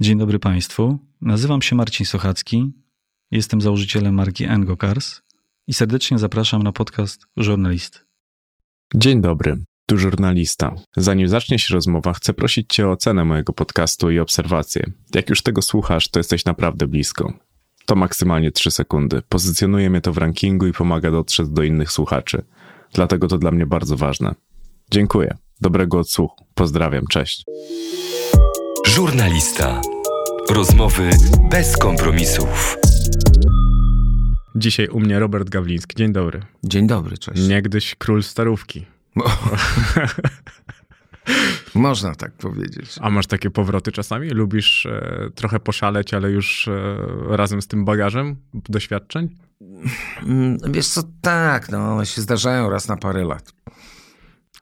Dzień dobry Państwu. Nazywam się Marcin Sochacki. Jestem założycielem marki Engo Cars i serdecznie zapraszam na podcast Żurnalist. Dzień dobry, tu żurnalista. Zanim zacznie się rozmowa, chcę prosić Cię o ocenę mojego podcastu i obserwację. Jak już tego słuchasz, to jesteś naprawdę blisko. To maksymalnie 3 sekundy. Pozycjonuje mnie to w rankingu i pomaga dotrzeć do innych słuchaczy. Dlatego to dla mnie bardzo ważne. Dziękuję. Dobrego odsłuchu. Pozdrawiam. Cześć. Żurnalista. Rozmowy bez kompromisów. Dzisiaj u mnie Robert Gawliński. Dzień dobry. Dzień dobry, cześć. Niegdyś król starówki. Można tak powiedzieć. A masz takie powroty czasami? Lubisz e, trochę poszaleć, ale już e, razem z tym bagażem doświadczeń? Mm, Wiesz co, tak, no one się zdarzają raz na parę lat.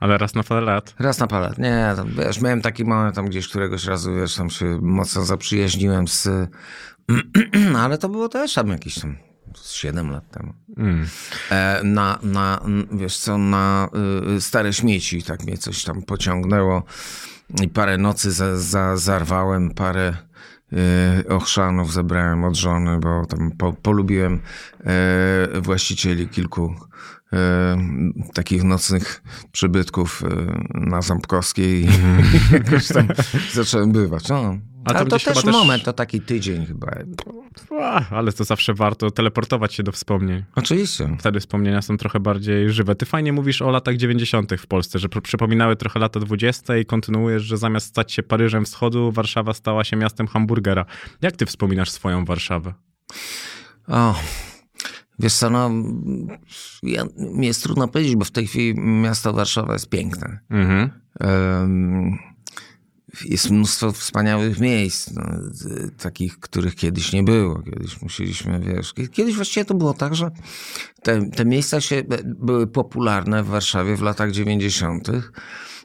Ale raz na parę lat. Raz na parę lat. Nie, tam, wiesz, miałem taki moment tam gdzieś któregoś razu, wiesz, tam się mocno zaprzyjaźniłem z... Ale to było też tam jakieś tam 7 lat temu. Mm. E, na, na, wiesz co, na y, stare śmieci, tak mnie coś tam pociągnęło i parę nocy za, za, zarwałem, parę y, ochrzanów zebrałem od żony, bo tam po, polubiłem e, właścicieli kilku takich nocnych przybytków e, na Ząbkowskiej i jakoś tam zacząłem bywać. No. A Ale to też też- moment, to taki tydzień chyba. A, ale to zawsze warto teleportować się do wspomnień. Oczywiście. Wtedy wspomnienia są trochę bardziej żywe. Ty fajnie mówisz o latach 90. w Polsce, że pr- przypominały trochę lata 20. i kontynuujesz, że zamiast stać się Paryżem Wschodu, Warszawa stała się miastem hamburgera. Jak ty wspominasz swoją Warszawę? O, wiesz co, no, ja, mi jest trudno powiedzieć, bo w tej chwili miasto Warszawa jest piękne. Mhm. Em, jest mnóstwo wspaniałych miejsc, no, takich, których kiedyś nie było. Kiedyś musieliśmy, wiesz, kie- kiedyś właściwie to było tak, że te, te miejsca się, były popularne w Warszawie w latach 90.,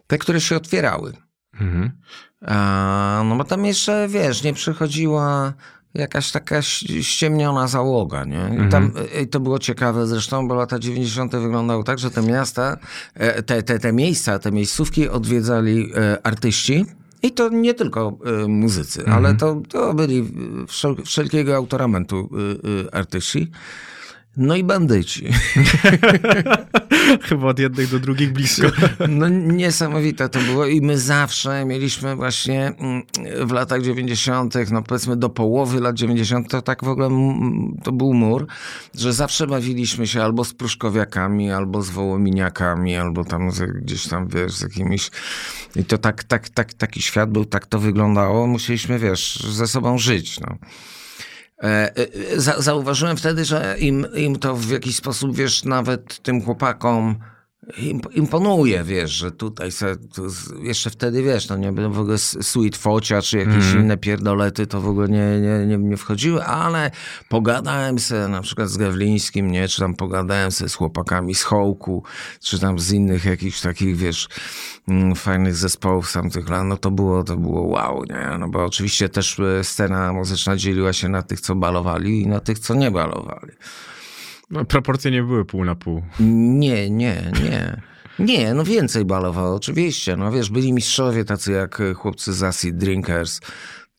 te, które się otwierały. Mhm. A, no bo tam jeszcze, wiesz, nie przychodziła jakaś taka ściemniona załoga, nie? I tam i to było ciekawe zresztą, bo lata 90. wyglądały tak, że te miasta, e, te, te, te miejsca, te miejscówki odwiedzali e, artyści. I to nie tylko e, muzycy, ale to, to byli wszel, wszelkiego autoramentu artyści. No i bandyci. Chyba od jednych do drugich blisko. No niesamowite to było i my zawsze mieliśmy właśnie mm, w latach 90., no powiedzmy do połowy lat 90., to tak w ogóle mm, to był mur, że zawsze bawiliśmy się albo z pruszkowiakami, albo z wołominiakami, albo tam gdzieś tam, wiesz, z jakimiś... I to tak, tak, tak, taki świat był, tak to wyglądało. Musieliśmy, wiesz, ze sobą żyć, no. E, e, za, zauważyłem wtedy, że im, im to w jakiś sposób, wiesz, nawet tym chłopakom imponuje, wiesz, że tutaj se, jeszcze wtedy, wiesz, no nie będą w ogóle Sweet Focia czy jakieś inne pierdolety, to w ogóle nie, nie, nie, nie wchodziły, ale pogadałem se na przykład z Gawlińskim, nie, czy tam pogadałem se z chłopakami z Hołku, czy tam z innych jakichś takich, wiesz, mm, fajnych zespołów z tamtych lat, no to było, to było wow, nie, no bo oczywiście też e, scena muzyczna dzieliła się na tych, co balowali i na tych, co nie balowali. No, proporcje nie były pół na pół. Nie, nie, nie. Nie, no więcej balowało, oczywiście. No wiesz, byli mistrzowie tacy jak e, chłopcy z Acid Drinkers.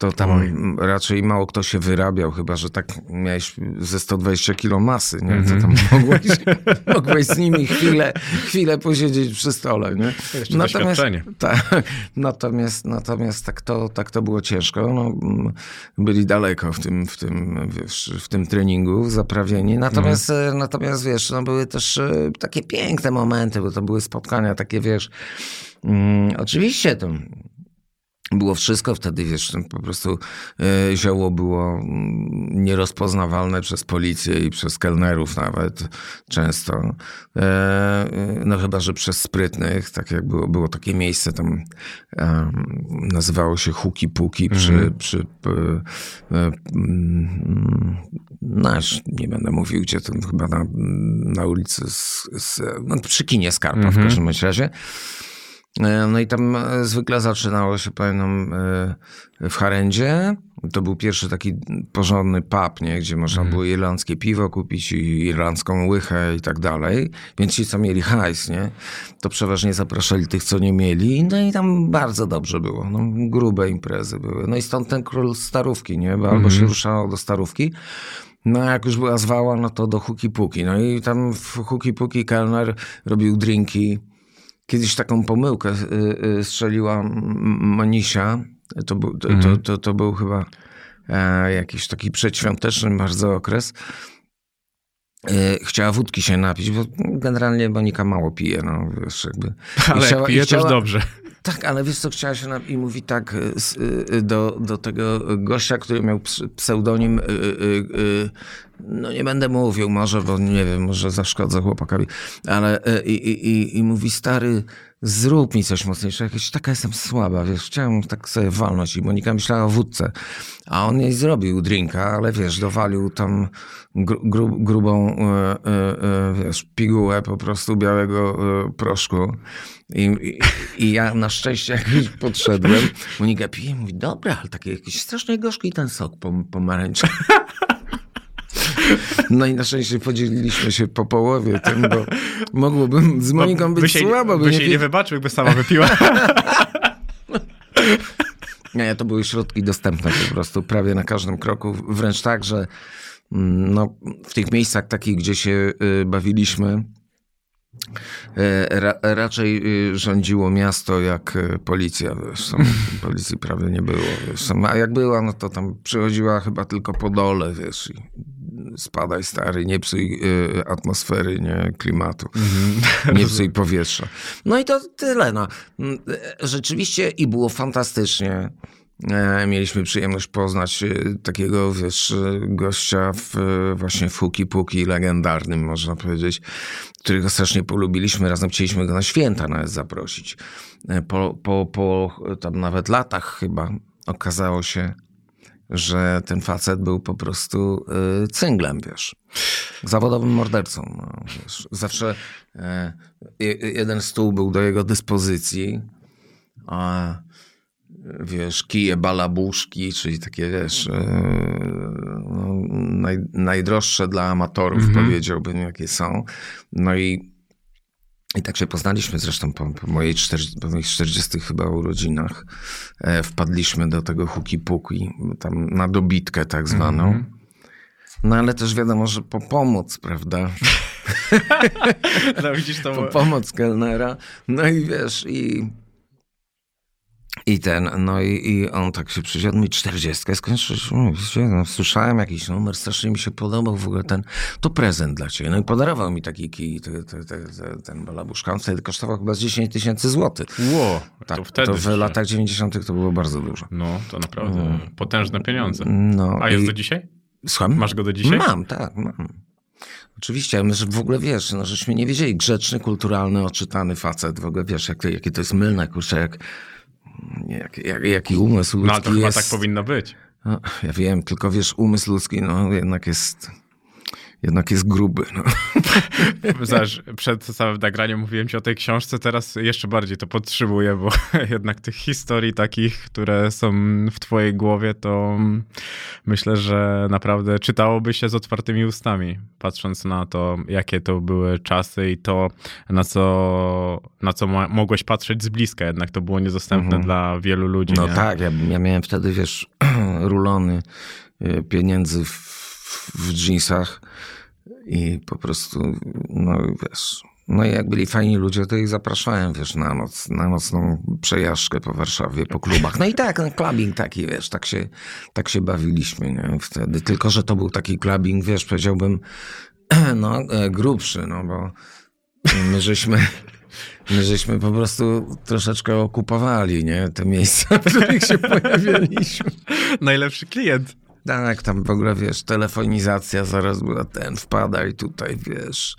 To tam Oj. raczej mało kto się wyrabiał, chyba że tak miałeś ze 120 kilo masy, nie? To tam mogłeś, mogłeś z nimi chwilę, chwilę posiedzieć przy stole, nie? Jeszcze doświadczenie. tak, natomiast, natomiast tak, to, tak to było ciężko. No, mm, byli daleko w tym, w tym, wiesz, w tym treningu zaprawieni. Natomiast, e, natomiast wiesz, no, były też e, takie piękne momenty, bo to były spotkania takie, wiesz, mm, oczywiście to było wszystko wtedy, wiesz, no, po prostu e, zioło było mm, nierozpoznawalne przez policję i przez kelnerów nawet często. E, e, no chyba, że przez sprytnych, tak jak było, było takie miejsce tam, nazywało się Huki Puki przy, przy p, e, mm, nasz, nie będę mówił, gdzie to chyba na, na ulicy, z, z, no, przy kinie Skarpa w każdym razie. E, No i tam e, zwykle zaczynało się, pamiętam, e, w Harendzie, To był pierwszy taki porządny pub, nie? gdzie można Mhm. było irlandzkie piwo kupić i irlandzką łychę i tak dalej. Więc ci, co mieli hajs, nie? to przeważnie zapraszali tych, co nie mieli. No i tam bardzo dobrze było. No, grube imprezy były. No i stąd ten król starówki, nie? Bo albo się ruszało do starówki, no jak już była zwała, no to do huki puki. No i tam w huki puki kelner robił drinki. Kiedyś taką pomyłkę y, y, strzeliła Monisia. To był, to, to, to, to był chyba e, jakiś taki przedświąteczny bardzo okres. E, chciała wódki się napić, bo generalnie Monika mało pije, no wiesz, jakby. Ale chciała- pije, chciała- też dobrze. Tak, ale wiesz co, chciała się na... i mówi tak y, s- y, do, do tego gościa, który miał ps- pseudonim, y, y, y, no nie będę mówił może, bo nie wiem, może zaszkodzę chłopakowi, ale y, i, mówi, stary, zrób mi coś mocniejszego, jakaś taka jestem słaba, wiesz, chciałem tak sobie walnąć. I Monika myślała o wódce, a on jej zrobił drinka, ale wiesz, dowalił tam gru, gru, grubą, y, y, y, wiesz, pigułę po prostu białego y, proszku i, i, I ja na szczęście jak już podszedłem, Monika pije, mówi, dobra, ale taki jakiś strasznie gorzki ten sok pom pomarańczowy. No i na szczęście podzieliliśmy się po połowie tym, bo mogłoby z Moniką być by się, słabo. by By się nie, nie wybaczył, jakby sama wypiła. nie, to były środki dostępne po prostu prawie na każdym kroku. Wręcz tak, że mm, no, w tych miejscach takich, gdzie się y, bawiliśmy, ra, raczej y, rządziło miasto jak y, policja. Wiesz, policji prawie nie było. Wiesz, a jak była, no to tam przychodziła chyba tylko po dole, wiesz, i spadaj stary, nie psuj y, atmosfery, nie klimatu, nie psuj powietrza. No i to tyle. No. Mm, e, Rzeczywiście i było fantastycznie. E, Mieliśmy przyjemność poznać e, takiego, wiesz, e, gościa w, właśnie w Huki Puki legendarnym, można powiedzieć, którego strasznie polubiliśmy. Razem chcieliśmy go na święta nawet zaprosić. Po, po, po tam nawet latach chyba okazało się, że ten facet był po prostu y, cynglem, wiesz. Zawodowym mordercą. No, wiesz. Zawsze je- jeden stół był do jego dyspozycji, a wiesz, kije balabuszki, czyli takie, wiesz, e, no, naj, najdroższe dla amatorów, powiedziałbym, jakie są. No i i tak się poznaliśmy zresztą po, po, mojej 40, po moich 40 chyba urodzinach. E, wpadliśmy do tego huki puki, tam na dobitkę tak zwaną. No ale też wiadomo, że po pomoc, prawda? No widzisz, to Po pomoc kelnera. No i wiesz, i... I ten, no i, i on tak się przysiadł, mi 40 skończyłeś, mówicie, no, słyszałem jakiś numer, strasznie mi się podobał w ogóle ten, to prezent dla ciebie. No i podarował mi taki kij, te, te, te, te, ten balabuszka, on wtedy kosztował chyba z 10 tysięcy złotych. Ło, Tak, to wtedy. to w latach 90. to było bardzo dużo. No, to naprawdę potężne pieniądze. No, A jest i- do dzisiaj? Słucham? Masz go do dzisiaj? Mam, tak, mam. Oczywiście, my że w ogóle wiesz, no żeśmy nie wiedzieli, grzeczny, kulturalny, oczytany facet, w ogóle wiesz, jak, jakie to jest mylne, kurczę, jak, jak, jak, jaki umysł ludzki No, ale to chyba jest. tak powinno być. No, ja wiem, tylko wiesz, umysł ludzki, no jednak jest, jednak jest gruby, no. Zaż przed samym nagraniem mówiłem ci o tej książce, teraz jeszcze bardziej to podtrzymuję, bo jednak tych historii takich, które są w twojej głowie, to myślę, że naprawdę czytałoby się z otwartymi ustami, patrząc na to, jakie to były czasy i to, na co, na co mogłeś patrzeć z bliska, jednak to było niedostępne dla wielu ludzi. No nie? tak, ja, ja miałem wtedy, wiesz, rulony y, pieniędzy w, w dżinsach i po prostu, no wiesz, no i jak byli fajni ludzie, to ich zapraszałem, wiesz, na noc, na nocną przejażdżkę po Warszawie, po klubach. No i tak, no, clubbing taki, wiesz, tak się, tak się bawiliśmy, nie, wtedy. Tylko, że to był taki clubbing, wiesz, powiedziałbym, no, e, grubszy, no bo my żeśmy... My żeśmy po prostu troszeczkę okupowali, nie? Te miejsca, w których się pojawialiśmy. Najlepszy klient. Tak, tam w ogóle, wiesz, telefonizacja zaraz była ten, wpadaj tutaj, wiesz,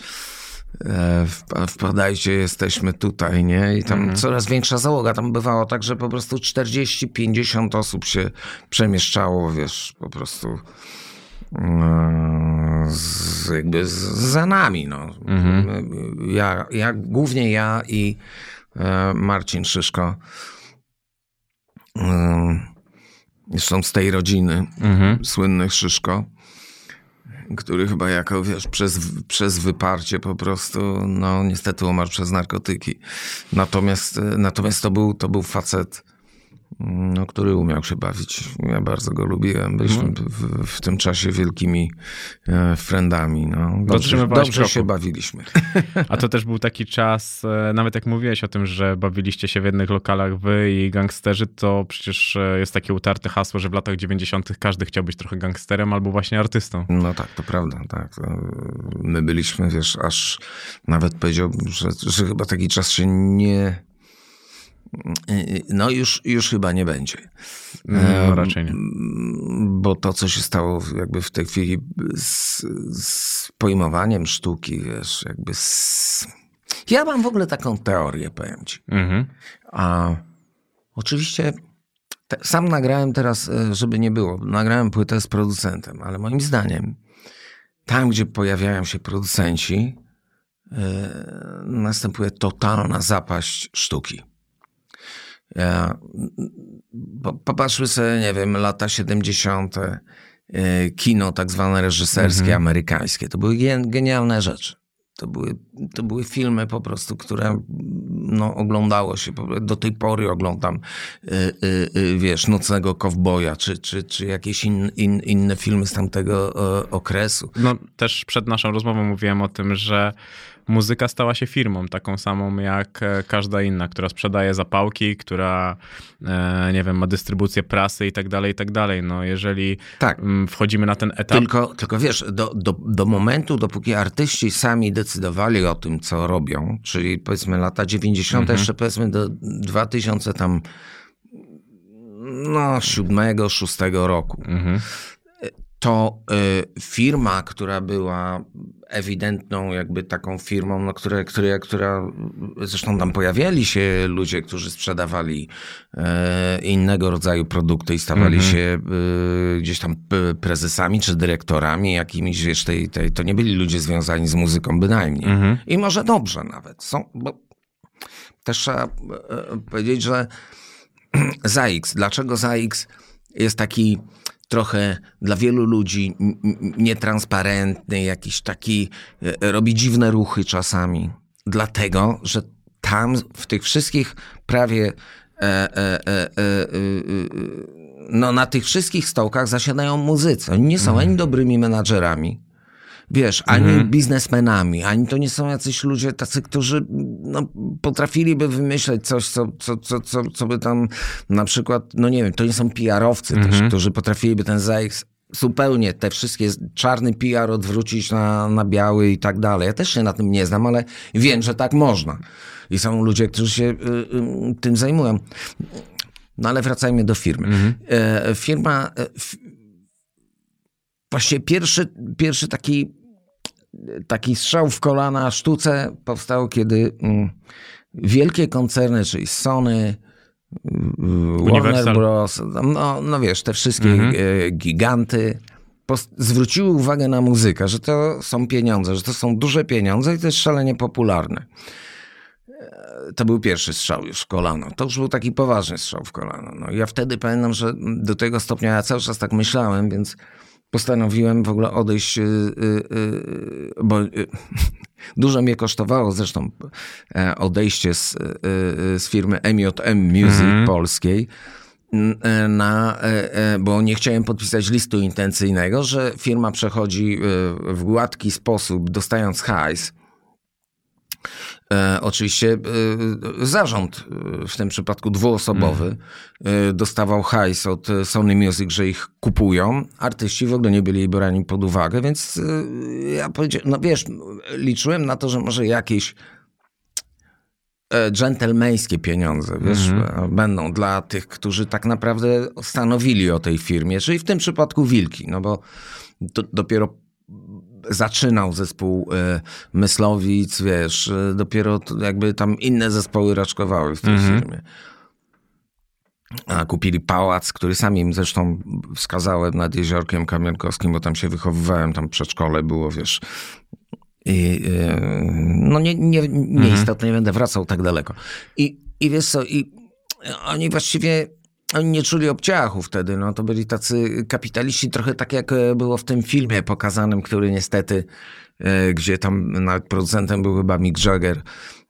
e, wpa- wpadajcie, jesteśmy tutaj, nie? I tam coraz większa załoga. Tam bywało tak, że po prostu 40-50 osób się przemieszczało, wiesz, po prostu e, z, jakby z, za nami, no. Ja, ja, głównie ja i e, Marcin Szyszko. Zresztą z tej rodziny, Mhm. słynny Szyszko, który chyba jako, wiesz, przez, przez wyparcie po prostu, no niestety umarł przez narkotyki. Natomiast, natomiast to, był, to był facet, no, który umiał się bawić. Ja bardzo go lubiłem. Byliśmy Mhm. w, w tym czasie wielkimi e, friendami. No. Dobrze, dobrze kroku. się bawiliśmy. A to też był taki czas, e, nawet jak mówiłeś o tym, że bawiliście się w jednych lokalach wy i gangsterzy, to przecież e, jest takie utarte hasło, że w latach 90. każdy chciał być trochę gangsterem albo właśnie artystą. No tak, to prawda, tak. To My byliśmy, wiesz, aż nawet powiedziałbym, że, że chyba taki czas się nie... No już, już chyba nie będzie. No, Em, raczej nie. Bo to, co się stało jakby w tej chwili z, z pojmowaniem sztuki, wiesz, jakby z... Ja mam w ogóle taką teorię, powiem ci. Mhm. A oczywiście te, sam nagrałem teraz, e, żeby nie było, nagrałem płytę z producentem, ale moim zdaniem tam, gdzie pojawiają się producenci, e, następuje totalna zapaść sztuki. Ja, po, popatrzmy sobie, nie wiem, lata 70. e, Kino tak zwane reżyserskie, amerykańskie. To były gen- genialne rzeczy. To były, to były filmy po prostu, które no, oglądało się. Do tej pory oglądam, y, y, y, wiesz, Nocnego Kowboja, czy, czy, czy jakieś in, in, inne filmy z tamtego e, okresu. No też przed naszą rozmową mówiłem o tym, że muzyka stała się firmą, taką samą jak e, każda inna, która sprzedaje zapałki, która, e, nie wiem, ma dystrybucję prasy i tak dalej, i tak dalej. No jeżeli Tak. mm, wchodzimy na ten etap... Tylko, tylko wiesz, do, do, do momentu, dopóki artyści sami decydowali o tym, co robią, czyli powiedzmy lata 90., jeszcze powiedzmy do 2000 tam, no, siódmego, szóstego roku, Mhm. to y, firma, która była ewidentną jakby taką firmą, no, które, które, która, zresztą tam pojawiali się ludzie, którzy sprzedawali e, innego rodzaju produkty i stawali się y, gdzieś tam p- prezesami czy dyrektorami jakimiś, wiesz, tej, tej, to nie byli ludzie związani z muzyką bynajmniej. Mhm. I może dobrze nawet. Są, bo też trzeba e, powiedzieć, że ZAX, dlaczego ZAX jest taki trochę dla wielu ludzi nietransparentny, jakiś taki, e, robi dziwne ruchy czasami. Dlatego, że tam w tych wszystkich prawie e, e, e, e, e, e, no na tych wszystkich stołkach zasiadają muzycy. Oni nie są ani dobrymi menadżerami, wiesz, ani biznesmenami, ani to nie są jacyś ludzie tacy, którzy no, potrafiliby wymyśleć coś, co, co, co, co, co by tam na przykład, no nie wiem, to nie są PR-owcy też, którzy potrafiliby ten ZAX zupełnie te wszystkie czarny PR odwrócić na, na biały i tak dalej. Ja też się na tym nie znam, ale wiem, że tak można. I są ludzie, którzy się y, y, tym zajmują. No ale wracajmy do firmy. E, firma, e, f, właściwie pierwszy, pierwszy taki, taki strzał w kolana sztuce powstał, kiedy mm, wielkie koncerny, czyli Sony, Warner Universal. Bros., no, no wiesz, te wszystkie e, giganty zwróciły uwagę na muzykę, że to są pieniądze, że to są duże pieniądze i to jest szalenie popularne. E, To był pierwszy strzał już w kolano. To już był taki poważny strzał w kolano. No, ja wtedy pamiętam, że do tego stopnia ja cały czas tak myślałem, więc postanowiłem w ogóle odejść, y, y, y, bo dużo mnie kosztowało zresztą e, odejście z, z firmy MJM Music polskiej, n- e, na, e, bo nie chciałem podpisać listu intencyjnego, że firma przechodzi w gładki sposób, dostając hajs. E, oczywiście e, zarząd, e, w tym przypadku dwuosobowy, e, dostawał hajs od e, Sony Music, że ich kupują. Artyści w ogóle nie byli brani pod uwagę, więc e, ja powiedziałem, no wiesz, liczyłem na to, że może jakieś dżentelmeńskie pieniądze, wiesz, e, będą dla tych, którzy tak naprawdę stanowili o tej firmie, czyli w tym przypadku Wilki, no bo do, dopiero zaczynał zespół e, Myslowic, wiesz, e, dopiero jakby tam inne zespoły raczkowały w tej firmie. A kupili pałac, który sam im zresztą wskazałem nad Jeziorkiem Kamienkowskim, bo tam się wychowywałem, tam przedszkole było, wiesz. I, e, no nie, nie, nieistotne, nie będę wracał tak daleko. I, i wiesz co, i oni właściwie oni nie czuli obciachu wtedy, no to byli tacy kapitaliści, trochę tak jak e, było w tym filmie pokazanym, który niestety, e, gdzie tam nawet producentem był chyba Mick Jagger.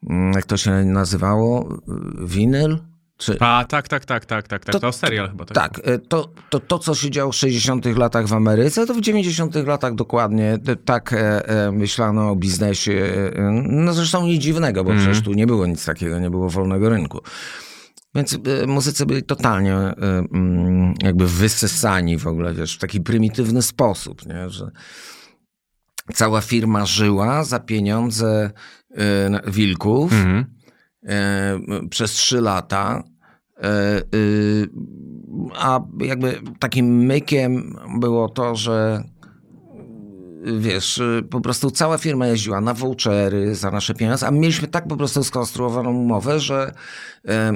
Mm, Jak to się nazywało? Winyl? Czy... A, tak, tak, tak, tak, tak, tak. To- To, serial chyba. Tak. Tak, e, to, to, to co się działo w 60 latach w Ameryce, to w 90 latach dokładnie tak e, e, myślano o biznesie. No zresztą nic dziwnego, bo przecież tu nie było nic takiego, nie było wolnego rynku. Więc e, muzycy byli totalnie e, mm, jakby wysysani w ogóle, wiesz, w taki prymitywny sposób, nie? że cała firma żyła za pieniądze e, wilków Mhm. przez trzy lata. Y, a jakby takim mykiem było to, że wiesz, y, po prostu cała firma jeździła na vouchery za nasze pieniądze, a mieliśmy tak po prostu skonstruowaną umowę, że e,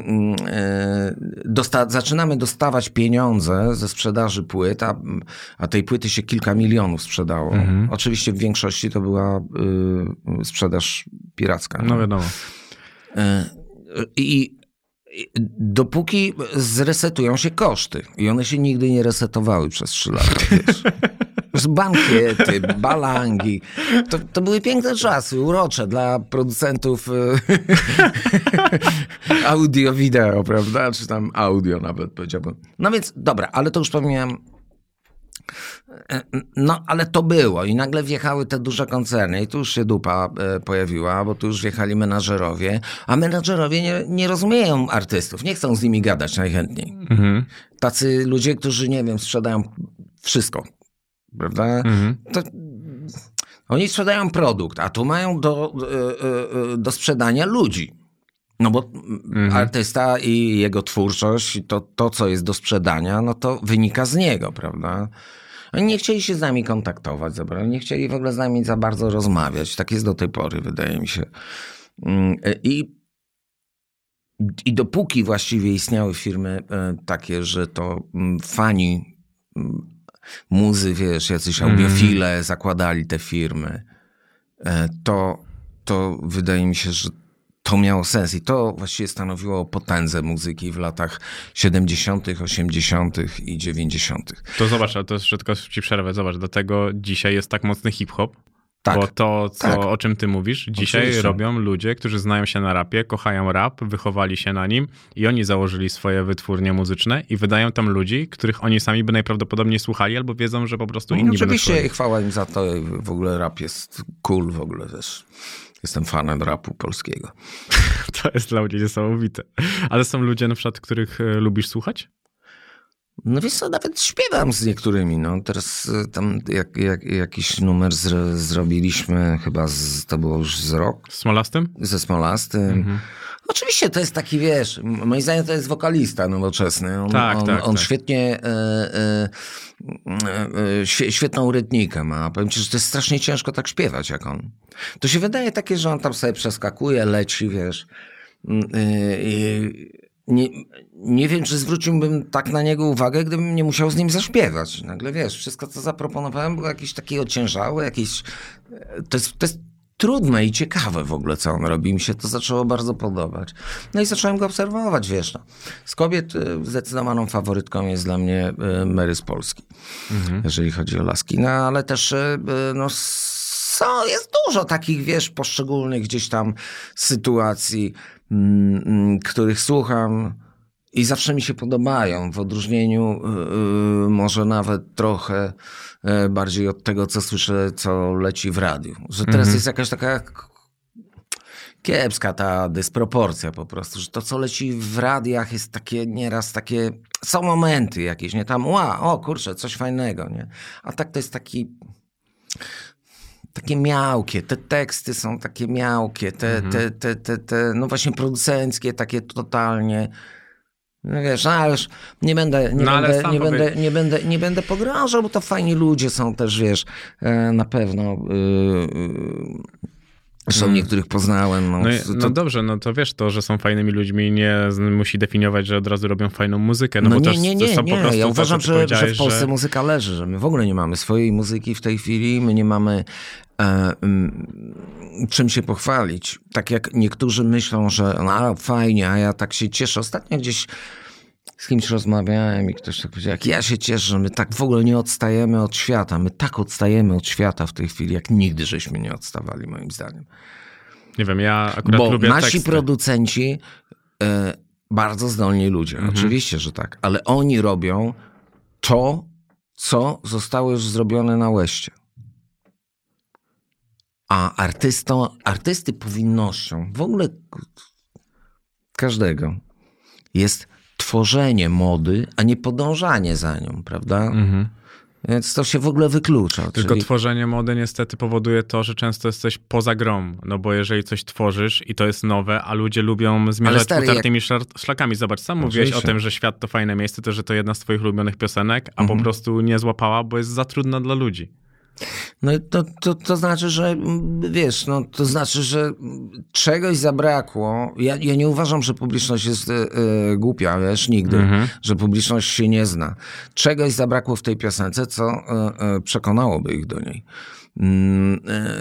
dosta- zaczynamy dostawać pieniądze ze sprzedaży płyt, a, a tej płyty się kilka milionów sprzedało. Oczywiście w większości to była y, sprzedaż piracka. No wiadomo. E, I i dopóki zresetują się koszty. I one się nigdy nie resetowały przez trzy lata. Wiesz. Z bankiety, balangi. To, to były piękne czasy, urocze dla producentów e, audio, wideo, prawda? Czy tam audio nawet powiedziałbym. No więc dobra, ale to już pomijam no, ale to było i nagle wjechały te duże koncerny i tu już się dupa e, pojawiła, bo tu już wjechali menadżerowie, a menadżerowie nie, nie rozumieją artystów, nie chcą z nimi gadać najchętniej. Mhm. Tacy ludzie, którzy, nie wiem, sprzedają wszystko, prawda? Mhm. To, oni sprzedają produkt, a tu mają do, e, e, do sprzedania ludzi. No bo artysta i jego twórczość, i to, to, co jest do sprzedania, no to wynika z niego, prawda? Oni nie chcieli się z nami kontaktować, nie chcieli w ogóle z nami za bardzo rozmawiać. Tak jest do tej pory, wydaje mi się. Mm, I, i dopóki właściwie istniały firmy e, takie, że to mm, fani mm, muzy, wiesz, jacyś audiofile zakładali te firmy, e, to, to wydaje mi się, że to miało sens i to właściwie stanowiło potędze muzyki w latach 70., 80. i 90. To zobacz, ale to jeszcze tylko ci przerwę, zobacz, dlatego dzisiaj jest tak mocny hip-hop, Tak. Bo to, co, Tak. o czym ty mówisz, dzisiaj Oczywiście. robią ludzie, którzy znają się na rapie, kochają rap, wychowali się na nim i oni założyli swoje wytwórnie muzyczne i wydają tam ludzi, których oni sami by najprawdopodobniej słuchali albo wiedzą, że po prostu inni No, będą oczywiście i chwała im za to. W ogóle rap jest cool w ogóle też. Jestem fanem rapu polskiego. To jest dla mnie niesamowite. Ale są ludzie na przykład, których e, lubisz słuchać? No wiesz co, nawet śpiewam z niektórymi. No. Teraz y, tam jak, jak, jakiś numer zro, zrobiliśmy, chyba z, to było już z rok, Z Smolastym? ze Smolastym. Mhm. Oczywiście to jest taki, wiesz, moim zdaniem to jest wokalista nowoczesny. On, Tak, on, tak, on tak. świetnie, e, e, e, e, świe, świetną rytmikę ma. Powiem ci, że to jest strasznie ciężko tak śpiewać jak on. To się wydaje takie, że on tam sobie przeskakuje, leci, wiesz. Mm, e, i nie, nie wiem, czy zwróciłbym tak na niego uwagę, gdybym nie musiał z nim zaśpiewać. Nagle, wiesz, wszystko, co zaproponowałem, było jakieś takie ociężałe, jakieś... To jest, to jest trudne i ciekawe w ogóle, co on robi. Mi się to zaczęło bardzo podobać. No i zacząłem go obserwować, wiesz. No. Z kobiet y, zdecydowaną faworytką jest dla mnie y, Mary z Polski, jeżeli chodzi o laski. No ale też no, so, jest dużo takich, wiesz, poszczególnych gdzieś tam sytuacji, których słucham i zawsze mi się podobają, w odróżnieniu y, y, może nawet trochę y, bardziej od tego, co słyszę, co leci w radiu. Że teraz jest jakaś taka kiepska ta dysproporcja po prostu, że to, co leci w radiach jest takie nieraz takie, są momenty jakieś, nie tam, ła, o kurczę, coś fajnego, nie? A tak to jest taki takie miałkie, te teksty są takie miałkie, te, te, te, te, te, no właśnie producenckie, takie totalnie. No wiesz, no ale już nie będę, nie, No będę, nie, powie- będę, nie, będę, nie będę pogrążał, bo to fajni ludzie są też, wiesz, e, na pewno. Yy, yy, zresztą niektórych poznałem. No, No, to, no dobrze, no to wiesz, to, że są fajnymi ludźmi nie musi definiować, że od razu robią fajną muzykę. No, No, bo nie, nie, nie, nie. po Ja uważam, że, że w Polsce muzyka leży, że my w ogóle nie mamy swojej muzyki w tej chwili, my nie mamy e, mm, czym się pochwalić. Tak jak niektórzy myślą, że no, fajnie, a ja tak się cieszę. Ostatnio gdzieś z kimś rozmawiałem i ktoś tak powiedział, jak ja się cieszę, że my tak w ogóle nie odstajemy od świata. My tak odstajemy od świata w tej chwili, jak nigdy żeśmy nie odstawali, moim zdaniem. Nie wiem, ja akurat Bo lubię nasi teksty. producenci, e, bardzo zdolni ludzie, Mhm. oczywiście, że tak, ale oni robią to, co zostało już zrobione na łeście. A artystą, artysty powinnością, w ogóle każdego, jest tworzenie mody, a nie podążanie za nią, prawda? Mhm. Więc to się w ogóle wyklucza. Tylko czyli- tworzenie mody niestety powoduje to, że często jesteś poza grą. No bo jeżeli coś tworzysz i to jest nowe, a ludzie lubią zmierzać stary, utartymi szlak- szlakami. Zobacz, sam mówiłeś o Oczywiście. tym, że świat to fajne miejsce, to że to jedna z twoich ulubionych piosenek, a Mhm. po prostu nie złapała, bo jest za trudna dla ludzi. No i to, to, to znaczy, że mm, wiesz, no to znaczy, że czegoś zabrakło. Ja, ja nie uważam, że publiczność jest e, e, głupia, wiesz, nigdy, Mhm. że publiczność się nie zna. Czegoś zabrakło w tej piosence, co e, przekonałoby ich do niej. Mm,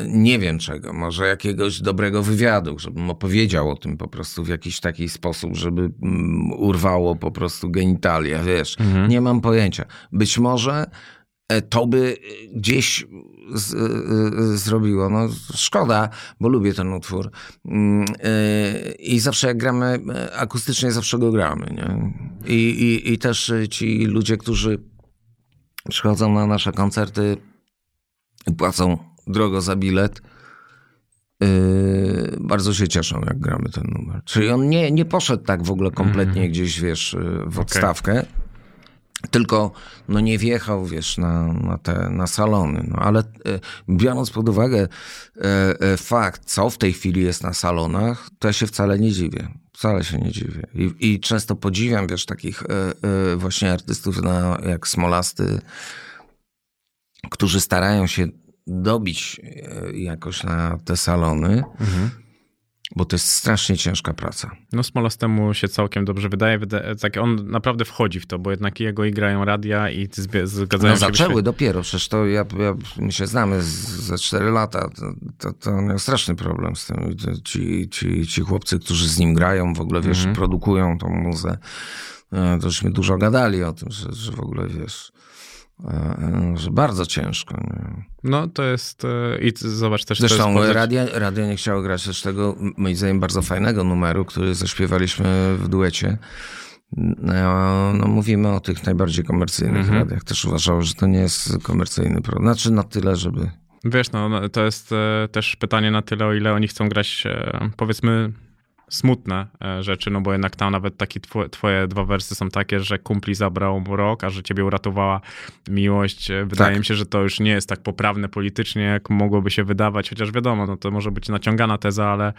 Nie wiem czego, może jakiegoś dobrego wywiadu, żebym opowiedział o tym po prostu w jakiś taki sposób, żeby mm, urwało po prostu genitalia, wiesz. Nie mam pojęcia. Być może to by e, gdzieś z, e, e, zrobiło. No, szkoda, bo lubię ten utwór. Mm, e, I zawsze jak gramy e, akustycznie, zawsze go gramy. Nie? I, i, I też e, ci ludzie, którzy przychodzą na nasze koncerty i płacą drogo za bilet, e, bardzo się cieszą, jak gramy ten numer. Czyli on nie, nie poszedł tak w ogóle kompletnie gdzieś, wiesz, e, w odstawkę. Tylko no nie wjechał, wiesz, na, na te na salony. No, ale e, biorąc pod uwagę e, e, fakt, co w tej chwili jest na salonach, to ja się wcale nie dziwię. Wcale się nie dziwię. I, i często podziwiam, wiesz, takich właśnie artystów na, jak Smolasty, którzy starają się dobić jakoś na te salony, bo to jest strasznie ciężka praca. No Smolastemu się całkiem dobrze wydaje. wydaje tak, on naprawdę wchodzi w to, bo jednak jego i grają radia i zgadzają No się... zaczęły dopiero, przecież to ja, ja, my się znamy z, ze 4 lata, to, to, to on miał straszny problem z tym. Ci, ci, ci chłopcy, którzy z nim grają, w ogóle, wiesz, Mhm. produkują tą muzę, e, to żeśmy dużo gadali o tym, że, że w ogóle, wiesz, że bardzo ciężko. Nie? No to jest... e, I zobacz też... Zresztą pozyc- radio, radio nie chciało grać też tego, moim zdaniem, bardzo fajnego numeru, który zaśpiewaliśmy w duecie. No, no mówimy o tych najbardziej komercyjnych Mhm. radiach. Też uważało, że to nie jest komercyjny produkt. Znaczy na tyle, żeby... Wiesz, no no, to jest e, też pytanie na tyle, o ile oni chcą grać, e, powiedzmy, smutne e, rzeczy, no bo jednak tam nawet takie twoje, twoje dwa wersy są takie, że kumpli zabrał rok, a że ciebie uratowała miłość. E, Wydaje Tak. mi się, że to już nie jest tak poprawne politycznie, jak mogłoby się wydawać, chociaż wiadomo, no to może być naciągana teza, ale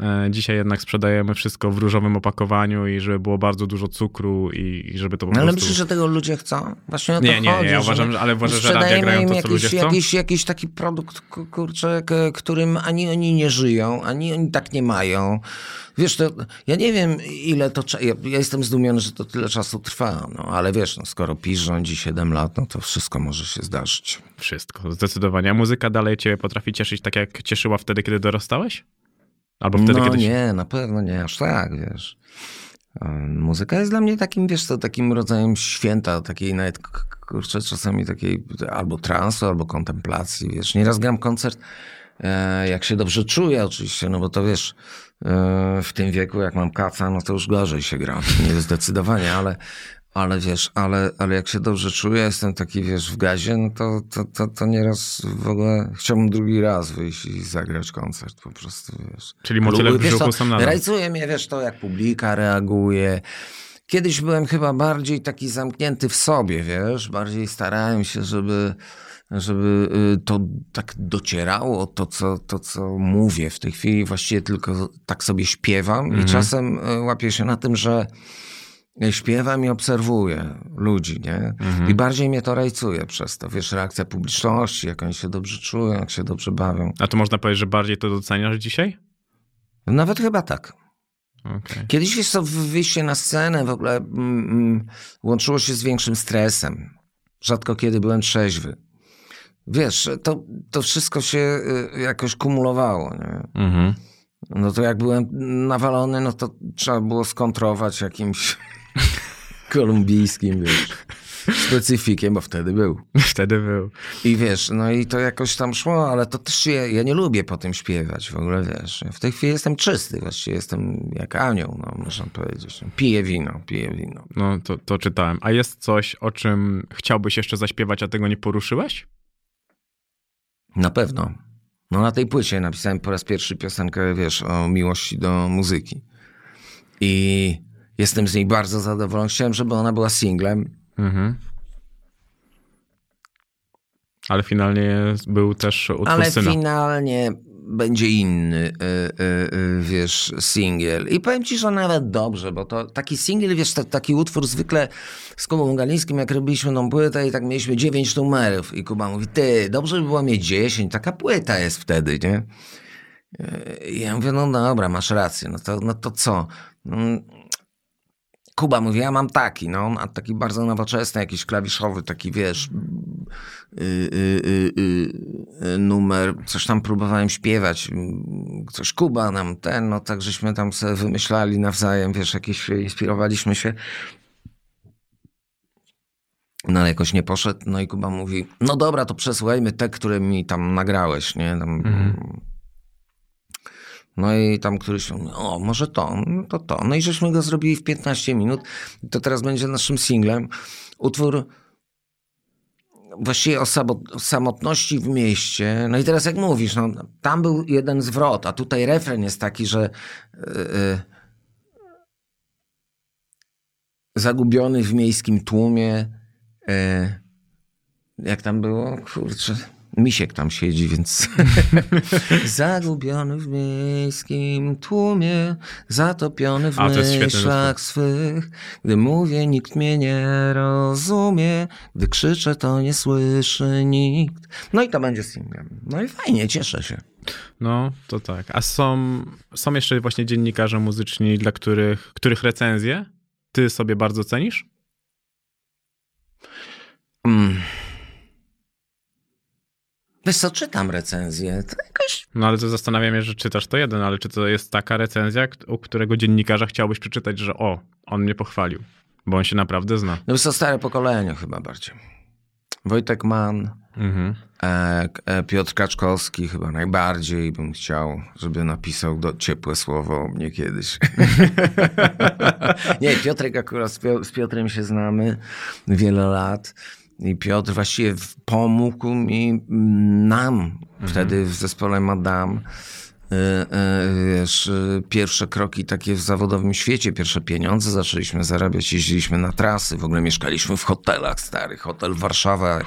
e, dzisiaj jednak sprzedajemy wszystko w różowym opakowaniu i żeby było bardzo dużo cukru i, i żeby to po No, ale prostu... myślisz, że tego ludzie chcą? Właśnie o to Nie, nie, nie, ja uważam, że- ale uważam, że radia grają to, co jakiś, ludzie chcą? Jakiś, jakiś taki produkt, ku- kurczę, którym ani oni nie żyją, ani oni tak nie mają. Wiesz, to ja nie wiem, ile to... Ja, ja jestem zdumiony, że to tyle czasu trwa, no ale wiesz, no, skoro PiS rządzi 7 lat, no to wszystko może się zdarzyć. Wszystko, zdecydowanie. A muzyka dalej cię potrafi cieszyć tak, jak cieszyła wtedy, kiedy dorastałeś? Albo wtedy, no kiedy... nie, na pewno nie, aż tak, wiesz. Um, Muzyka jest dla mnie takim, wiesz co, takim rodzajem święta, takiej nawet, kurczę, czasami takiej albo transu, albo kontemplacji, wiesz. Nieraz gram koncert, e, jak się dobrze czuję oczywiście, no bo to wiesz, w tym wieku, jak mam kaca, no to już gorzej się gra, nie zdecydowanie, ale, ale wiesz, ale, ale jak się dobrze czuję, jestem taki, wiesz, w gazie, no to, to, to, to nieraz w ogóle chciałbym drugi raz wyjść i zagrać koncert po prostu, wiesz. Czyli motyle w brzuchu są nadal. Rajcuje mnie, wiesz, to jak publika reaguje. Kiedyś byłem chyba bardziej taki zamknięty w sobie, wiesz, bardziej starałem się, żeby, żeby y, to tak docierało, to co, to co mówię. W tej chwili właściwie tylko tak sobie śpiewam Mhm. i czasem y, łapię się na tym, że śpiewam i obserwuję ludzi, nie? Mhm. I bardziej mnie to rajcuje przez to, wiesz, reakcja publiczności, jak oni się dobrze czują, jak się dobrze bawią. A to można powiedzieć, że bardziej to doceniasz dzisiaj? Nawet chyba tak. Okej. Kiedyś wiesz co, wyjście na scenę w ogóle mm, mm, łączyło się z większym stresem. Rzadko kiedy byłem trzeźwy. Wiesz, to, to wszystko się y, jakoś kumulowało. Nie? Mhm. No to jak byłem nawalony, no to trzeba było skontrować jakimś kolumbijskim, wiesz, specyfikiem, bo wtedy był. Wtedy był. I wiesz, no i to jakoś tam szło, ale to też ja, ja nie lubię po tym śpiewać w ogóle, wiesz. W tej chwili jestem czysty, właściwie jestem jak anioł, no, można powiedzieć. Piję wino, piję wino. No, to, to czytałem. A jest coś, o czym chciałbyś jeszcze zaśpiewać, a tego nie poruszyłeś? Na pewno. No na tej płycie napisałem po raz pierwszy piosenkę, wiesz, o miłości do muzyki. I jestem z niej bardzo zadowolony. Chciałem, żeby ona była singlem. Mhm. Ale finalnie był też utwór Ale syna. finalnie będzie inny, y, y, y, wiesz, singiel. I powiem ci, że nawet dobrze, bo to taki singiel, wiesz, taki utwór zwykle z Kubą Galińskim, jak robiliśmy tą płytę i tak mieliśmy dziewięć numerów i Kuba mówi, ty, dobrze by było mieć dziesięć, taka płyta jest wtedy, nie? I ja mówię, no dobra, masz rację, no to, no to co? Mm, Kuba mówi, ja mam taki, no, a taki bardzo nowoczesny, jakiś klawiszowy, taki wiesz, y, y, y, y, y, numer, coś tam próbowałem śpiewać, y, coś Kuba nam ten, no tak żeśmy tam sobie wymyślali nawzajem, wiesz, jakieś inspirowaliśmy się. No ale jakoś nie poszedł, no i Kuba mówi, no dobra, to przesłuchajmy te, które mi tam nagrałeś, nie? Tam, no i tam któryś o, może to, no to to. No i żeśmy go zrobili w 15 minut. To teraz będzie naszym singlem. Utwór właściwie o samo- samotności w mieście. No i teraz jak mówisz, no, tam był jeden zwrot, a tutaj refren jest taki, że yy, zagubiony w miejskim tłumie. Yy, jak tam było? Kurczę. Misiek tam siedzi, więc. Zagubiony w miejskim tłumie, zatopiony w A, myślach swych. Gdy mówię, nikt mnie nie rozumie. Gdy krzyczę, to nie słyszy nikt. No i to będzie singlem. No i fajnie, cieszę się. No, to tak. A są, są jeszcze właśnie dziennikarze muzyczni, dla których, których recenzje ty sobie bardzo cenisz? Mm. Wiesz co, czytam recenzję. To jakoś No ale to zastanawiam się, że czytasz to jeden, ale czy to jest taka recenzja, u którego dziennikarza chciałbyś przeczytać, że o, on mnie pochwalił, bo on się naprawdę zna. No to stare pokolenie chyba bardziej. Wojtek Mann, Mhm. e, e, Piotr Kaczkowski chyba najbardziej bym chciał, żeby napisał do, ciepłe słowo o mnie kiedyś. Nie, Piotrek akurat z Piotrem się znamy wiele lat. I Piotr właściwie pomógł mi, mm, nam. Wtedy w zespole Madame. y, y, Wiesz, y, pierwsze kroki takie w zawodowym świecie, pierwsze pieniądze zaczęliśmy zarabiać, jeździliśmy na trasy, w ogóle mieszkaliśmy w hotelach starych, hotel Warszawa,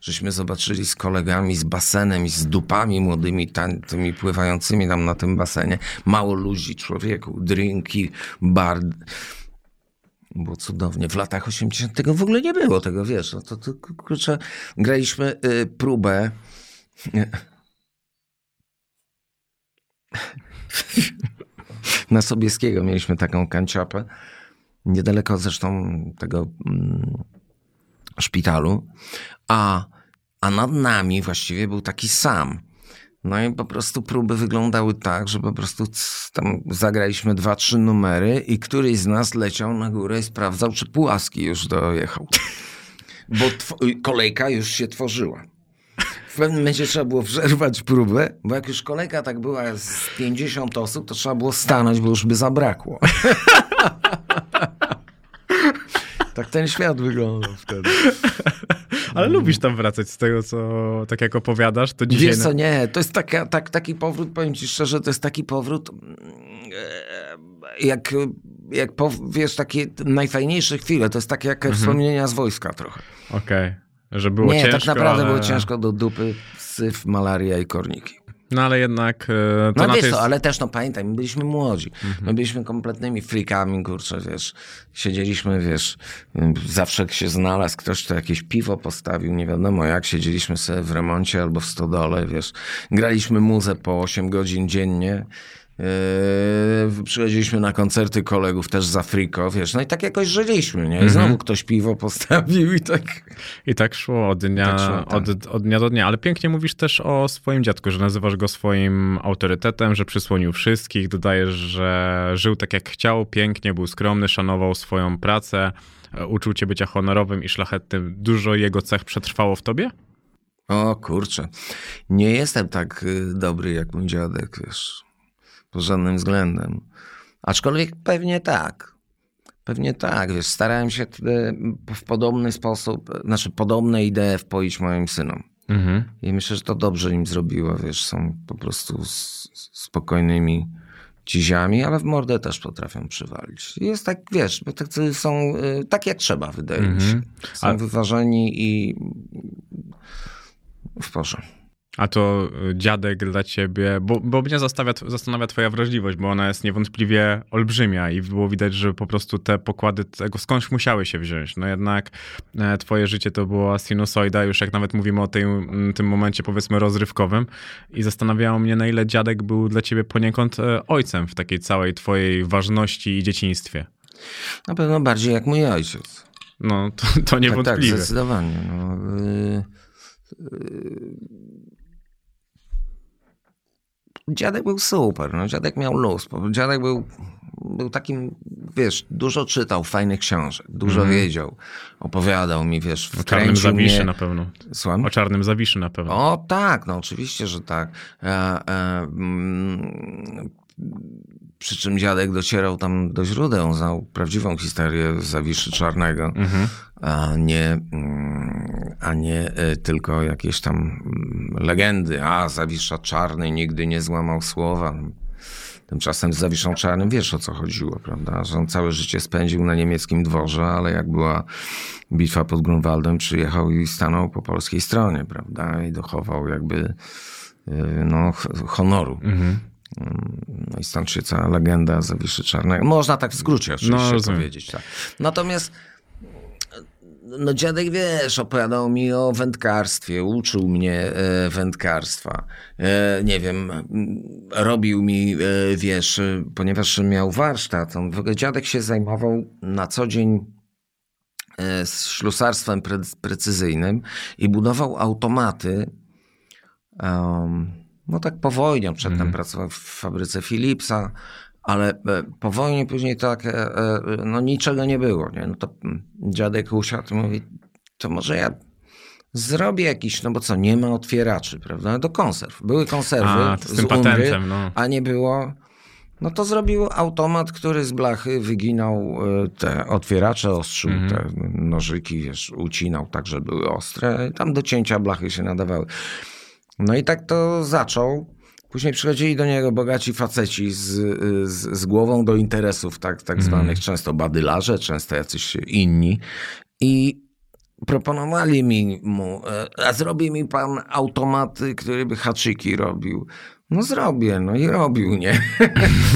żeśmy zobaczyli z kolegami, z basenem i z dupami młodymi, tymi pływającymi tam na tym basenie, mało ludzi, człowieku, drinki, bar, było cudownie. W latach 80. tego w ogóle nie było, tego wiesz. No to, to kurczę, graliśmy y, próbę. Na Sobieskiego mieliśmy taką kanciapę. Niedaleko zresztą tego mm, szpitalu. A, a nad nami właściwie był taki sam. No i po prostu próby wyglądały tak, że po prostu tam zagraliśmy dwa, trzy numery i któryś z nas leciał na górę i sprawdzał, czy Pułaski już dojechał. Bo tw- kolejka już się tworzyła. W pewnym momencie trzeba było przerwać próbę, bo jak już kolejka tak była z 50 osób, to trzeba było stanąć, bo już by zabrakło. tak ten świat wyglądał wtedy. Ale lubisz tam wracać z tego, co tak jak opowiadasz, to dzisiaj... Wiesz co, nie, to jest taka, tak, taki powrót, powiem ci szczerze, to jest taki powrót, mm, e, jak, jak pow, wiesz, takie najfajniejsze chwile, to jest takie jak wspomnienia z wojska trochę. Okej, że było nie, ciężko, tak naprawdę ale... było ciężko do dupy, syf, malaria i korniki. No ale jednak e, to No wiesz co, ale też no pamiętaj, my byliśmy młodzi. My byliśmy kompletnymi freakami, kurczę, wiesz. Siedzieliśmy, wiesz, zawsze się znalazł ktoś, to jakieś piwo postawił, nie wiadomo jak, siedzieliśmy sobie w remoncie albo w stodole, wiesz. Graliśmy muzę po 8 godzin dziennie. Yy, przychodziliśmy na koncerty kolegów też z Afriko, wiesz, no i tak jakoś żyliśmy, nie? I znowu ktoś piwo postawił i tak... I tak szło od dnia, Tak szło, tak. Od, od dnia do dnia. Ale pięknie mówisz też o swoim dziadku, że nazywasz go swoim autorytetem, że przysłonił wszystkich, dodajesz, że żył tak jak chciał, pięknie, był skromny, szanował swoją pracę, e, uczył cię bycia honorowym i szlachetnym. Dużo jego cech przetrwało w tobie? O kurczę, nie jestem tak y, dobry jak mój dziadek, wiesz, pod żadnym względem. Aczkolwiek pewnie tak. Pewnie tak, wiesz, starałem się w podobny sposób, znaczy podobne idee wpoić moim synom. Mhm. I myślę, że to dobrze im zrobiło, wiesz, są po prostu spokojnymi ciziami, ale w mordę też potrafią przywalić. Jest tak, wiesz, bo tacy są y, tak jak trzeba, wydaje mi się. Mhm. Są A- wyważeni i w porze. A to y, dziadek dla ciebie, bo, bo mnie zastanawia, zastanawia twoja wrażliwość, bo ona jest niewątpliwie olbrzymia i było widać, że po prostu te pokłady tego skądś musiały się wziąć. No jednak e, twoje życie to była sinusoida, już jak nawet mówimy o tej, m, tym momencie powiedzmy rozrywkowym i zastanawiało mnie, na ile dziadek był dla ciebie poniekąd e, ojcem w takiej całej twojej ważności i dzieciństwie. Na pewno bardziej jak mój ojciec. No, to, to Tak, tak, niewątpliwie. zdecydowanie. No, y, y, dziadek był super, no, dziadek miał luz. Dziadek był, był takim, wiesz, dużo czytał fajnych książek, dużo Mhm. wiedział, opowiadał mi, wiesz, o czarnym zawiszy mnie... na pewno. Słucham? O czarnym zawiszy na pewno. O tak, no oczywiście, że tak. E, e, mm, przy czym dziadek docierał tam do źródeł, znał prawdziwą historię Zawiszy Czarnego, Mhm. a nie, mm, a nie e, tylko jakieś tam mm, legendy. A, Zawisza Czarny nigdy nie złamał słowa. Tymczasem z Zawiszą Czarnym wiesz o co chodziło, prawda? Że on całe życie spędził na niemieckim dworze, ale jak była bitwa pod Grunwaldem, przyjechał i stanął po polskiej stronie, prawda? I dochował jakby y, no, honoru. Mhm. No i stąd się cała legenda Zawiszy Czarnego. Można tak w skrócie oczywiście No, powiedzieć. Tak. Natomiast no dziadek, wiesz, opowiadał mi o wędkarstwie, uczył mnie e, wędkarstwa. E, nie wiem, robił mi, e, wiesz, ponieważ miał warsztat, on dziadek się zajmował na co dzień z ślusarstwem pre, precyzyjnym i budował automaty. em, no tak po wojnie, przedtem pracował w fabryce Philipsa, ale e, po wojnie później tak, e, e, no niczego nie było. Nie? No to mm, dziadek usiadł i mówi, to może ja zrobię jakiś, no bo co, nie ma otwieraczy, prawda? Do konserw. Były konserwy A, z tym Umbry, patentem, no. a nie było... No to zrobił automat, który z blachy wyginał te otwieracze, ostrzył Mhm. te nożyki, wiesz, ucinał tak, żeby były ostre. Tam do cięcia blachy się nadawały. No i tak to zaczął. Później przychodzili do niego bogaci faceci z, z, z głową do interesów, tak, tak zwanych często badylarze, często jacyś inni. I proponowali mi mu, e, a zrobi mi pan automaty, który by haczyki robił. No zrobię, no i robił, nie?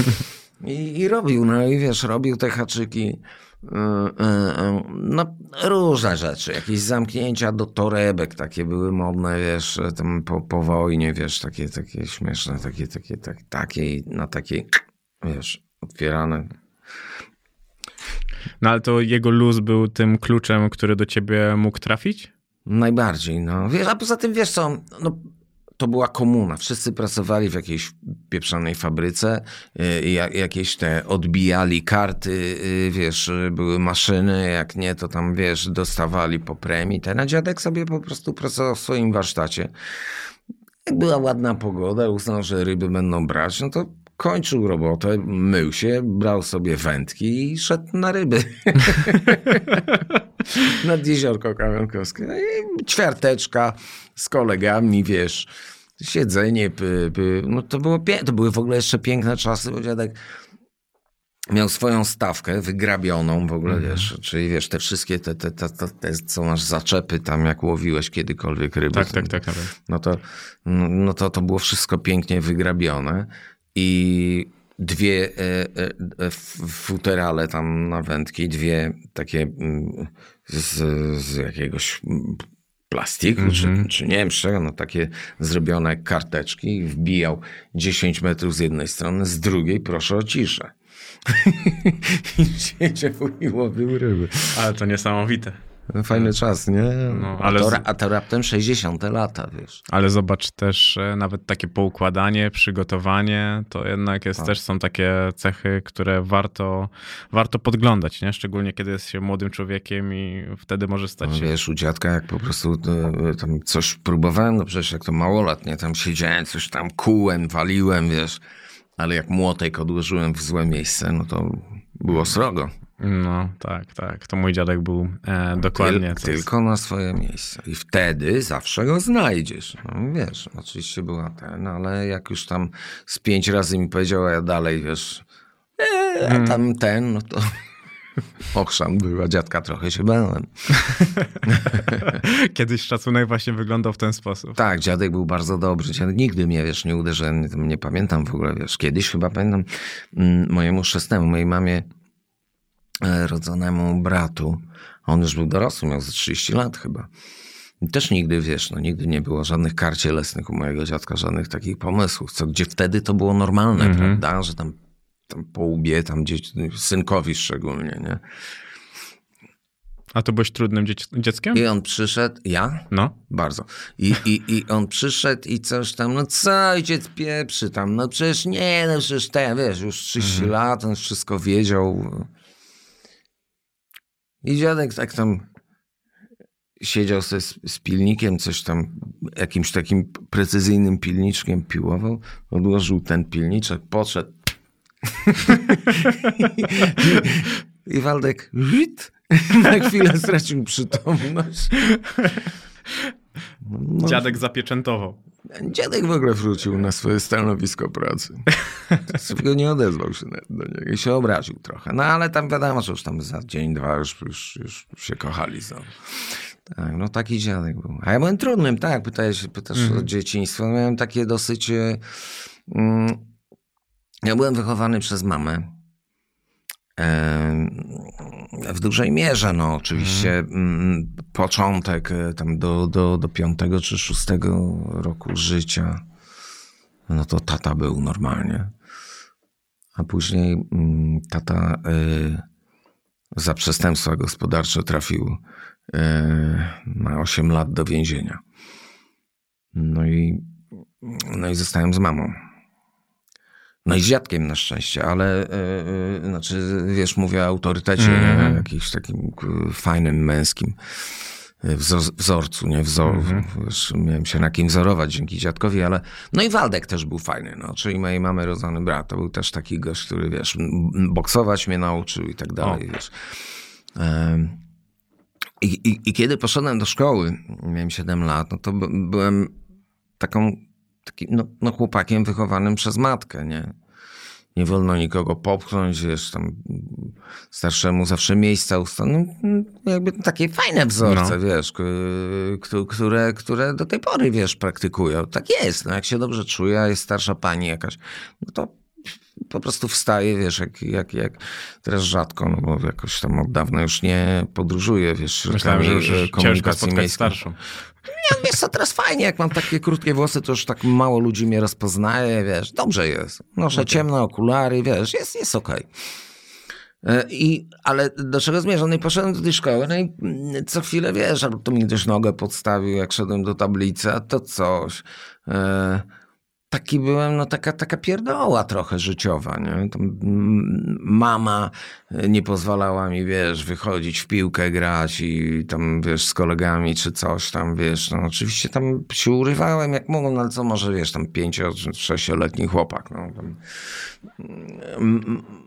I, I robił, no i wiesz, robił te haczyki. E, e, e, No, różne rzeczy, jakieś zamknięcia do torebek, takie były modne, wiesz, tam po, po wojnie, wiesz, takie, takie śmieszne, takie, takie, tak, takie, na takie, wiesz, otwierane. No ale to jego luz był tym kluczem, który do ciebie mógł trafić? Najbardziej, no. Wiesz, a poza tym, wiesz co, no, to była komuna. Wszyscy pracowali w jakiejś pieprzonej fabryce, y, ja- jakieś te odbijali karty, y, wiesz, y, były maszyny, jak nie, to tam, wiesz, dostawali po premii. Ten dziadek sobie po prostu pracował w swoim warsztacie. Jak była ładna pogoda, uznał, że ryby będą brać, no to kończył robotę, mył się, brał sobie wędki i szedł na ryby. Nad jeziorko Kamionkowskie. No i ćwiarteczka z kolegami, wiesz, siedzenie, py, py. no to, było to były w ogóle jeszcze piękne czasy, bo dziadek miał swoją stawkę wygrabioną w ogóle, wiesz, czyli wiesz, te wszystkie te, te, te, te, co masz zaczepy tam, jak łowiłeś kiedykolwiek ryby. Tak, tak, tak. tak. No to, no to, to było wszystko pięknie wygrabione i dwie e, e, e, futerale tam na wędki, dwie takie mm, z, z jakiegoś mm, plastiku, czy, czy nie wiem czego, no takie zrobione karteczki i wbijał 10 metrów z jednej strony, z drugiej proszę o ciszę. I siedział i łowił ryby. Ale to niesamowite. Fajny czas, nie? No, ale a, to, a to raptem 60 lata, wiesz. Ale zobacz też e, nawet takie poukładanie, przygotowanie, to jednak jest, Tak. też są takie cechy, które warto, warto podglądać, nie? Szczególnie kiedy jest się młodym człowiekiem i wtedy może stać No, się... wiesz, u dziadka jak po prostu e, tam coś próbowałem, no przecież jak to małolat, nie? Tam siedziałem, coś tam kułem, waliłem, wiesz. Ale jak młotek odłożyłem w złe miejsce, no to było srogo. No, tak, tak. To mój dziadek był e, dokładnie... Tyl, tylko na swoje miejsce. I wtedy zawsze go znajdziesz. No, wiesz, oczywiście była ten, ale jak już tam z pięć razy mi powiedział, a ja dalej, wiesz, e, a tam ten, no to ochrzan była, dziadka trochę się bałem. Kiedyś szacunek właśnie wyglądał w ten sposób. Tak, dziadek był bardzo dobry. Dziadek nigdy mnie, wiesz, nie uderzyłem, nie, nie pamiętam w ogóle, wiesz, kiedyś chyba pamiętam mm, mojemu chrzestnemu, mojej mamie rodzonemu bratu, a on już był dorosły, miał ze 30 lat chyba. I też nigdy, wiesz, no nigdy nie było żadnych kar cielesnych u mojego dziadka, żadnych takich pomysłów, co gdzie wtedy to było normalne, prawda, że tam, tam po łbie, tam gdzieś, synkowi szczególnie, nie? A to byłeś trudnym dzieckiem? I on przyszedł, ja? No. Bardzo. I, i, I on przyszedł i coś tam, no co ojciec pieprzy tam, no przecież nie, no przecież te, wiesz, już 30 lat, on wszystko wiedział. I dziadek tak tam siedział sobie z, pilnikiem, coś tam, jakimś takim precyzyjnym pilniczkiem piłował, odłożył ten pilniczek, podszedł. I, Waldek na chwilę stracił przytomność. No, Dziadek zapieczętował. Dziadek w ogóle wrócił na swoje stanowisko pracy. Tylko nie odezwał się do niego i się obraził trochę. No ale tam wiadomo, że już tam za dzień, dwa już, już, już się kochali znowu. Tak, no taki dziadek był. A ja byłem trudnym, tak, pytałeś, pytasz o dzieciństwo. Miałem takie dosyć... Mm, ja byłem wychowany przez mamę. W dużej mierze, no oczywiście mm, początek e, tam do, do, do piątego czy szóstego roku życia, no to tata był normalnie. A później mm, tata y, za przestępstwa gospodarcze trafił y, na 8 lat do więzienia. No i, no i zostałem z mamą. No i z dziadkiem na szczęście, ale yy, znaczy, wiesz, mówię o autorytecie, Mhm. jakimś takim fajnym, męskim wzor, wzorcu, nie wzoru. Mhm. Wiesz, miałem się na kim wzorować dzięki dziadkowi, ale no i Waldek też był fajny, no, czyli mojej mamy rodzony brat, to był też taki gość, który, wiesz, boksować mnie nauczył i tak dalej, wiesz. Em, I, i, I kiedy poszedłem do szkoły, miałem 7 lat, no to by, byłem taką, taki, no, no chłopakiem wychowanym przez matkę, nie? Nie wolno nikogo popchnąć, wiesz, tam starszemu zawsze miejsca ustawić. No, jakby takie fajne wzorce, wiesz, k- k- które, które do tej pory, wiesz, praktykują. Tak jest, no jak się dobrze czuje, a jest starsza pani jakaś, no to po prostu wstaje, wiesz, jak, jak, jak teraz rzadko, no bo jakoś tam od dawna już nie podróżuję, wiesz, Myślałem, że już ciężko spotkać starszą. Ja, wiesz co, teraz fajnie, jak mam takie krótkie włosy, to już tak mało ludzi mnie rozpoznaje, wiesz, dobrze jest. Noszę ciemne okulary, wiesz, jest, jest okej. E, I, ale do czego zmierzam? No i poszedłem do tej szkoły, no i mm, co chwilę, wiesz, albo to mi ktoś nogę podstawił, jak szedłem do tablicy, a to coś. E, taki byłem, no taka, taka pierdoła trochę życiowa, nie? Tam, mama nie pozwalała mi, wiesz, wychodzić w piłkę grać i tam, wiesz, z kolegami czy coś tam, wiesz, no oczywiście tam się urywałem jak mogłem, no ale co może, wiesz, tam pięcio sześcioletni chłopak, no. Tam,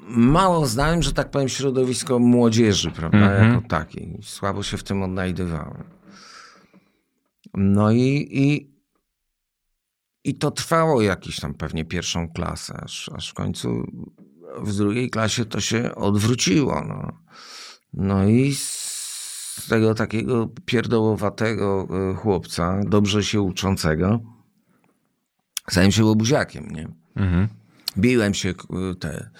mało znałem, że tak powiem, środowisko młodzieży, prawda, jako takiej. Słabo się w tym odnajdywałem. No i, i, i to trwało jakiś tam pewnie pierwszą klasę, aż, aż w końcu w drugiej klasie to się odwróciło. No, no i z tego takiego pierdołowatego e, chłopca, dobrze się uczącego, stałem się łobuziakiem, nie? Mhm. Biłem się k- te,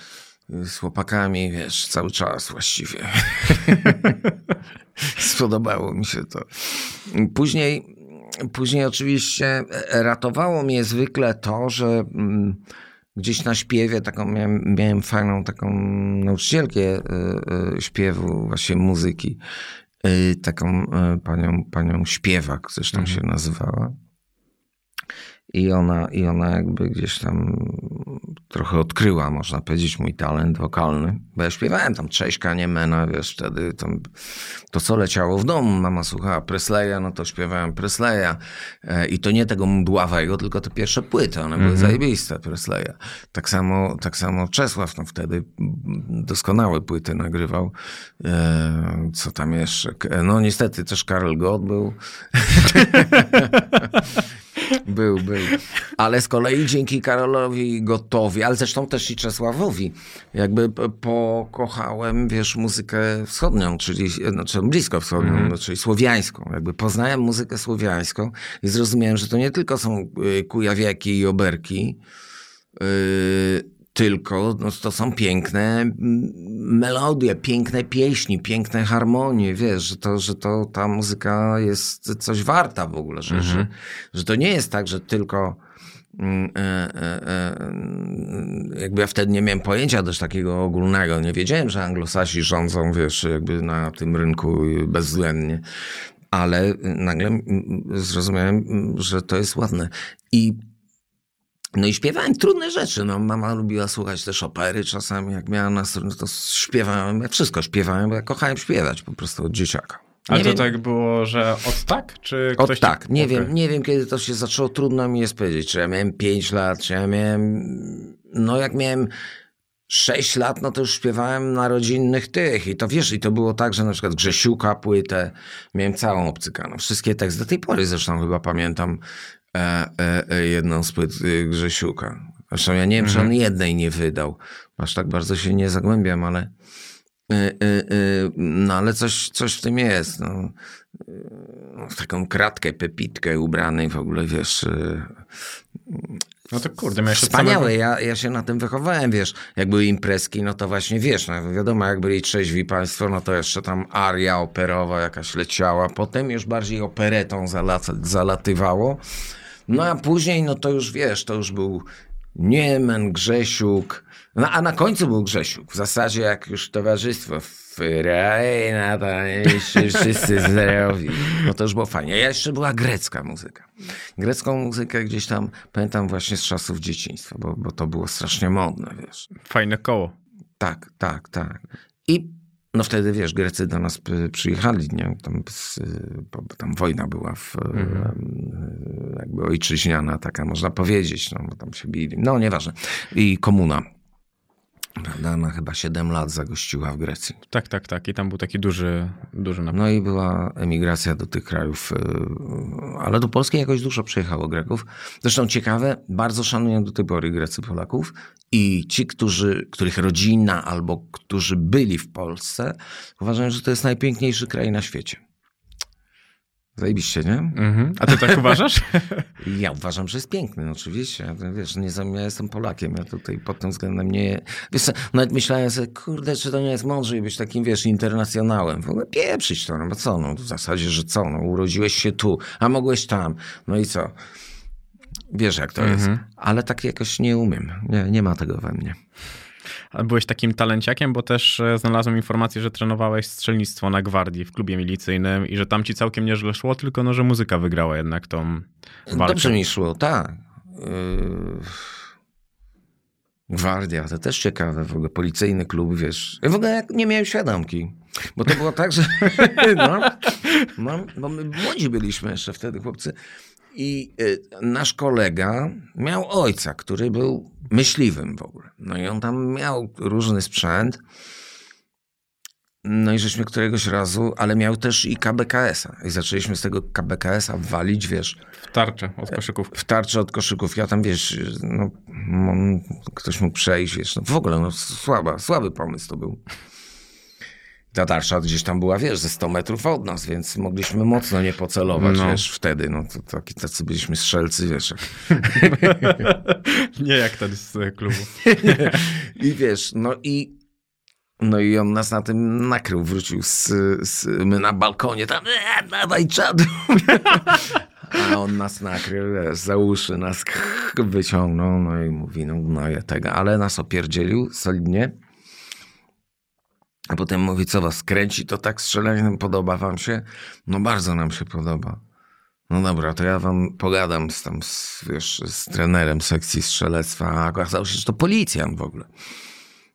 z chłopakami, wiesz, cały czas właściwie. Spodobało mi się to. Później, później oczywiście ratowało mnie zwykle to, że mm, gdzieś na śpiewie taką miałem, miałem fajną taką nauczycielkę y, śpiewu, właśnie muzyki. Taką panią, panią śpiewak zresztą mhm. się nazywała. I ona, I ona jakby gdzieś tam trochę odkryła, można powiedzieć, mój talent wokalny. Bo ja śpiewałem tam Cześćka, Niemena, wiesz, wtedy tam, to co leciało w domu. Mama słuchała Presleya, no to śpiewałem Presleya. E, I to nie tego mdławego, tylko te pierwsze płyty, one były mm -hmm. zajebiste, Presleya. Tak samo, tak samo Czesław, no wtedy doskonałe płyty nagrywał. E, co tam jeszcze? No niestety też Karel Gott był. Był, był. Ale z kolei dzięki Karolowi Gotowi, ale zresztą też i Czesławowi, jakby pokochałem, wiesz, muzykę wschodnią, czyli znaczy blisko wschodnią, mm. czyli słowiańską. Jakby poznałem muzykę słowiańską i zrozumiałem, że to nie tylko są y, kujawiaki i oberki, yy, tylko no, to są piękne melodie, piękne pieśni, piękne harmonie, wiesz, że to, że to ta muzyka jest coś warta w ogóle, że, że, mhm. że to nie jest tak, że tylko mm, e, e, e, jakby ja wtedy nie miałem pojęcia też takiego ogólnego, nie wiedziałem, że anglosasi rządzą, wiesz, jakby na tym rynku bezwzględnie, ale nagle zrozumiałem, że to jest ładne. I no i śpiewałem trudne rzeczy. No, mama lubiła słuchać też opery czasami, jak miała nastrój, no to śpiewałem, ja wszystko śpiewałem, bo ja kochałem śpiewać po prostu od dzieciaka. Ale to wiem, tak było, że od tak? Czy od tak. Nie, okay. wiem, nie wiem, kiedy to się zaczęło. Trudno mi jest powiedzieć, czy ja miałem 5 lat, czy ja miałem... No jak miałem 6 lat, no to już śpiewałem na rodzinnych tych. I to wiesz, i to było tak, że na przykład Grzesiuka płytę miałem całą obcykaną. Wszystkie teksty, do tej pory zresztą chyba pamiętam jedną z płyt e, Grzesiuka. Zresztą ja nie wiem, mhm. czy on jednej nie wydał. Aż tak bardzo się nie zagłębiam, ale e, e, no ale coś, coś w tym jest. No. W taką kratkę, pepitkę ubrany w ogóle, wiesz... No to kurde, miałeś Wspaniałe, samego... ja, ja się na tym wychowałem, wiesz, jak były imprezki, no to właśnie, wiesz, no wiadomo, jak byli trzeźwi państwo, no to jeszcze tam aria operowa jakaś leciała, potem już bardziej operetą zalatywało, no a później, no to już wiesz, to już był Niemen, Grzesiuk, no, a na końcu był Grzesiuk. W zasadzie jak już towarzystwo Frajna, wszyscy zdrowi. No to już było fajnie. A jeszcze była grecka muzyka. Grecką muzykę gdzieś tam pamiętam właśnie z czasów dzieciństwa, bo, bo to było strasznie modne, wiesz. Fajne koło. Tak, tak, tak. I no wtedy, wiesz, Grecy do nas przyjechali, nie? Tam, tam wojna była w, mhm. jakby ojczyźniana taka, można powiedzieć, no bo tam się bili. No, nieważne. I komuna. Prawda? Ona chyba 7 lat zagościła w Grecji. Tak, tak, tak. I tam był taki duży, duży napad. No i była emigracja do tych krajów, y, ale do Polski jakoś dużo przyjechało Greków. Zresztą ciekawe, bardzo szanują do tej pory Grecy Polaków i ci, którzy, których rodzina albo którzy byli w Polsce, uważają, że to jest najpiękniejszy kraj na świecie. Zajebiście, nie? Mm-hmm. A ty tak uważasz? ja uważam, że jest piękny, no oczywiście. Wiesz, nie, ja jestem Polakiem, ja tutaj pod tym względem nie... Wiesz nawet myślałem sobie, kurde, czy to nie jest mądrze być takim, wiesz, internacjonałem. W ogóle pieprzyć to, no bo co, no w zasadzie, że co, no urodziłeś się tu, a mogłeś tam, no i co? Wiesz, jak to jest. Ale tak jakoś nie umiem, nie, nie ma tego we mnie. Byłeś takim talenciakiem, bo też e, znalazłem informację, że trenowałeś strzelnictwo na gwardii w klubie milicyjnym i że tam ci całkiem nieźle szło, tylko no, że muzyka wygrała jednak tą walkę. Dobrze mi szło, tak. Yy, gwardia, to też ciekawe, w ogóle policyjny klub, wiesz. Ja w ogóle nie miałem świadomki, bo to było tak, że no, no, bo my młodzi byliśmy jeszcze wtedy, chłopcy. I y, nasz kolega miał ojca, który był myśliwym w ogóle. No i on tam miał różny sprzęt. No i żeśmy któregoś razu, ale miał też i KBKS-a. I zaczęliśmy z tego KBKS-a walić, wiesz. W tarczę od koszyków. W tarczę od koszyków. Ja tam, wiesz, no, ktoś mógł przejść, wiesz. No, w ogóle, no, słaba, słaby pomysł to był ta darsza gdzieś tam była, wiesz, ze 100 metrów od nas, więc mogliśmy mocno nie pocelować, no. wiesz, wtedy, no to taki, tacy byliśmy strzelcy, wiesz. nie jak wtedy z klubu. I wiesz, no i No i on nas na tym nakrył, wrócił z, z my na balkonie tam, e, dawaj czadu. A on nas nakrył, wiesz, za uszy nas wyciągnął, no i mówi, no, no ja tego, ale nas opierdzielił solidnie. A potem mówi, co was kręci, to tak strzelanie podoba wam się? No bardzo nam się podoba. No dobra, to ja wam pogadam z tam, z, wiesz, z trenerem sekcji strzelectwa, a okazało się, że to policjant w ogóle.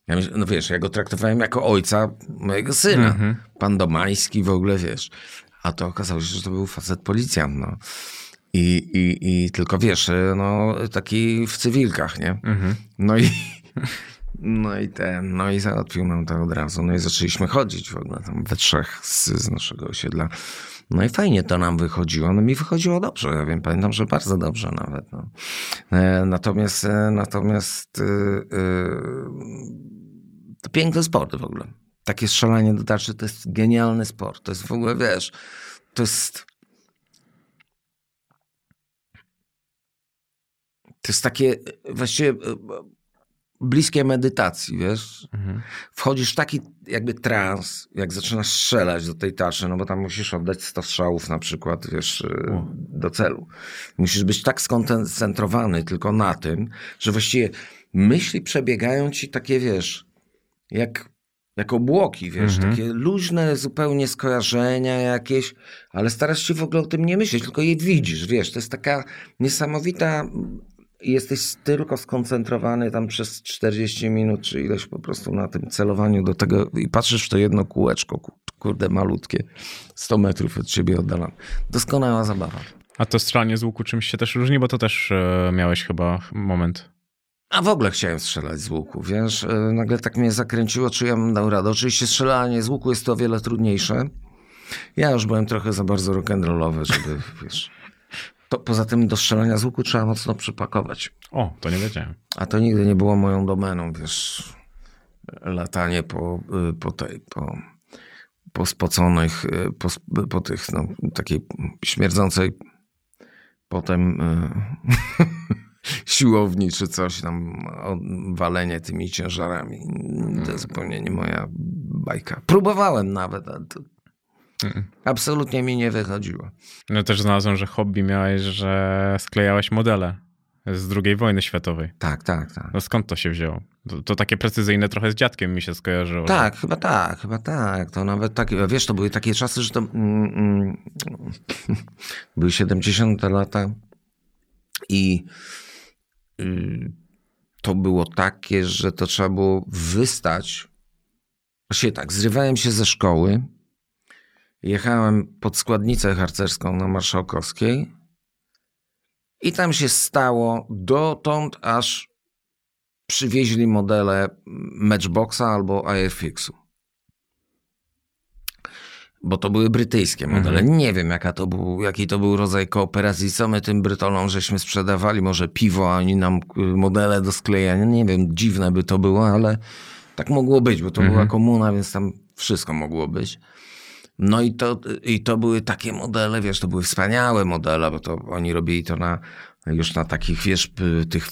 Ja myślę, no wiesz, ja go traktowałem jako ojca mojego syna. Mhm. Pan Domański w ogóle, wiesz. A to okazało się, że to był facet policjant, no. I, i, i tylko wiesz, no taki w cywilkach, nie? Mhm. No i, no i ten, no i załatwił nam to od razu. No i zaczęliśmy chodzić w ogóle tam we trzech z, z naszego osiedla. No i fajnie to nam wychodziło. No mi wychodziło dobrze, ja wiem, pamiętam, że bardzo dobrze nawet. No. E, Natomiast, e, natomiast e, to piękny sport w ogóle. Takie strzelanie do tarczy to jest genialny sport. To jest w ogóle, wiesz, to jest... To jest takie właściwie bliskie medytacji, wiesz? Wchodzisz w taki jakby trans, jak zaczynasz strzelać do tej tarczy, no bo tam musisz oddać 100 strzałów na przykład, wiesz, e, do celu. Musisz być tak skoncentrowany tylko na tym, że właściwie myśli przebiegają ci takie, wiesz, jak, jak obłoki, wiesz, takie luźne zupełnie skojarzenia jakieś, ale starasz się w ogóle o tym nie myśleć, tylko je widzisz, wiesz, to jest taka niesamowita jesteś tylko skoncentrowany tam przez 40 minut, czy ileś po prostu na tym celowaniu do tego i patrzysz w to jedno kółeczko, ku- kurde malutkie, 100 metrów od ciebie oddalone. Doskonała zabawa. A to strzelanie z łuku czymś się też różni, bo to też e, miałeś chyba moment. A w ogóle chciałem strzelać z łuku, wiesz, E, nagle tak mnie zakręciło, czy ja bym dał radę. Oczywiście strzelanie z łuku jest to o wiele trudniejsze. Ja już byłem trochę za bardzo rock'n'rollowy, żeby, wiesz... To, poza tym do strzelania z łuku trzeba mocno przypakować. O, to nie wiedziałem. A to nigdy nie było moją domeną, wiesz, latanie po, y, po tej, po, po spoconych, y, po, po tych, no, takiej śmierdzącej potem y, siłowni czy coś tam, walenie tymi ciężarami. To zupełnie nie moja bajka. Próbowałem nawet, ale to absolutnie mi nie wychodziło. No też znalazłem, że hobby miałeś, że sklejałeś modele z II wojny światowej. Tak, tak, tak. No skąd to się wzięło? To, to takie precyzyjne trochę z dziadkiem mi się skojarzyło. Tak, chyba tak, chyba tak. To nawet takie, wiesz, to były takie czasy, że to mm, mm, były 70 lata i y, to było takie, że to trzeba było wystać. Właściwie tak, zrywałem się ze szkoły, jechałem pod składnicę harcerską na Marszałkowskiej i tam się stało dotąd, aż przywieźli modele Matchboxa albo IFX-u. Bo to były brytyjskie modele. Nie wiem, jaka to był, jaki to był rodzaj kooperacji. Co my tym Brytolom żeśmy sprzedawali? Może piwo, a oni nam y, modele do sklejania. Nie wiem, dziwne by to było, ale tak mogło być, bo to była komuna, więc tam wszystko mogło być. No i to, i to były takie modele, wiesz, to były wspaniałe modele, bo to oni robili to na, już na takich, wiesz, tych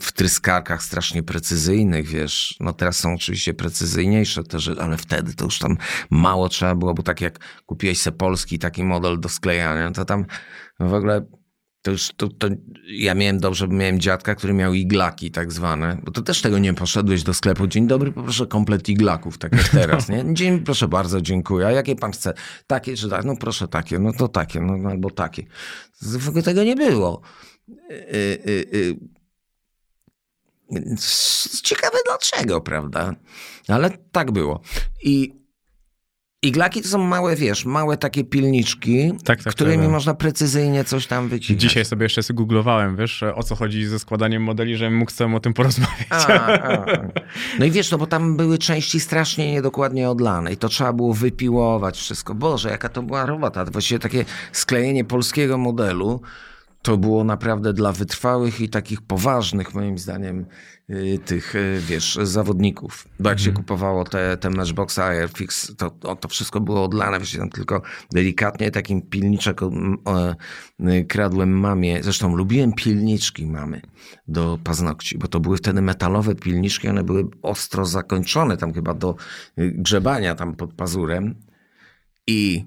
wtryskarkach strasznie precyzyjnych, wiesz. No teraz są oczywiście precyzyjniejsze te ale wtedy to już tam mało trzeba było, bo tak jak kupiłeś se polski taki model do sklejania, to tam w ogóle to już to, to ja miałem dobrze, bo miałem dziadka, który miał iglaki tak zwane, bo to też tego nie poszedłeś do sklepu. Dzień dobry, poproszę komplet iglaków, tak jak teraz, nie? Dzień, proszę bardzo, dziękuję. A jakie pan chce? Takie czy tak? No proszę takie, no to takie, no, no albo takie. W ogóle tego nie było. Y, y, y, Więc Ciekawe dlaczego, prawda? Ale tak było. I iglaki to są małe, wiesz, małe takie pilniczki, Tak, tak, którymi tak, tak. można precyzyjnie coś tam wycinać. Dzisiaj sobie jeszcze googlowałem, wiesz, o co chodzi ze składaniem modeli, żebym mógł tobą o tym porozmawiać. A, a. No i wiesz, no bo tam były części strasznie niedokładnie odlane i to trzeba było wypiłować wszystko. Boże, jaka to była robota. Właściwie takie sklejenie polskiego modelu to było naprawdę dla wytrwałych i takich poważnych, moim zdaniem, y, tych, y, wiesz, zawodników. Bo jak się kupowało te, te Matchboxa Airfix, to, to, to wszystko było odlane, wiesz, tam tylko delikatnie takim pilniczek e, y, kradłem mamie. Zresztą lubiłem pilniczki mamy do paznokci, bo to były wtedy metalowe pilniczki, one były ostro zakończone tam chyba do grzebania tam pod pazurem i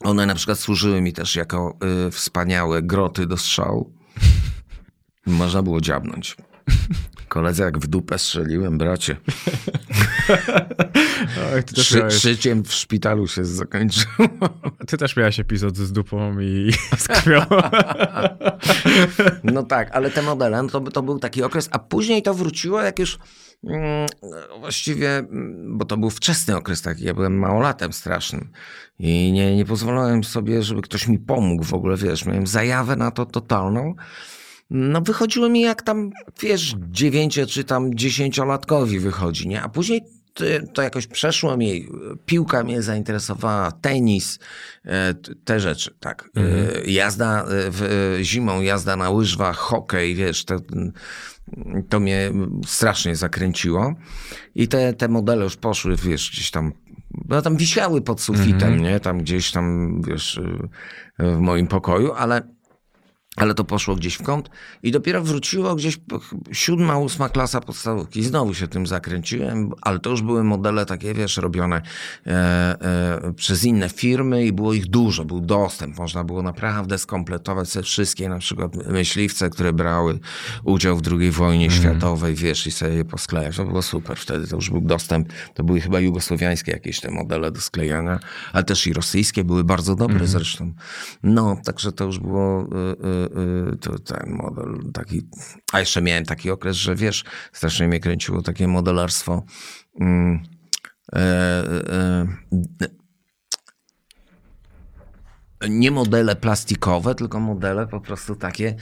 one na przykład służyły mi też jako y, wspaniałe groty do strzału. Można było dziabnąć. Koledze jak w dupę strzeliłem, bracie. Oj, ty, Szy, miałeś, szyciem w szpitalu się zakończyło. ty też miałeś epizod z dupą i z krwią. No tak, ale te modele, no to, to był taki okres, a później to wróciło jak już właściwie, mm, bo to był wczesny okres taki, ja byłem małolatem strasznym i nie, nie pozwalałem sobie, żeby ktoś mi pomógł w ogóle, wiesz, miałem zajawę na to totalną. No wychodziło mi jak tam, wiesz, dziewięcio czy tam dziesięciolatkowi wychodzi, nie? A później to, jakoś przeszło mi, piłka mnie zainteresowała, tenis, e, te rzeczy, tak. E, Jazda e, w, zimą, jazda na łyżwach, hokej, wiesz, to, to mnie strasznie zakręciło. I te, te modele już poszły, wiesz, gdzieś tam, no tam wisiały pod sufitem, nie? Tam gdzieś tam, wiesz, w moim pokoju, ale ale to poszło gdzieś w kąt i dopiero wróciło gdzieś siódma, ósma klasa podstawówki. Znowu się tym zakręciłem, ale to już były modele takie, wiesz, robione e, e, przez inne firmy i było ich dużo, był dostęp. Można było naprawdę skompletować sobie wszystkie na przykład myśliwce, które brały udział w II wojnie światowej, wiesz, i sobie je posklejać. To było super wtedy, to już był dostęp. To były chyba jugosłowiańskie jakieś te modele do sklejania, ale też i rosyjskie były bardzo dobre zresztą. No, także to już było y, y, to ten model taki. A jeszcze miałem taki okres, że wiesz, strasznie mnie kręciło takie modelarstwo. Mm, e, e, e, nie modele plastikowe, tylko modele po prostu takie,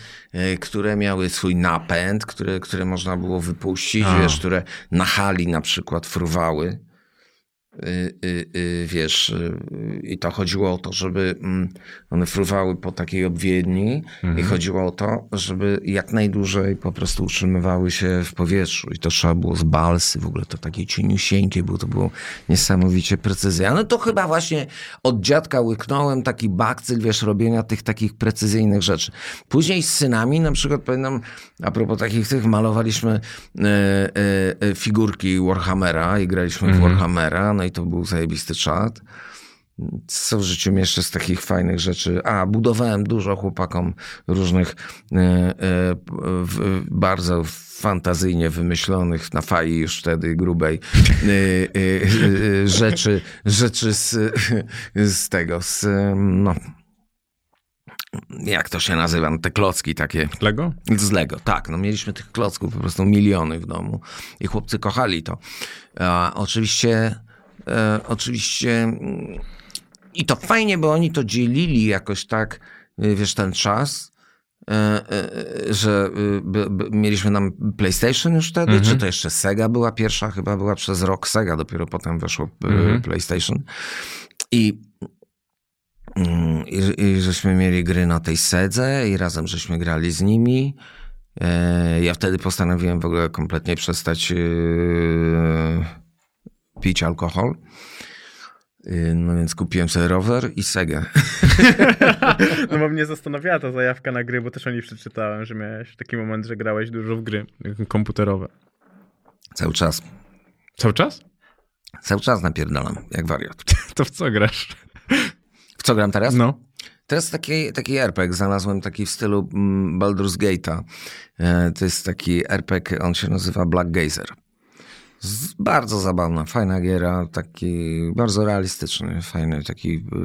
które miały swój napęd, które, które można było wypuścić, A. wiesz, które na hali na przykład fruwały. Y, y, y, wiesz, i to chodziło o to, żeby mm, one fruwały po takiej obwiedni i chodziło o to, żeby jak najdłużej po prostu utrzymywały się w powietrzu i to trzeba było z balsy, w ogóle to takie cieniusieńkie było, to było niesamowicie precyzyjne. No to chyba właśnie od dziadka łyknąłem taki bakcyl, wiesz, robienia tych takich precyzyjnych rzeczy. Później z synami, na przykład pamiętam, a propos takich tych, malowaliśmy e, e, e, figurki Warhammera i graliśmy w Warhammera, no i to był zajebisty czat. Co w życiu jeszcze z takich fajnych rzeczy? A, budowałem dużo chłopakom różnych e, e, bardzo fantazyjnie wymyślonych na fali już wtedy grubej e, rzeczy, rzeczy z, z tego, z no, jak to się nazywa, no, te klocki takie. Lego? Z Lego, tak. No mieliśmy tych klocków po prostu miliony w domu i chłopcy kochali to. A, oczywiście, e, oczywiście mm, i to fajnie, bo oni to dzielili jakoś tak, y, wiesz, ten czas, e, e, że y, mieliśmy nam PlayStation już wtedy, czy to jeszcze Sega była pierwsza, chyba była przez rok Sega, dopiero potem weszło y, PlayStation. I Mm, I, I żeśmy mieli gry na tej sedze i razem żeśmy grali z nimi. Ja wtedy postanowiłem w ogóle kompletnie przestać pić alkohol. E, No więc kupiłem sobie rower i segę. No bo mnie zastanawiała ta zajawka na gry, bo też o niej przeczytałem, że miałeś taki moment, że grałeś dużo w gry komputerowe. Cały czas. Cały czas? Cały czas napierdalam, jak wariat. To w co grasz? W co gram teraz? No. Teraz taki, taki RPG znalazłem taki w stylu mm, Baldur's Gate'a. E, To jest taki RPG, on się nazywa Black Gazer. Bardzo zabawna, fajna giera, taki bardzo realistyczny, fajny, taki e,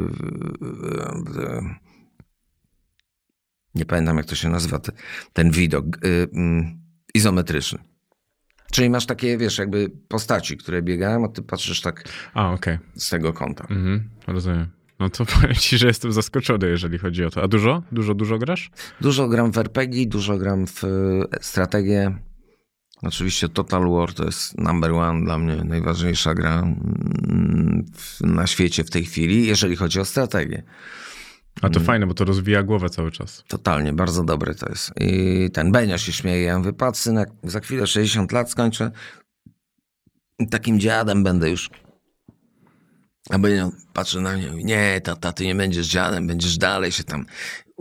e, e, nie pamiętam jak to się nazywa, te, ten widok mm, izometryczny. Czyli masz takie, wiesz, jakby postaci, które biegają, a ty patrzysz tak A, okej. z tego kąta. Mhm, rozumiem. No to powiem ci, że jestem zaskoczony, jeżeli chodzi o to. A dużo? Dużo, dużo grasz? Dużo gram w RPG, dużo gram w strategię. Oczywiście Total War to jest number one dla mnie, najważniejsza gra mm, na świecie w tej chwili, jeżeli chodzi o strategię. A to fajne, bo to rozwija głowę cały czas. Totalnie, bardzo dobry to jest. I ten Benio się śmieje. Ja mówię, patrz synek, za chwilę 60 lat skończę. Takim dziadem będę już. A Benio patrzy na mnie i mówi, nie, tata, ty nie będziesz dziadem, będziesz dalej się tam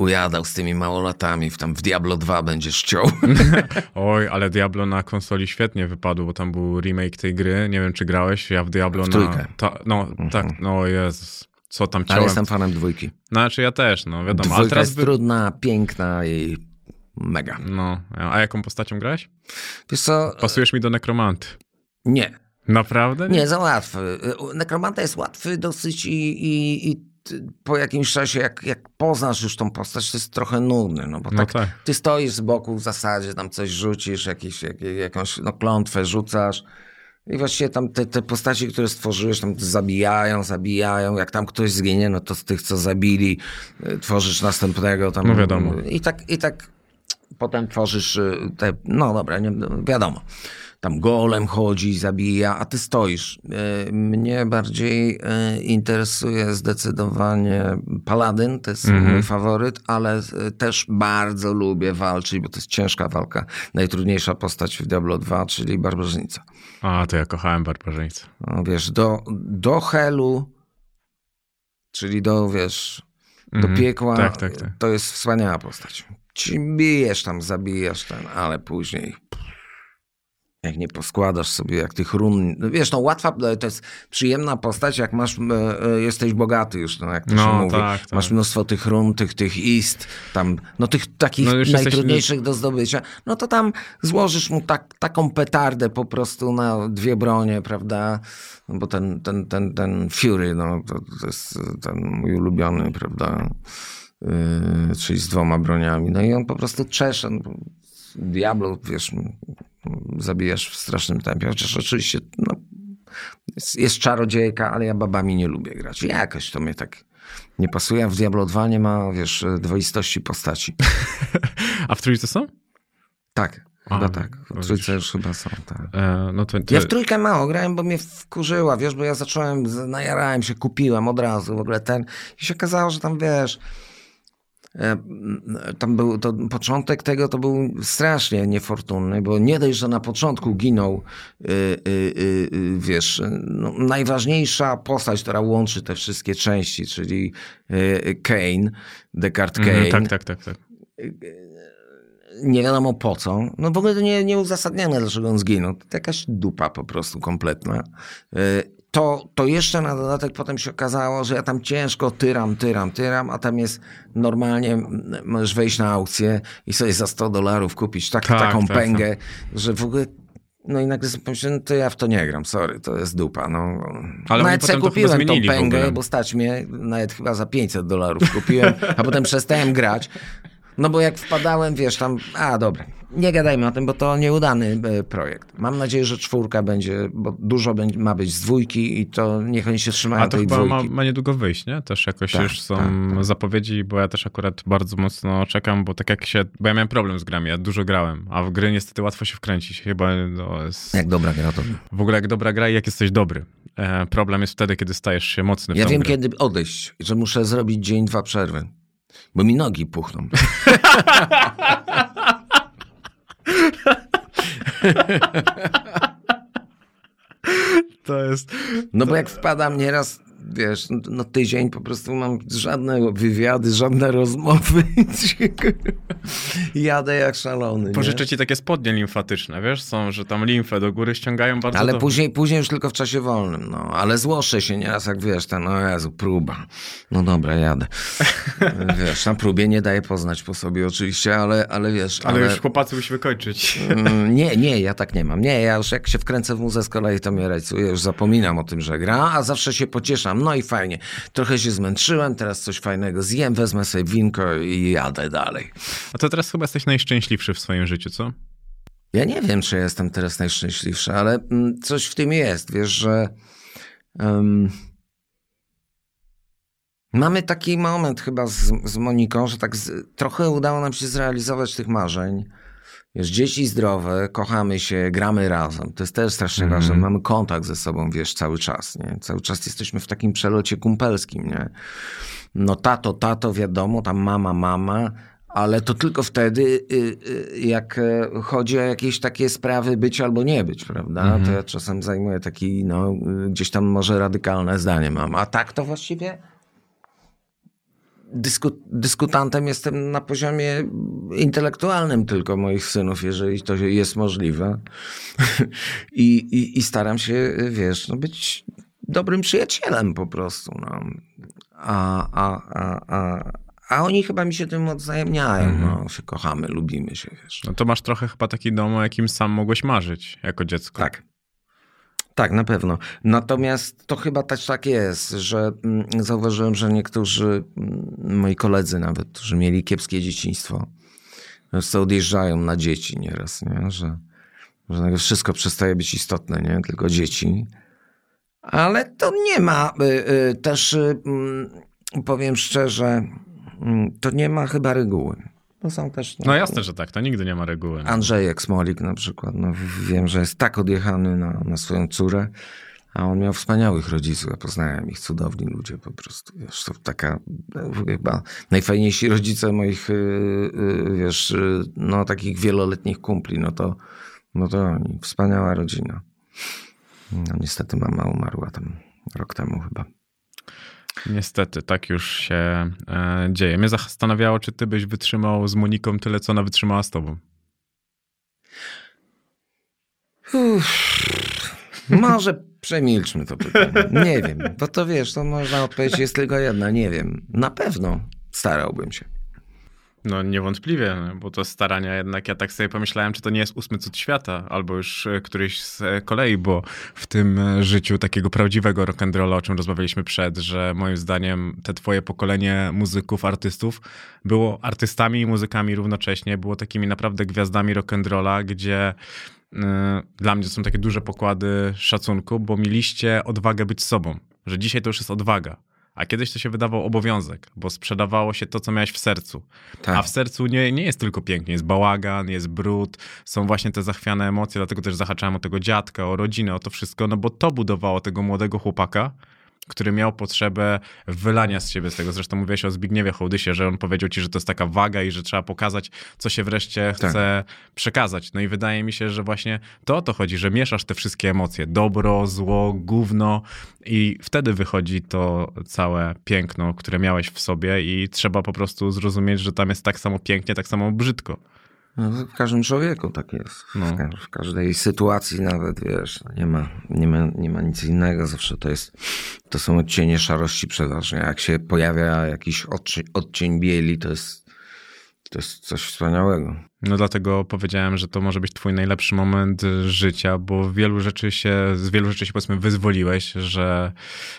ujadał z tymi małolatami, w tam w Diablo 2 będziesz ciął. Oj, ale Diablo na konsoli świetnie wypadło, bo tam był remake tej gry. Nie wiem, czy grałeś, ja w Diablo W na... trójkę. Ta, no, tak, no Jezus. Co tam Ale ciąłem. jestem fanem dwójki. Znaczy ja też, no wiadomo. Ale Dwójka teraz... jest trudna, piękna i mega. No, a jaką postacią grałeś? Wiesz co? Pasujesz mi do nekromanty. Nie, Naprawdę? Nie, za łatwy. Nekromanta jest łatwy dosyć i, i, i po jakimś czasie, jak, jak poznasz już tą postać, to jest trochę nudny, no bo No tak, tak. ty stoisz z boku w zasadzie, tam coś rzucisz, jakiś, jak, jakąś no, klątwę rzucasz i właściwie tam te, te postaci, które stworzyłeś, tam zabijają, zabijają, jak tam ktoś zginie, no to z tych, co zabili, y, tworzysz następnego tam. No wiadomo. I tak, i tak potem tworzysz y, te, no dobra, nie, wiadomo. Tam golem chodzi, zabija, a ty stoisz. Y, Mnie bardziej y, interesuje zdecydowanie Paladyn, to jest Mhm. mój faworyt, ale y, też bardzo lubię walczyć, bo to jest ciężka walka. Najtrudniejsza postać w Diablo 2, czyli barbarzyńca. A, to ja kochałem barbarzyńcę. No, wiesz, do, do helu, czyli do, wiesz, do Mhm. piekła, Tak, tak, tak. to jest wspaniała postać. Ci bijesz tam, zabijasz ten, ale później jak nie poskładasz sobie jak tych run, no wiesz, no łatwa, to jest przyjemna postać, jak masz, e, e, jesteś bogaty już, no jak to No, się mówi. tak, tak. Masz mnóstwo tych run, tych, tych ist, tam, no tych takich No już jesteś- najtrudniejszych do zdobycia, no to tam złożysz mu tak, taką petardę po prostu na dwie bronie, prawda? No bo ten, ten, ten, ten Fury, no to, to jest ten mój ulubiony, prawda? Yy, czyli z dwoma broniami. No i on po prostu czesze. No, Diablo, wiesz, zabijasz w strasznym tempie. Chociaż oczywiście no, jest, jest czarodziejka, ale ja babami nie lubię grać. Jakoś to mnie tak nie pasuje. W Diablo 2 nie ma, wiesz, dwoistości postaci. A w trójce są? Tak, A, chyba tak. W trójce już chyba są, tak. E, no to, to... Ja w trójkę mało grałem, bo mnie wkurzyła, wiesz, bo ja zacząłem, najarałem się, kupiłem od razu w ogóle ten i się okazało, że tam, wiesz, tam był, to początek tego to był strasznie niefortunny, bo nie dość, że na początku ginął, y, y, y, y, wiesz, no, najważniejsza postać, która łączy te wszystkie części, czyli y, Kane, Descartes Kane Mhm, tak, tak, tak, tak. nie wiadomo po co. No w ogóle to nie, nieuzasadnione, dlaczego on zginął. To jakaś dupa po prostu kompletna. To, to jeszcze na dodatek potem się okazało, że ja tam ciężko tyram, tyram, tyram, a tam jest normalnie, możesz wejść na aukcję i sobie za 100 dolarów kupić tak, Tak, taką tak, pęgę, że w ogóle no i nagle sobie pomyślałem, no to ja w to nie gram, sorry, to jest dupa. No. Ale nawet sobie kupiłem tą pęgę, bo stać mnie, nawet chyba za 500 dolarów kupiłem, a potem przestałem grać. No bo jak wpadałem, wiesz, tam, a dobra, nie gadajmy o tym, bo to nieudany e, projekt. Mam nadzieję, że czwórka będzie, bo dużo będzie, ma być z dwójki i to niech oni się trzymają A to tej chyba ma, dwójki. ma niedługo wyjść, nie? Też jakoś Tak, już są tak, tak. zapowiedzi, bo ja też akurat bardzo mocno czekam, bo tak jak się, bo ja miałem problem z grami, ja dużo grałem, a w gry niestety łatwo się wkręcić. Chyba no, jest, Jak dobra gra to. w ogóle jak dobra gra i jak jesteś dobry. E, problem jest wtedy, kiedy stajesz się mocny w Ja wiem, grę. kiedy odejść, że muszę zrobić dzień, dwa przerwy. Bo mi nogi puchną. To jest... No bo jak wpadam nieraz, wiesz, no, no tydzień po prostu mam żadne wywiady, żadne rozmowy. Jadę jak szalony. nie? Pożyczę ci takie spodnie limfatyczne, wiesz? Są, że tam limfę do góry ściągają bardzo Ale później, później już tylko w czasie wolnym, no. Ale złoszę się nieraz, jak wiesz, ten, o Jezu, próba. No dobra, jadę. wiesz, na próbie nie daje poznać po sobie oczywiście, ale, ale wiesz, Ale już chłopacy musimy kończyć. Mm, Nie, nie, ja tak nie mam. Nie, ja już jak się wkręcę w muzę z kolei, to mnie rajcuje, już zapominam o tym, że gra, a zawsze się pocieszam. No i fajnie. Trochę się zmęczyłem, teraz coś fajnego zjem, wezmę sobie winko i jadę dalej. A to teraz chyba jesteś najszczęśliwszy w swoim życiu, co? Ja nie wiem, czy jestem teraz najszczęśliwszy, ale mm, coś w tym jest, wiesz, że em, mamy taki moment chyba z, z Moniką, że tak z, trochę udało nam się zrealizować tych marzeń. Wiesz, dzieci zdrowe, kochamy się, gramy razem. To jest też strasznie Mhm. ważne. Mamy kontakt ze sobą, wiesz, cały czas, nie? Cały czas jesteśmy w takim przelocie kumpelskim, nie? no tato, tato, wiadomo, tam mama, mama, ale to tylko wtedy, y, y, jak e, chodzi o jakieś takie sprawy być albo nie być, prawda? Mhm. To ja czasem zajmuję taki, no, y, gdzieś tam może radykalne zdanie mam. A tak to właściwie dysku, dyskutantem jestem na poziomie intelektualnym tylko moich synów, jeżeli to jest możliwe. I, i, I staram się, wiesz, no być dobrym przyjacielem po prostu. No. A, a, a, a, a oni chyba mi się tym odwzajemniają. No, się kochamy, lubimy się, wiesz. No to masz trochę chyba taki dom, o jakim sam mogłeś marzyć jako dziecko. Tak. Tak, na pewno. Natomiast to chyba też tak jest, że mm, zauważyłem, że niektórzy mm, moi koledzy nawet, którzy mieli kiepskie dzieciństwo, że odjeżdżają na dzieci nieraz, nie? Że, że wszystko przestaje być istotne, nie? Tylko dzieci. Ale to nie ma y, y, też, y, mm, powiem szczerze, to nie ma chyba reguły. To są też... No jasne, że tak, to nigdy nie ma reguły. no. Andrzejek Smolik na przykład, no wiem, że jest tak odjechany na, na swoją córę, a on miał wspaniałych rodziców, ja poznałem ich, cudowni ludzie po prostu, wiesz, to taka no, chyba najfajniejsi rodzice moich, y, y, wiesz, y, no takich wieloletnich kumpli, no to, no to oni, wspaniała rodzina. No niestety mama umarła tam rok temu chyba. Niestety, tak już się e, dzieje. Mnie zastanawiało, czy ty byś wytrzymał z Moniką tyle, co ona wytrzymała z tobą. Może przemilczmy to pytanie. Nie wiem, bo to wiesz, to można odpowiedzieć jest tylko jedna, nie wiem. Na pewno starałbym się. No niewątpliwie, bo to starania jednak, ja tak sobie pomyślałem, czy to nie jest ósmy cud świata, albo już e, któryś z e, kolei, bo w tym e, życiu takiego prawdziwego rock'n'rolla, o czym rozmawialiśmy przed, że moim zdaniem te twoje pokolenie muzyków, artystów było artystami i muzykami równocześnie, było takimi naprawdę gwiazdami rock'n'rolla, gdzie y, dla mnie to są takie duże pokłady szacunku, bo mieliście odwagę być sobą, że dzisiaj to już jest odwaga. A kiedyś to się wydawał obowiązek, bo sprzedawało się to, co miałeś w sercu. Tak. A w sercu nie, nie jest tylko pięknie, jest bałagan, jest brud, są właśnie te zachwiane emocje, dlatego też zahaczałem o tego dziadka, o rodzinę, o to wszystko, no bo to budowało tego młodego chłopaka, który miał potrzebę wylania z siebie z tego. Zresztą mówiłeś o Zbigniewie Hołdysie, że on powiedział ci, że to jest taka waga i że trzeba pokazać, co się wreszcie Tak. chce przekazać. No i wydaje mi się, że właśnie to o to chodzi, że mieszasz te wszystkie emocje. Dobro, zło, gówno i wtedy wychodzi to całe piękno, które miałeś w sobie i trzeba po prostu zrozumieć, że tam jest tak samo pięknie, tak samo brzydko. No, w każdym człowieku tak jest. No. W, ka- w każdej sytuacji nawet, wiesz, no, nie ma, nie, ma, nie ma nic innego. Zawsze to jest, to są odcienie szarości przeważnie. Jak się pojawia jakiś odci- odcień bieli, to jest, to jest coś wspaniałego. No dlatego powiedziałem, że to może być twój najlepszy moment życia, bo wielu rzeczy się, z wielu rzeczy się powiedzmy wyzwoliłeś, że,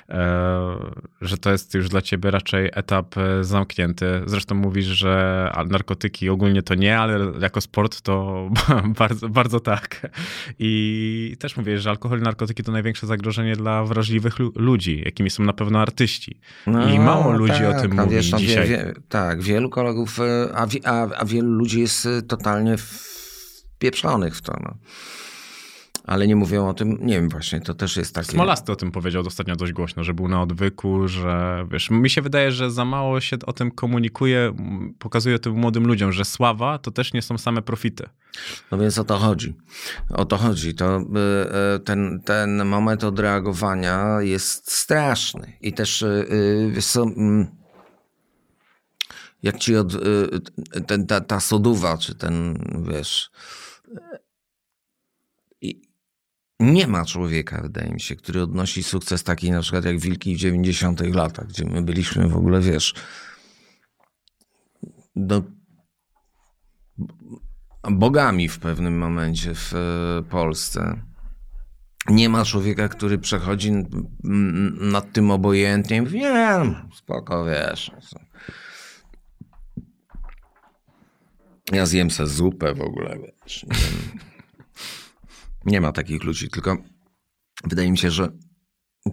e, że to jest już dla ciebie raczej etap e, zamknięty. Zresztą mówisz, że narkotyki ogólnie to nie, ale jako sport to bardzo, bardzo tak. I też mówisz, że alkohol i narkotyki to największe zagrożenie dla wrażliwych lu- ludzi, jakimi są na pewno artyści. I mało ludzi o tym mówi wiesz, no, wie- dzisiaj. Wie, tak, wielu kolegów, e, a, a, a wielu ludzi jest e, totalnie wpieprzonych w to. No. Ale nie mówią o tym, nie wiem właśnie, to też jest takie... Smolasty o tym powiedział ostatnio dość głośno, że był na odwyku, że wiesz, mi się wydaje, że za mało się o tym komunikuje, pokazuje tym młodym ludziom, że sława to też nie są same profity. No więc o to chodzi. O to chodzi. To, y, y, ten, ten moment odreagowania jest straszny. I też y, y, wiesz co, mm, jak ci od, y, ten, ta, ta soduwa, czy ten, wiesz... nie ma człowieka, wydaje mi się, który odnosi sukces taki na przykład jak Wilki w 90 latach, gdzie my byliśmy w ogóle, wiesz... No, bogami w pewnym momencie w e, Polsce. Nie ma człowieka, który przechodzi nad tym obojętnie i mówi, nie, spoko, wiesz. Ja zjem se zupę w ogóle, wiesz. Nie, nie ma takich ludzi, tylko wydaje mi się, że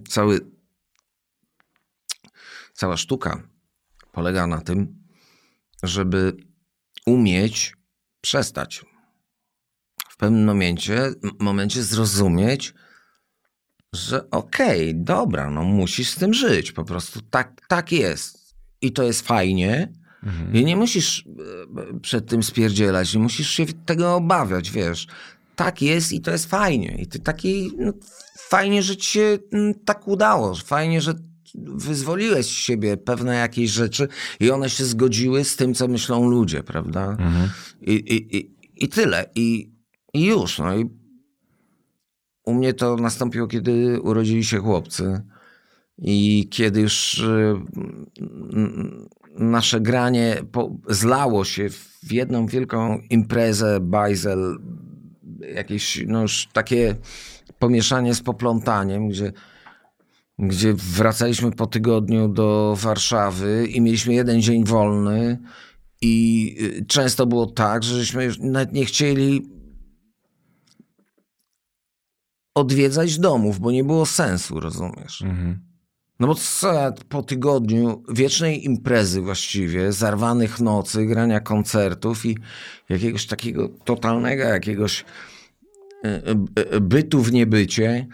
cały, cała sztuka polega na tym, żeby umieć przestać. W pewnym momencie, momencie zrozumieć, że okej, dobra, no musisz z tym żyć. Po prostu tak, tak jest. i to jest fajnie. I nie musisz e, przed tym spierdzielać, nie musisz się tego obawiać, wiesz. Tak jest i to jest fajnie. I ty taki, no, fajnie, że ci się tak udało. Fajnie, że wyzwoliłeś z siebie pewne jakieś rzeczy i one się zgodziły z tym, co myślą ludzie, prawda? I, i, i, I tyle. I, I już. No i u mnie to nastąpiło, kiedy urodzili się chłopcy. I kiedy już mm, nasze granie po, zlało się w jedną wielką imprezę, bajzel, jakieś no już takie pomieszanie z poplątaniem, gdzie, gdzie wracaliśmy po tygodniu do Warszawy i mieliśmy jeden dzień wolny i y, często było tak, że żeśmy już nawet nie chcieli odwiedzać domów, bo nie było sensu, rozumiesz? No bo po tygodniu wiecznej imprezy właściwie, zarwanych nocy, grania koncertów i jakiegoś takiego totalnego jakiegoś y, y, y, bytu w niebycie,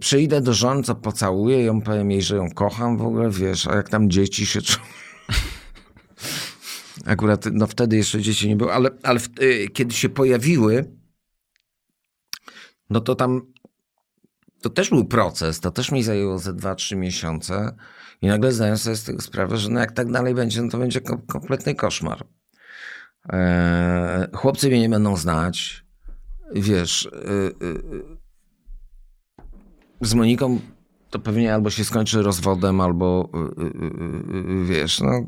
przyjdę do żony, co pocałuję ją, powiem jej, że ją kocham w ogóle, wiesz, a jak tam dzieci się czują. Akurat no wtedy jeszcze dzieci nie było, ale, ale w, kiedy się pojawiły, no to tam to też był proces, to też mi zajęło ze 2-3 miesiące i nagle zdałem sobie z tego sprawę, że no jak tak dalej będzie, no to będzie kom- kompletny koszmar. Eee, chłopcy mnie nie będą znać, wiesz, y, y, y, z Moniką to pewnie albo się skończy rozwodem, albo y, y, y, y, wiesz, no,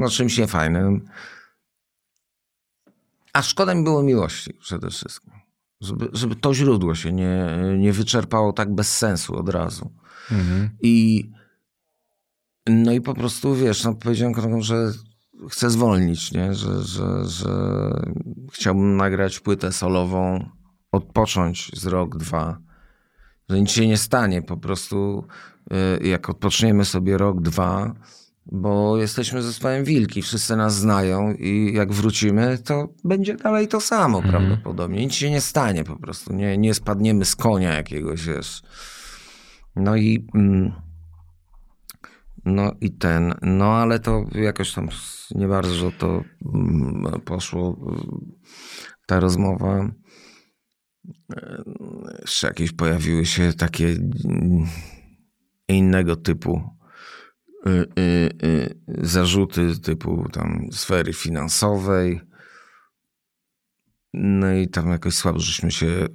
no czymś niefajnym. A szkoda mi było miłości przede wszystkim. Żeby, żeby to źródło się nie, nie wyczerpało tak bez sensu od razu. I no i po prostu, wiesz, no powiedziałem kolegom, że chcę zwolnić, nie? Że, że, że chciałbym nagrać płytę solową, odpocząć z rok, dwa, że nic się nie stanie, po prostu y, jak odpoczniemy sobie rok, dwa, bo jesteśmy zespołem Wilki, wszyscy nas znają i jak wrócimy, to będzie dalej to samo prawdopodobnie. Nic się nie stanie po prostu, nie, nie spadniemy z konia jakiegoś, wiesz. No i... Mm, no i ten, no ale to jakoś tam nie bardzo to mm, poszło, y, ta rozmowa. E, Jeszcze jakieś pojawiły się takie mm, innego typu zarzuty typu tam sfery finansowej. No i tam jakoś słabo żeśmy się y,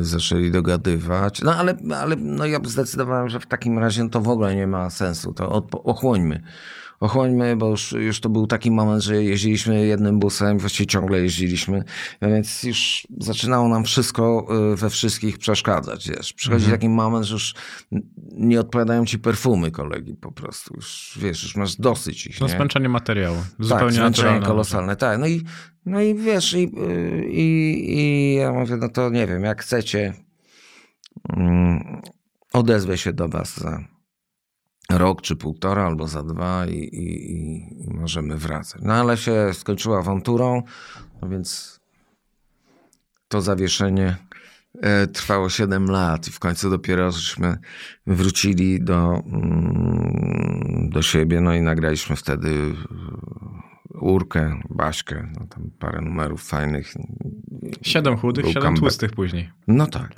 y, zaczęli dogadywać. No ale, ale no ja zdecydowałem, że w takim razie to w ogóle nie ma sensu. To ochłońmy. Ochłońmy, bo już, już to był taki moment, że jeździliśmy jednym busem, właściwie ciągle jeździliśmy, więc już zaczynało nam wszystko y, we wszystkich przeszkadzać. Wiesz. Przychodzi taki moment, że już nie odpowiadają ci perfumy kolegi po prostu. Już, wiesz, już masz dosyć ich. No nie? zmęczenie materiału. Tak, Zupełnie zmęczenie naturalne. kolosalne, tak. No i, no i wiesz, i, i, i ja mówię, no to nie wiem, jak chcecie, mm, odezwę się do was za rok czy półtora, albo za dwa i, i, i możemy wracać. No ale się skończyła awanturą, no więc to zawieszenie e, trwało 7 lat i w końcu dopiero żeśmy wrócili do, mm, do siebie, no i nagraliśmy wtedy Urkę, Baśkę, no tam parę numerów fajnych. Siedem chudych, siedem tłustych później. No tak.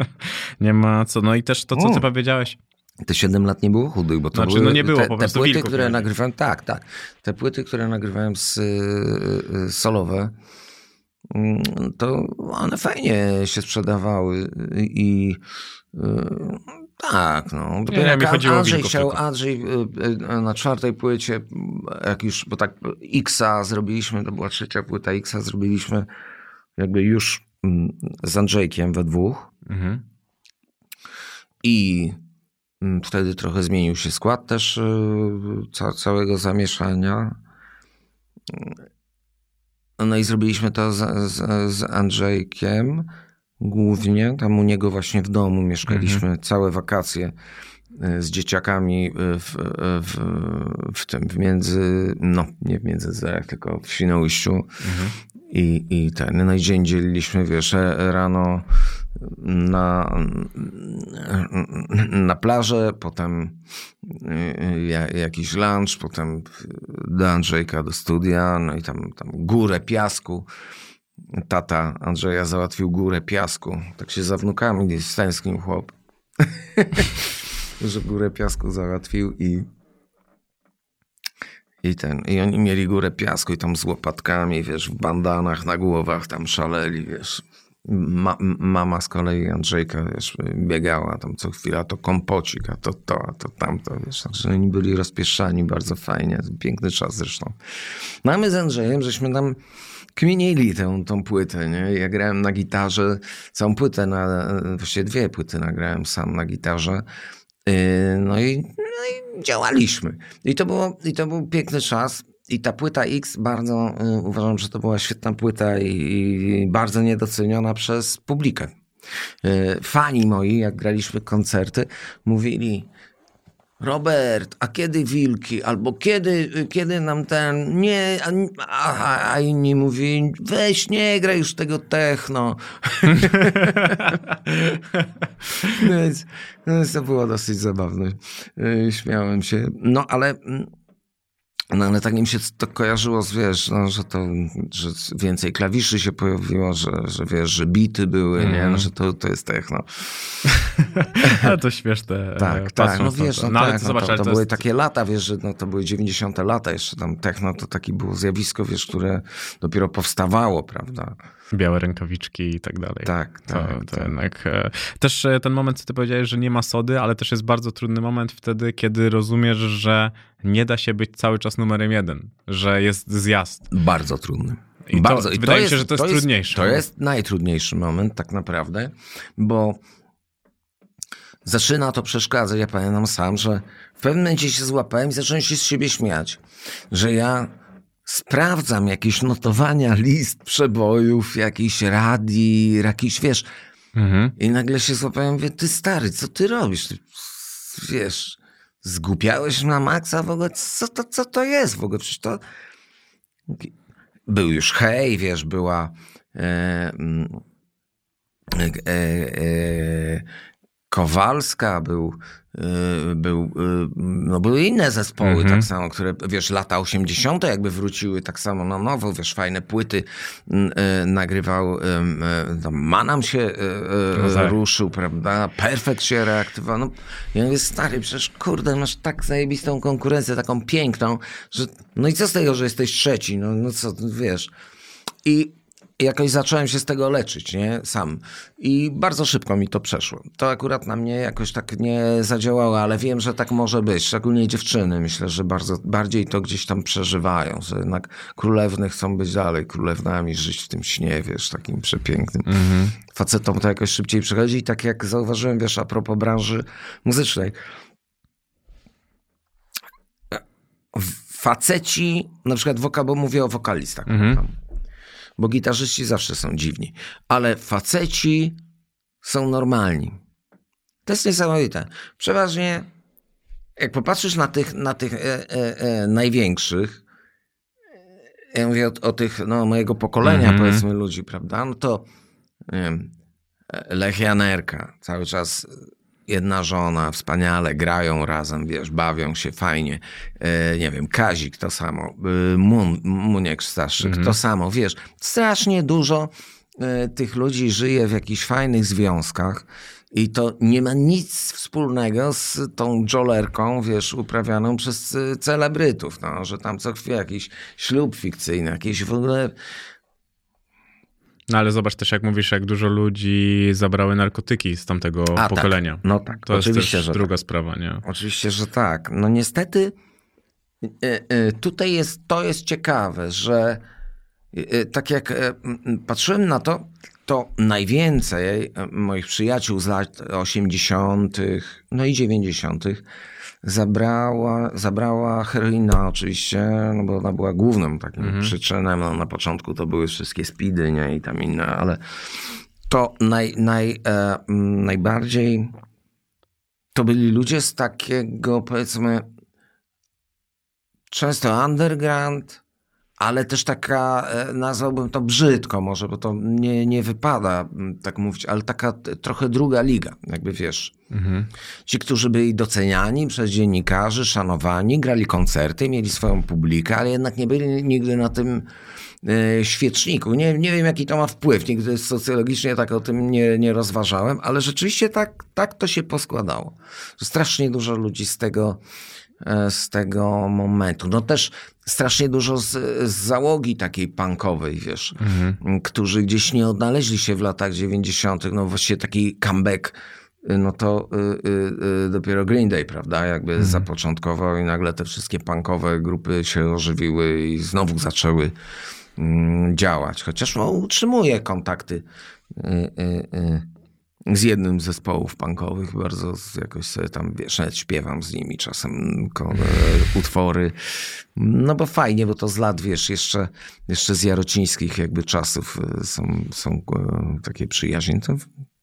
Nie ma co. No i też to, co ty O. powiedziałeś. Te 7 lat nie było chudych, bo to Znaczy, były no nie było, te, po te płyty, wilków które nagrywałem, tak, tak. Te płyty, które nagrywałem z y, solowe, mm, to one fajnie się sprzedawały i y, tak, no. Dopiero nie, jak mi chodziło o Andrzej chciał. Andrzej y, na czwartej płycie, jak już, bo tak Xa zrobiliśmy, to była trzecia płyta Xa, zrobiliśmy jakby już mm, z Andrzejkiem we dwóch. Mhm. I wtedy trochę zmienił się skład też y, ca całego zamieszania. No i zrobiliśmy to z, z, z Andrzejkiem głównie. Tam u niego właśnie w domu mieszkaliśmy całe wakacje y, z dzieciakami y, w, w, w tym, w między, no nie w Międzyzorach, tylko w Świnoujściu. I, I ten, no i dzień dzieliliśmy, wiesz, e- rano na, na plażę, potem y, jakiś lunch, potem do Andrzejka do studia, no i tam, tam górę piasku. Tata Andrzeja załatwił górę piasku. Tak się za wnukami stęsknił chłop. że górę piasku załatwił i i ten, i oni mieli górę piasku i tam z łopatkami, wiesz, w bandanach na głowach tam szaleli, wiesz. Ma, mama z kolei Andrzejka, wiesz, biegała tam co chwila, to kompocik, a to to, a to tamto, wiesz. Także oni byli rozpieszczani bardzo fajnie, piękny czas zresztą. No a my z Andrzejem, żeśmy tam kminili tę, tą płytę, nie? Ja grałem na gitarze, całą płytę, na, właściwie dwie płyty nagrałem sam na gitarze. Yy, no i, no i działaliśmy. I to, było, I to był piękny czas. I ta płyta X bardzo y, uważam, że to była świetna płyta i, i bardzo niedoceniona przez publikę. Y, fani moi, jak graliśmy koncerty, mówili: Robert, a kiedy wilki? Albo kiedy, kiedy nam ten. Nie, a, a inni mówili: weź, nie graj już tego techno. więc, więc to było dosyć zabawne. Y, śmiałem się. No ale mm, no ale tak mi się to kojarzyło z, wiesz, no, że to, że więcej klawiszy się pojawiło, że, że wiesz, że bity były, mm. nie, mhm. no, że to, to jest techno. A to śmieszne. tak, tak, no wiesz, no, no, tak, to, zobacz, to, to, to były jest... takie lata, wiesz, że no, to były 90 lata jeszcze tam techno, to takie było zjawisko, wiesz, które dopiero powstawało, prawda białe rękawiczki i tak dalej. Tak, to, tak. To tak. jednak. E, też e, ten moment, co ty powiedziałeś, że nie ma sody, ale też jest bardzo trudny moment wtedy, kiedy rozumiesz, że nie da się być cały czas numerem jeden, że jest zjazd. Bardzo trudny. I bardzo. To, I wydaje mi się, że to jest, to jest trudniejsze. To jest najtrudniejszy moment tak naprawdę, bo zaczyna to przeszkadzać. Ja pamiętam sam, że w pewnym momencie się złapałem i zacząłem się z siebie śmiać, że ja sprawdzam jakieś notowania list przebojów, jakiś radii, jakiś, wiesz, mhm. i nagle się złapałem, mówię, ty stary, co ty robisz? Ty, wiesz, zgupiałeś na maksa w ogóle? Co to, co to jest w ogóle? Przecież to... Był już hej, wiesz, była... E, mm, e, e, Kowalska, był Y, był, y, no były inne zespoły -hmm. tak samo, które, wiesz, lata 80. jakby wróciły tak samo na nowo, wiesz, fajne płyty y, nagrywał, Manam się no ruszył, prawda, Perfect się reaktywował, no ja mówię, stary, przecież kurde, masz tak zajebistą konkurencję, taką piękną, że no i co z tego, że jesteś trzeci, no, no co, wiesz, i jakoś zacząłem się z tego leczyć, nie? Sam. I bardzo szybko mi to przeszło. To akurat na mnie jakoś tak nie zadziałało, ale wiem, że tak może być. Szczególnie dziewczyny. Myślę, że bardzo, bardziej to gdzieś tam przeżywają, że jednak królewny chcą być dalej królewnami, żyć w tym śnie, wiesz, takim przepięknym. Mhm. Facetom to jakoś szybciej przychodzi i tak jak zauważyłem, wiesz, a propos branży muzycznej. Faceci, na przykład woka, bo mówię o wokalistach. Mhm bo gitarzyści zawsze są dziwni, ale faceci są normalni. To jest niesamowite. Przeważnie, jak popatrzysz na tych, na tych e, e, e, największych, ja mówię o, o, tych no, mojego pokolenia, mm -hmm. powiedzmy, ludzi, prawda? No to wiem, Lech Janerka cały czas jedna żona, wspaniale, grają razem, wiesz, bawią się fajnie. E, nie wiem, Kazik to samo, e, Mun, Muniek Staszyk mhm. to samo, wiesz, strasznie dużo e, tych ludzi żyje w jakichś fajnych związkach i to nie ma nic wspólnego z tą jolerką, wiesz, uprawianą przez celebrytów, no, że tam co chwilę jakiś ślub fikcyjny, jakieś w ogóle no ale zobacz też, jak mówisz, jak dużo ludzi zabrały narkotyki z tamtego A, tak. pokolenia. Tak. No tak, to oczywiście, jest też druga tak. sprawa, nie? Oczywiście, że tak. No niestety y, y, tutaj jest, to jest ciekawe, że y, tak jak patrzyłem na to, to najwięcej moich przyjaciół z lat 80., no i 90., zabrała, zabrała heroina oczywiście, no bo ona była główną takim mhm. przyczynem. No, na początku to były wszystkie speedy nie? i tam inne, ale to naj, naj, e, najbardziej to byli ludzie z takiego powiedzmy często underground, ale też taka, e, nazwałbym to brzydko może, bo to nie, nie wypada tak mówić, ale taka trochę druga liga, jakby wiesz. Ci, którzy byli doceniani przez dziennikarzy, szanowani, grali koncerty, mieli swoją publikę, ale jednak nie byli nigdy na tym e, świeczniku. Nie, nie wiem, jaki to ma wpływ. Nigdy socjologicznie tak o tym nie, nie rozważałem, ale rzeczywiście tak, tak to się poskładało. Strasznie dużo ludzi z tego, z tego momentu. No też strasznie dużo z, z załogi takiej punkowej, wiesz, którzy gdzieś nie odnaleźli się w latach 90. No właściwie taki comeback y, no to y, y, y, dopiero Green Day, prawda, jakby zapoczątkował i nagle te wszystkie punkowe grupy się ożywiły i znowu zaczęły mm, działać. Chociaż no, utrzymuję kontakty y, y, z jednym z zespołów punkowych, bardzo jakoś sobie tam, wiesz, nawet śpiewam z nimi czasem utwory. No bo fajnie, bo to z lat, wiesz, jeszcze, jeszcze z jarocińskich jakby czasów e, są, są e, takie przyjaźnie, to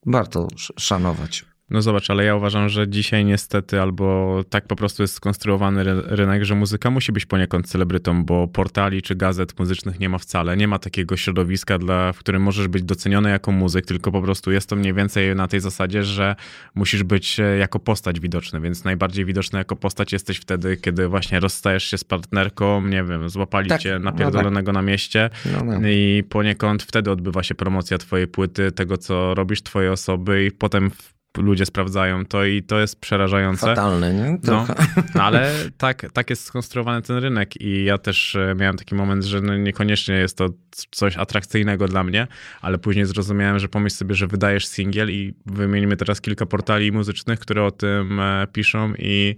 warto sz- szanować. No zobacz, ale ja uważam, że dzisiaj niestety albo tak po prostu jest skonstruowany ry- rynek, że muzyka musi być poniekąd celebrytą, bo portali czy gazet muzycznych nie ma wcale. Nie ma takiego środowiska, dla, w którym możesz być doceniony jako muzyk, tylko po prostu jest to mniej więcej na tej zasadzie, że musisz być e, jako postać widoczny, więc najbardziej widoczny jako postać jesteś wtedy, kiedy właśnie rozstajesz się z partnerką, nie wiem, złapali Tak, cię no napierdolonego na mieście No, no. i poniekąd wtedy odbywa się promocja twojej płyty, tego co robisz, twojej osoby i potem ludzie sprawdzają to i to jest przerażające. Fatalne, nie? No, ale tak, tak jest skonstruowany ten rynek i ja też e, miałem taki moment, że no niekoniecznie jest to coś atrakcyjnego dla mnie, ale później zrozumiałem, że pomyśl sobie, że wydajesz singiel i wymienimy teraz kilka portali muzycznych, które o tym e, piszą i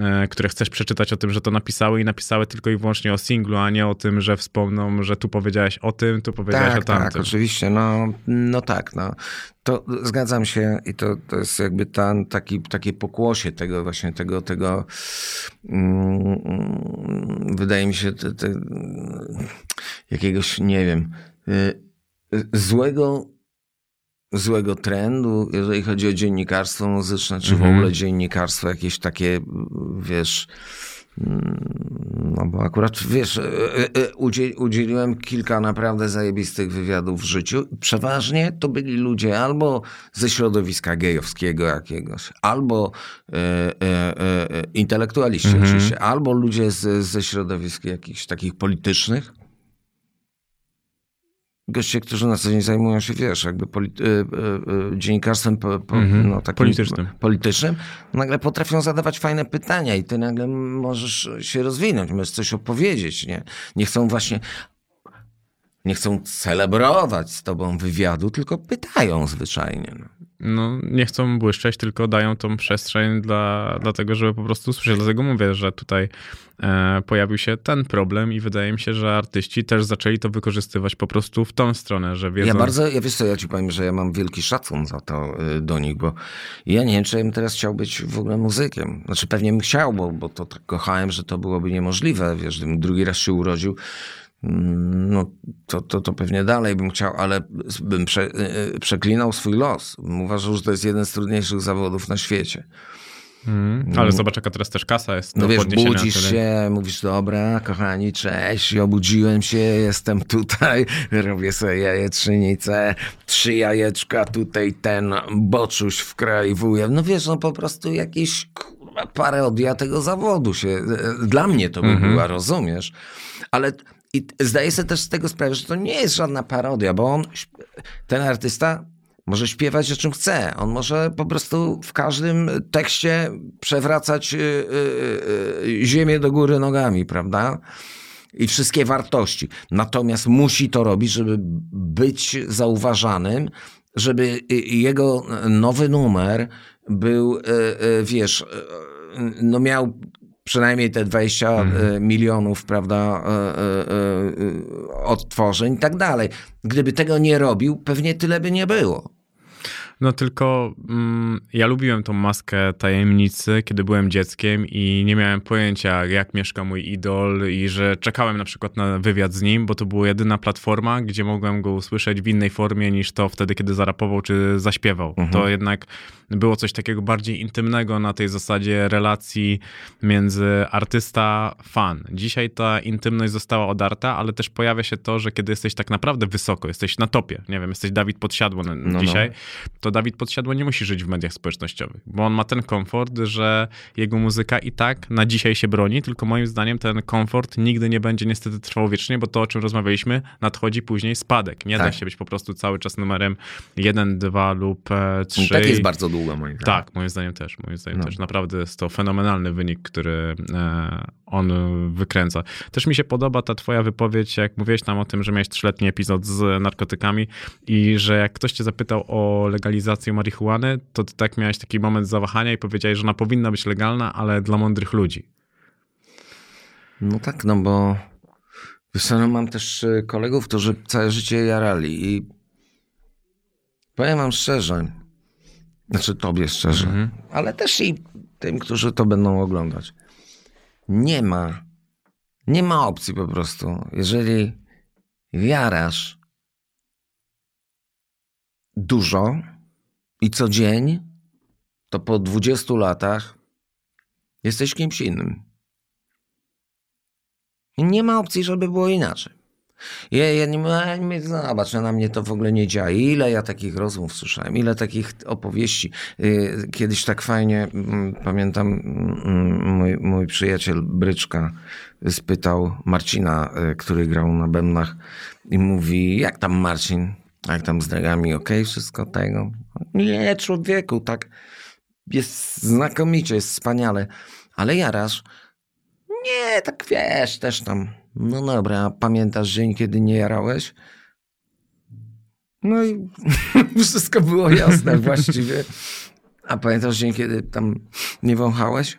e, które chcesz przeczytać o tym, że to napisały i napisały tylko i wyłącznie o singlu, a nie o tym, że wspomną, że tu powiedziałeś o tym, tu powiedziałeś o Tak, tak, tamtym. oczywiście. No, no tak, no. To zgadzam się i to, to jest jakby ten, taki, takie pokłosie tego właśnie, tego, tego mm, mm, wydaje mi się te, te, jakiegoś, nie wiem, y, y, złego złego trendu, jeżeli chodzi o dziennikarstwo muzyczne, czy w ogóle dziennikarstwo jakieś takie, wiesz, no bo akurat, wiesz, e, udziel, udzieliłem kilka naprawdę zajebistych wywiadów w życiu. Przeważnie to byli ludzie albo ze środowiska gejowskiego jakiegoś, albo e, e, e, intelektualiści oczywiście, albo ludzie z, ze środowisk jakichś takich politycznych. Goście, którzy na co dzień zajmują się, wiesz, jakby polity- e, e, e, dziennikarstwem po, po, Mhm. no, takim Politycznym. politycznym, nagle potrafią zadawać fajne pytania i ty nagle możesz się rozwinąć, możesz coś opowiedzieć, nie? Nie chcą właśnie, nie chcą celebrować z tobą wywiadu, tylko pytają zwyczajnie. No. No, nie chcą błyszczeć, tylko dają tą przestrzeń dla, dla tego, żeby po prostu usłyszeć. Dlatego mówię, że tutaj e, pojawił się ten problem i wydaje mi się, że artyści też zaczęli to wykorzystywać po prostu w tą stronę, że wiedzą... Ja bardzo, ja wiesz co, ja ci powiem, że ja mam wielki szacun za to y, do nich, bo ja nie wiem, czy ja bym teraz chciał być w ogóle muzykiem. Znaczy pewnie bym chciał, bo, bo to tak kochałem, że to byłoby niemożliwe, wiesz, gdybym drugi raz się urodził, no to, to, to pewnie dalej bym chciał, ale bym prze, y, y, przeklinał swój los. Uważał, że to jest jeden z trudniejszych zawodów na świecie. Mm, ale zobacz, jaka teraz też kasa jest No wiesz, budzisz się, mówisz, dobra, kochani, cześć, obudziłem się, jestem tutaj, robię sobie jajecznicę, trzy jajeczka, tutaj ten boczuś wkraiwuję. No wiesz, no po prostu jakiś parodia tego zawodu się, e, dla mnie to by Mhm. była, rozumiesz? Ale i zdaję sobie też z tego sprawę, że to nie jest żadna parodia, bo on, ten artysta może śpiewać o czym chce. On może po prostu w każdym tekście przewracać y, y, y, ziemię do góry nogami, prawda? I wszystkie wartości. Natomiast musi to robić, żeby być zauważanym, żeby y, jego nowy numer był, y, y, wiesz, no miał przynajmniej te 20 y, milionów, prawda, y, y, odtworzeń i tak dalej. Gdyby tego nie robił, pewnie tyle by nie było. No tylko mm, ja lubiłem tą maskę tajemnicy, kiedy byłem dzieckiem i nie miałem pojęcia, jak mieszka mój idol i że czekałem na przykład na wywiad z nim, bo to była jedyna platforma, gdzie mogłem go usłyszeć w innej formie niż to wtedy, kiedy zarapował czy zaśpiewał. Mhm. To jednak było coś takiego bardziej intymnego na tej zasadzie relacji między artysta-fan. Dzisiaj ta intymność została odarta, ale też pojawia się to, że kiedy jesteś tak naprawdę wysoko, jesteś na topie, nie wiem, jesteś Dawid Podsiadło na- no. dzisiaj, to Dawid Podsiadło nie musi żyć w mediach społecznościowych, bo on ma ten komfort, że jego muzyka i tak na dzisiaj się broni, tylko moim zdaniem ten komfort nigdy nie będzie niestety trwał wiecznie, bo to, o czym rozmawialiśmy, nadchodzi później spadek. Nie da Tak. się być po prostu cały czas numerem 1, 2 lub 3. Tak jest bardzo długo, moim zdaniem. Tak, moim zdaniem też. Moim zdaniem No. też. Naprawdę jest to fenomenalny wynik, który e, on wykręca. Też mi się podoba ta twoja wypowiedź, jak mówiłeś tam o tym, że miałeś trzyletni epizod z narkotykami i że jak ktoś cię zapytał o legalizację marihuany, to ty tak miałeś taki moment zawahania i powiedziałeś, że ona powinna być legalna, ale dla mądrych ludzi. No tak, no bo wiesz no mam też y, kolegów, którzy całe życie jarali i powiem wam szczerze, znaczy tobie szczerze, ale też i tym, którzy to będą oglądać. Nie ma, nie ma opcji po prostu. Jeżeli jarasz dużo i co dzień, to po 20 latach jesteś kimś innym. I nie ma opcji, żeby było inaczej. Ja, ja nie, nie zobacz, na mnie to w ogóle nie działa. Ile ja takich rozmów słyszałem, ile takich opowieści. Y, Kiedyś tak fajnie, mm, pamiętam, mm, mój, mój przyjaciel Bryczka spytał Marcina, y, który grał na bębnach i mówi, jak tam Marcin? Jak tam z dragami, okej, wszystko tego? Nie, człowieku, tak jest znakomicie, jest wspaniale. Ale jarasz, nie, tak wiesz, też tam. No dobra, a pamiętasz dzień, kiedy nie jarałeś? No i wszystko było jasne właściwie. A pamiętasz dzień, kiedy tam nie wąchałeś?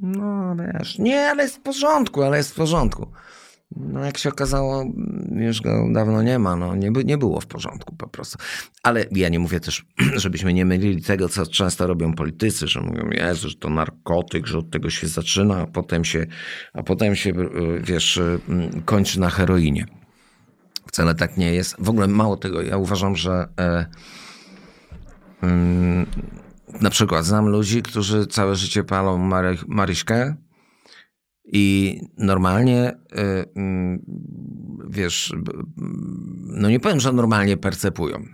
No wiesz, nie, ale jest w porządku, ale jest w porządku. No jak się okazało, już go dawno nie ma, no nie, nie było w porządku po prostu. Ale ja nie mówię też, żebyśmy nie mylili tego, co często robią politycy, że mówią, Jezu, że to narkotyk, że od tego się zaczyna, a potem się, a potem się y, wiesz, y, kończy na heroinie. Wcale tak nie jest. W ogóle mało tego, ja uważam, że e, mm, na przykład znam ludzi, którzy całe życie palą mary, maryśkę i normalnie, y, mm, wiesz, no nie powiem, że normalnie percepują.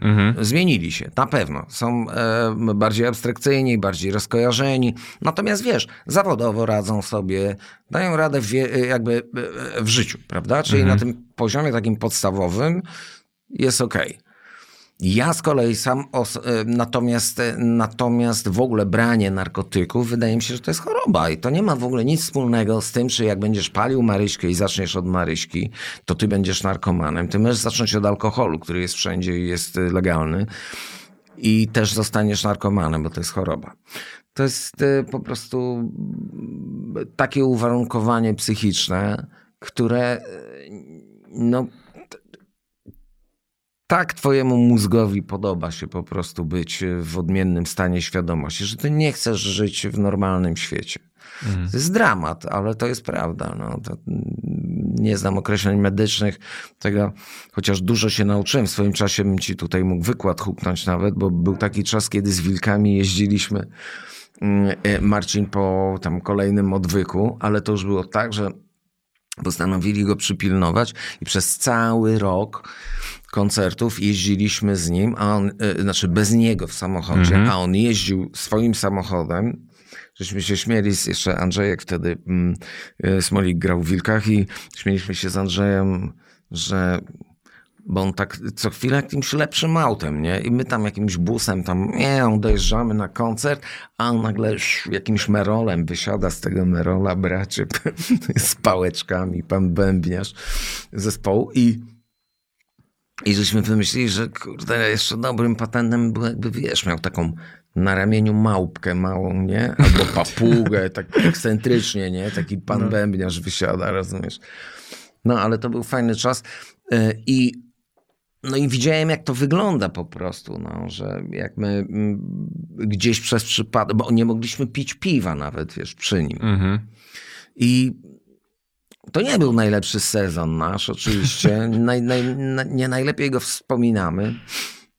Zmienili się, na pewno. Są e, bardziej abstrakcyjni, bardziej rozkojarzeni. Natomiast wiesz, zawodowo radzą sobie, dają radę w, wie- jakby e, w życiu, prawda? Czyli na tym poziomie takim podstawowym jest okej. Ja z kolei sam, os- e, natomiast, e, natomiast w ogóle branie narkotyków wydaje mi się, że to jest choroba i to nie ma w ogóle nic wspólnego z tym, czy jak będziesz palił maryśkę i zaczniesz od maryśki, to ty będziesz narkomanem. Ty możesz zacząć od alkoholu, który jest wszędzie i jest e, legalny i też zostaniesz narkomanem, bo to jest choroba. To jest po prostu takie uwarunkowanie psychiczne, które no tak twojemu mózgowi podoba się po prostu być w odmiennym stanie świadomości, że ty nie chcesz żyć w normalnym świecie. To jest dramat, ale to jest prawda. No, to, nie znam określeń medycznych tego, chociaż dużo się nauczyłem. W swoim czasie bym ci tutaj mógł wykład huknąć nawet, bo był taki czas, kiedy z wilkami jeździliśmy mm, e, Marcin po tam kolejnym odwyku, ale to już było tak, że postanowili go przypilnować i przez cały rok koncertów jeździliśmy z nim, a on, y, znaczy bez niego w samochodzie, a on jeździł swoim samochodem. Żeśmy się śmieli, z, jeszcze Andrzejek wtedy, mm, y, Smolik grał w Wilkach i śmieliśmy się z Andrzejem, że bo on tak co chwilę jakimś lepszym autem, nie? I my tam jakimś busem tam, nie, dojeżdżamy na koncert, a on nagle jakimś merolem wysiada z tego merola, bracie, z pałeczkami, pan bębniarz zespołu i i żeśmy wymyślili, że kurde, jeszcze dobrym patentem był jakby, wiesz, miał taką na ramieniu małpkę małą, nie? Albo papugę, tak ekscentrycznie, nie? Taki pan bębniarz wysiada, rozumiesz? No, ale to był fajny czas. Y, I no i widziałem, jak to wygląda po prostu, no, że jak my mm, gdzieś przez przypadek, bo nie mogliśmy pić piwa nawet, wiesz, przy nim. Mhm. I to nie był najlepszy sezon nasz, oczywiście. Naj, naj, na- nie najlepiej go wspominamy,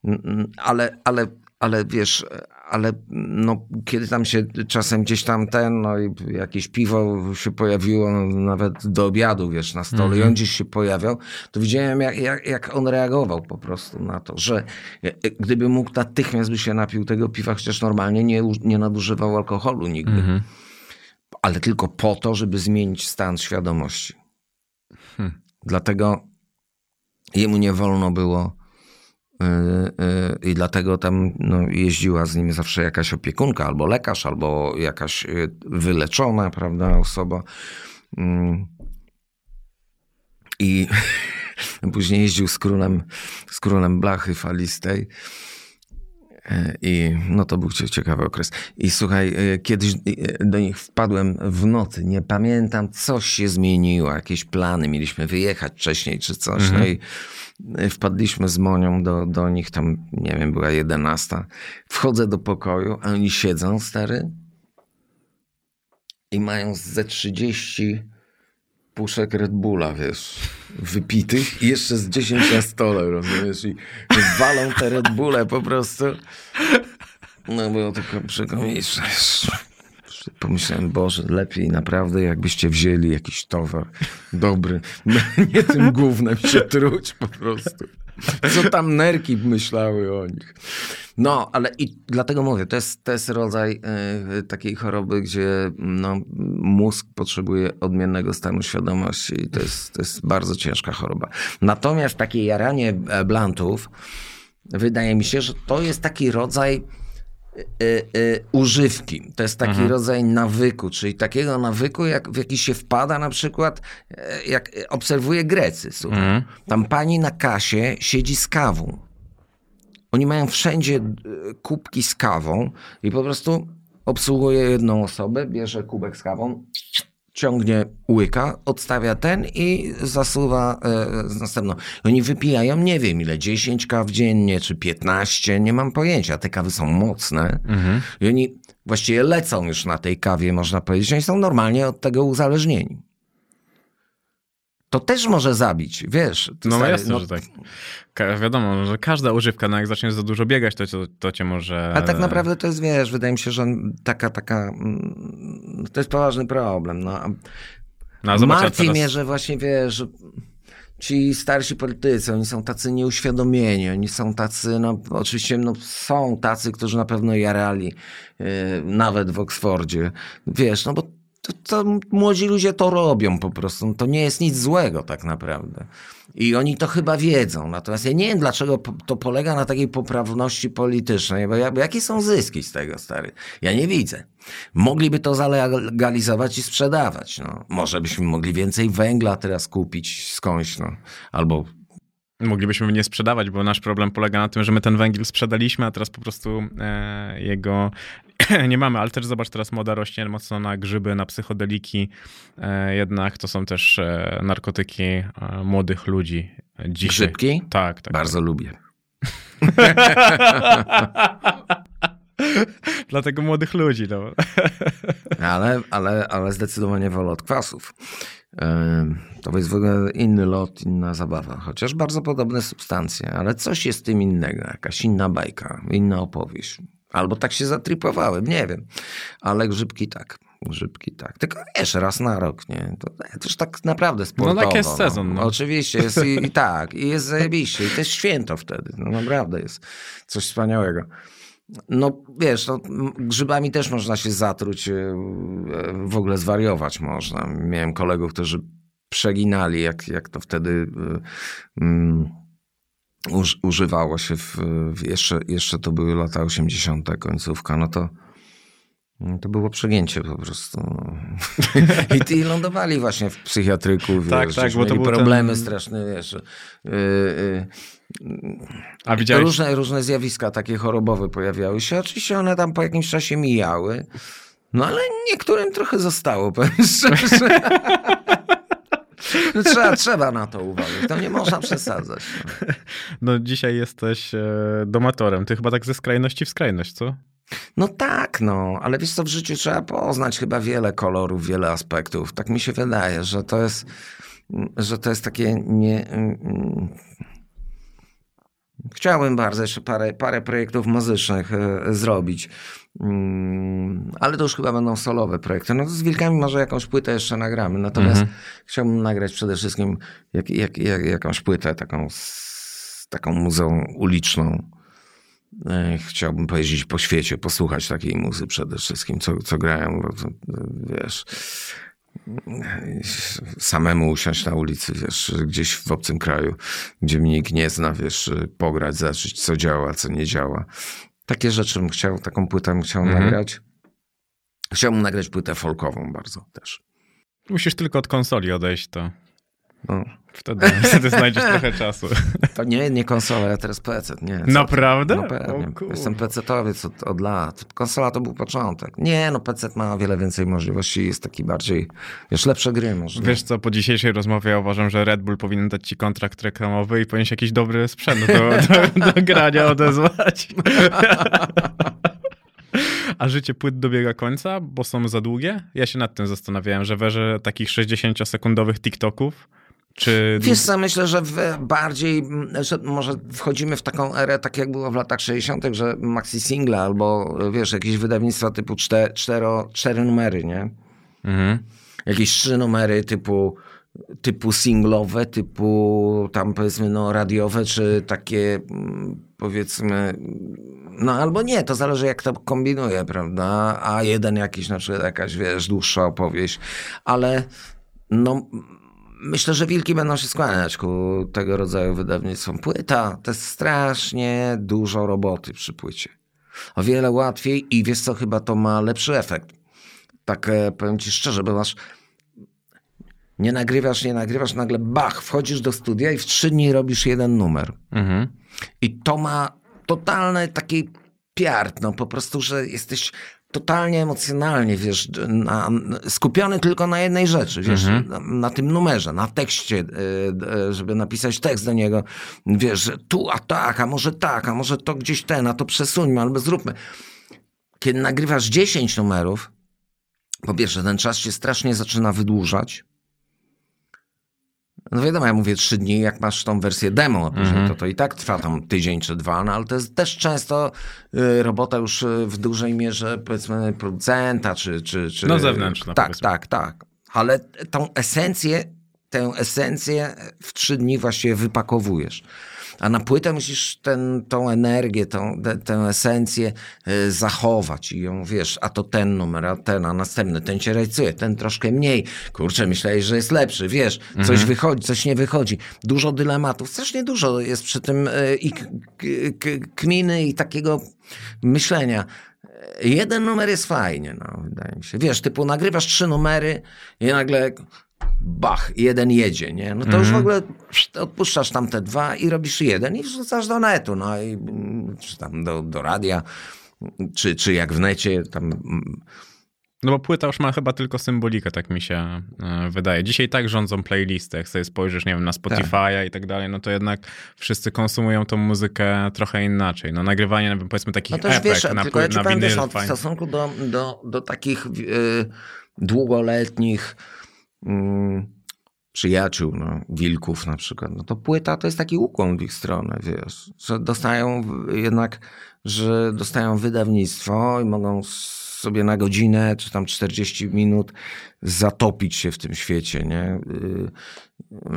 Mm, mm, ale, ale, ale wiesz, ale no, kiedy tam się czasem gdzieś tam ten, no i jakieś piwo się pojawiło no, nawet do obiadu, wiesz, na stole i on gdzieś się pojawiał, to widziałem jak, jak, jak on reagował po prostu na to, że e, gdyby mógł natychmiast by się napił tego piwa, chociaż normalnie nie, nie nadużywał alkoholu nigdy Mhm. Ale tylko po to, żeby zmienić stan świadomości. Hmm. Dlatego jemu nie wolno było yy, yy, i dlatego tam no, jeździła z nim zawsze jakaś opiekunka, albo lekarz, albo jakaś yy, wyleczona, prawda, osoba. Mm. I później jeździł z królem, z królem blachy falistej. E, I no to był cie- ciekawy okres. I słuchaj, e, kiedyś e, do nich wpadłem w nocy, nie pamiętam, coś się zmieniło, jakieś plany, mieliśmy wyjechać wcześniej czy coś. No i e, wpadliśmy z Monią do, do nich, tam nie wiem, była jedenasta. Wchodzę do pokoju, a oni siedzą, stary, i mają ze 30 puszek Red Bulla, wiesz, wypitych i jeszcze z 10 na stole, rozumiesz? I walą te Red Bulle po prostu. No było tylko przekomiczne. Pomyślałem, Boże, lepiej naprawdę jakbyście wzięli jakiś towar dobry. Nie tym gównem się truć po prostu. Co tam nerki myślały o nich. No, ale i dlatego mówię, to jest, to jest rodzaj e, takiej choroby, gdzie no, mózg potrzebuje odmiennego stanu świadomości i to jest, to jest bardzo ciężka choroba. Natomiast takie jaranie e, blantów, wydaje mi się, że to jest taki rodzaj y, y, używki. To jest taki rodzaj nawyku, czyli takiego nawyku, jak, w jaki się wpada na przykład, e, jak obserwuję Grecy. Słuchaj. Tam pani na kasie siedzi z kawą. Oni mają wszędzie kubki z kawą i po prostu obsługuje jedną osobę, bierze kubek z kawą, ciągnie łyka, odstawia ten i zasuwa e, z następną. Oni wypijają, nie wiem ile, 10 kaw dziennie, czy 15, nie mam pojęcia. Te kawy są mocne i oni właściwie lecą już na tej kawie, można powiedzieć. Oni są normalnie od tego uzależnieni. To też może zabić, wiesz. No stary, jasne, że tak. Ka- wiadomo, że każda używka, no jak zaczniesz za dużo biegać, to, to, to cię może... A tak naprawdę to jest, wiesz, wydaje mi się, że taka, taka, mm, to jest poważny problem. No. No, zobacz, Martwi teraz- mnie, że właśnie wiesz, ci starsi politycy, oni są tacy nieuświadomieni, oni są tacy, no oczywiście no, są tacy, którzy na pewno jarali, yy, nawet w Oksfordzie. Wiesz, no bo to, to młodzi ludzie to robią po prostu. To nie jest nic złego tak naprawdę. I oni to chyba wiedzą. Natomiast ja nie wiem, dlaczego to polega na takiej poprawności politycznej. Bo jak- jakie są zyski z tego, stary? Ja nie widzę. Mogliby to zalegalizować i sprzedawać. No. Może byśmy mogli więcej węgla teraz kupić skądś. No. Albo Moglibyśmy nie sprzedawać, bo nasz problem polega na tym, że my ten węgiel sprzedaliśmy, a teraz po prostu e, jego nie mamy. Ale też zobacz, teraz moda rośnie mocno na grzyby, na psychodeliki. E, jednak to są też e, narkotyki e, młodych ludzi dzisiaj. grzybki. Tak, tak. Bardzo lubię. Dlatego młodych ludzi, no. Ale, ale, ale zdecydowanie wolę od kwasów. To jest w ogóle inny lot, inna zabawa. Chociaż bardzo podobne substancje, ale coś jest tym innego. Jakaś inna bajka, inna opowieść. Albo tak się zatripowałem, nie wiem. Ale grzybki tak. Grzybki tak. Tylko wiesz, raz na rok, nie? To, to już tak naprawdę sportowo. tak jest sezon, no. Oczywiście jest i, i tak. I jest zajebiście. I to jest święto wtedy. No naprawdę jest coś wspaniałego. No wiesz, no, grzybami też można się zatruć, e, e, w ogóle zwariować można. Miałem kolegów, którzy przeginali, jak, jak to wtedy e, mm, uż, używało się, w, w jeszcze, jeszcze to były lata 80. końcówka, no to no to było przegięcie po prostu. no. I ty lądowali właśnie w psychiatryku, Tak, wiesz, tak, bo to mieli problemy ten- straszne, wiesz. Yy, yy, A widziałeś... Różne, różne zjawiska takie chorobowe pojawiały się. Oczywiście one tam po jakimś czasie mijały. No ale niektórym trochę zostało, powiem szczerze. No, trzeba, trzeba na to uważać. To nie można przesadzać. No. No dzisiaj jesteś e, domatorem. Ty chyba tak ze skrajności w skrajność, co? No tak, no, ale wiesz co, w życiu trzeba poznać chyba wiele kolorów, wiele aspektów. Tak mi się wydaje, że to jest, że to jest takie nie... mm, Chciałbym bardzo jeszcze parę, parę projektów muzycznych e, zrobić, Mm, ale to już chyba będą solowe projekty. No to z Wilkami może jakąś płytę jeszcze nagramy, natomiast chciałbym nagrać przede wszystkim jak, jak, jak, jakąś płytę taką, taką muzeum uliczną. E, Chciałbym pojeździć po świecie, posłuchać takiej muzy przede wszystkim, co, co grają, to, wiesz, samemu usiąść na ulicy, wiesz, gdzieś w obcym kraju, gdzie mnie nikt nie zna, wiesz, pograć, zobaczyć, co działa, co nie działa. Takie rzeczy bym chciał, taką płytę bym chciał nagrać. Chciałbym nagrać płytę folkową bardzo też. Musisz tylko od konsoli odejść, to No. wtedy, wtedy znajdziesz trochę czasu. To nie, nie konsola, ja teraz PC. Nie, co? Naprawdę? No pewnie. O Jestem PC-towiec od, od lat. Konsola to był początek. Nie, no PC ma o wiele więcej możliwości. Jest taki bardziej, wiesz, lepsze gry można. Wiesz co, po dzisiejszej rozmowie ja uważam, że Red Bull powinien dać ci kontrakt reklamowy i powinien się jakiś dobry sprzęt do, do, do grania odezwać. A życie płyt dobiega końca, bo są za długie? Ja się nad tym zastanawiałem, że weże takich 60-sekundowych TikToków, czy... Wiesz co, myślę, że bardziej, że może wchodzimy w taką erę, tak jak było w latach 60., że maxi single albo wiesz, jakieś wydawnictwa typu czte, cztero, cztery numery, nie? Mhm. Jakieś trzy numery typu, typu singlowe, typu tam powiedzmy no radiowe, czy takie powiedzmy, no albo nie, to zależy jak to kombinuje, prawda? A jeden jakiś, na przykład jakaś, wiesz, dłuższa opowieść, ale no myślę, że wilki będą się skłaniać ku tego rodzaju wydawnictwom. Płyta to jest strasznie dużo roboty przy płycie. O wiele łatwiej i wiesz co, chyba to ma lepszy efekt. Tak e, powiem ci szczerze, bo masz nie nagrywasz, nie nagrywasz, nagle bach, wchodzisz do studia i w trzy dni robisz jeden numer. Mhm. I to ma totalny taki piart, no po prostu, że jesteś totalnie emocjonalnie, wiesz, na, skupiony tylko na jednej rzeczy, wiesz, na, na tym numerze, na tekście, y, y, żeby napisać tekst do niego, wiesz, że tu, a tak, a może tak, a może to gdzieś ten, a to przesuńmy, albo zróbmy. Kiedy nagrywasz 10 numerów, po pierwsze, ten czas się strasznie zaczyna wydłużać, no wiadomo, ja mówię trzy dni, jak masz tą wersję demo, a później to, to i tak trwa tam tydzień czy dwa, no ale to jest też często y, robota już y, w dużej mierze, powiedzmy, producenta, czy... czy, czy No, zewnętrzna, Tak, powiedzmy. tak, tak. Ale tą esencję, tę esencję w trzy dni właściwie wypakowujesz. A na płytę musisz ten, tą energię, tą, te, tę esencję y, zachować i ją, wiesz, a to ten numer, a ten, a następny, ten cię rajcuje, ten troszkę mniej. Kurczę, myślałeś, że jest lepszy, wiesz, coś wychodzi, coś nie wychodzi. Dużo dylematów, strasznie dużo jest przy tym y, i kminy i takiego myślenia. Jeden numer jest fajnie, no, wydaje mi się. Wiesz, typu nagrywasz trzy numery i nagle bach, jeden jedzie, nie? No to już w ogóle pszt, odpuszczasz tam te dwa i robisz jeden i wrzucasz do netu, no i mm, czy tam do, do radia, czy, czy jak w necie, tam mm, No bo płyta już ma chyba tylko symbolikę, tak mi się e, wydaje. Dzisiaj tak rządzą playlisty, jak sobie spojrzysz, nie wiem, na Spotify'a i tak dalej, no to jednak wszyscy konsumują tą muzykę trochę inaczej. No nagrywanie, powiedzmy, takich No też epek wiesz, na, tylko ja na powiem, wiesz, no, w stosunku do, do, do takich y, długoletnich mm, przyjaciół, no, wilków na przykład, no to płyta to jest taki ukłon w ich stronę, wiesz, że dostają jednak, że dostają wydawnictwo i mogą sobie na godzinę, czy tam 40 minut zatopić się w tym świecie, nie? Y,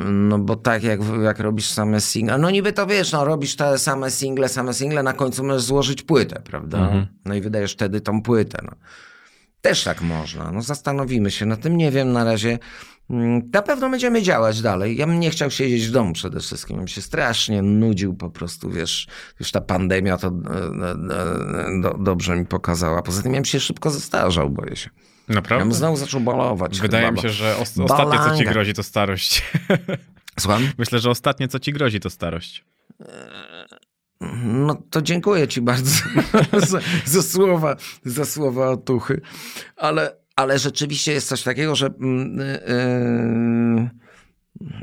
No bo tak jak, jak robisz same single, no niby to wiesz, no robisz te same single, same single, na końcu możesz złożyć płytę, prawda? No i wydajesz wtedy tą płytę, no. Też tak można, no zastanowimy się na tym, nie wiem na razie. Mm, Na pewno będziemy działać dalej. Ja bym nie chciał siedzieć w domu przede wszystkim. Bym się strasznie nudził po prostu, wiesz, już ta pandemia to e, e, e, do, dobrze mi pokazała. Poza tym ja bym się szybko zestarzał, boję się. Ja Naprawdę? bym znowu zaczął balować. Wydaje chyba, mi się, że os- ostatnie, co ci grozi, to starość. Słucham? Myślę, że ostatnie, co ci grozi, to starość. No to dziękuję ci bardzo za, za słowa, za słowa otuchy. Ale, ale rzeczywiście jest coś takiego, że mm, yy,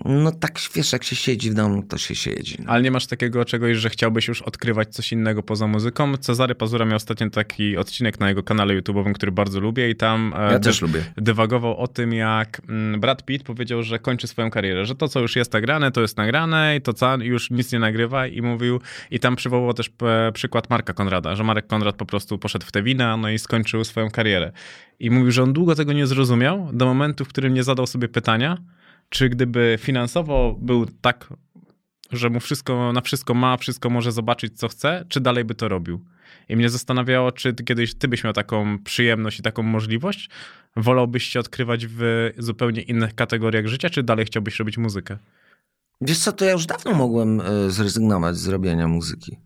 No tak, wiesz, jak się siedzi w domu, to się siedzi. No. Ale nie masz takiego czegoś, że chciałbyś już odkrywać coś innego poza muzyką? Cezary Pazura miał ostatnio taki odcinek na jego kanale YouTube'owym, który bardzo lubię i tam e, Ja też lubię. dywagował o tym, jak mm, Brad Pitt powiedział, że kończy swoją karierę, że to, co już jest nagrane, to jest nagrane i to co już nic nie nagrywa i mówił, i tam przywołał też e, przykład Marka Konrada, że Marek Konrad po prostu poszedł w te wina, no i skończył swoją karierę. I mówił, że on długo tego nie zrozumiał, do momentu, w którym nie zadał sobie pytania, czy gdyby finansowo był tak, że mu wszystko, na wszystko ma, wszystko może zobaczyć, co chce, czy dalej by to robił? I mnie zastanawiało, czy ty kiedyś ty byś miał taką przyjemność i taką możliwość? Wolałbyś się odkrywać w zupełnie innych kategoriach życia, czy dalej chciałbyś robić muzykę? Wiesz co, to ja już dawno mogłem e, zrezygnować z robienia muzyki.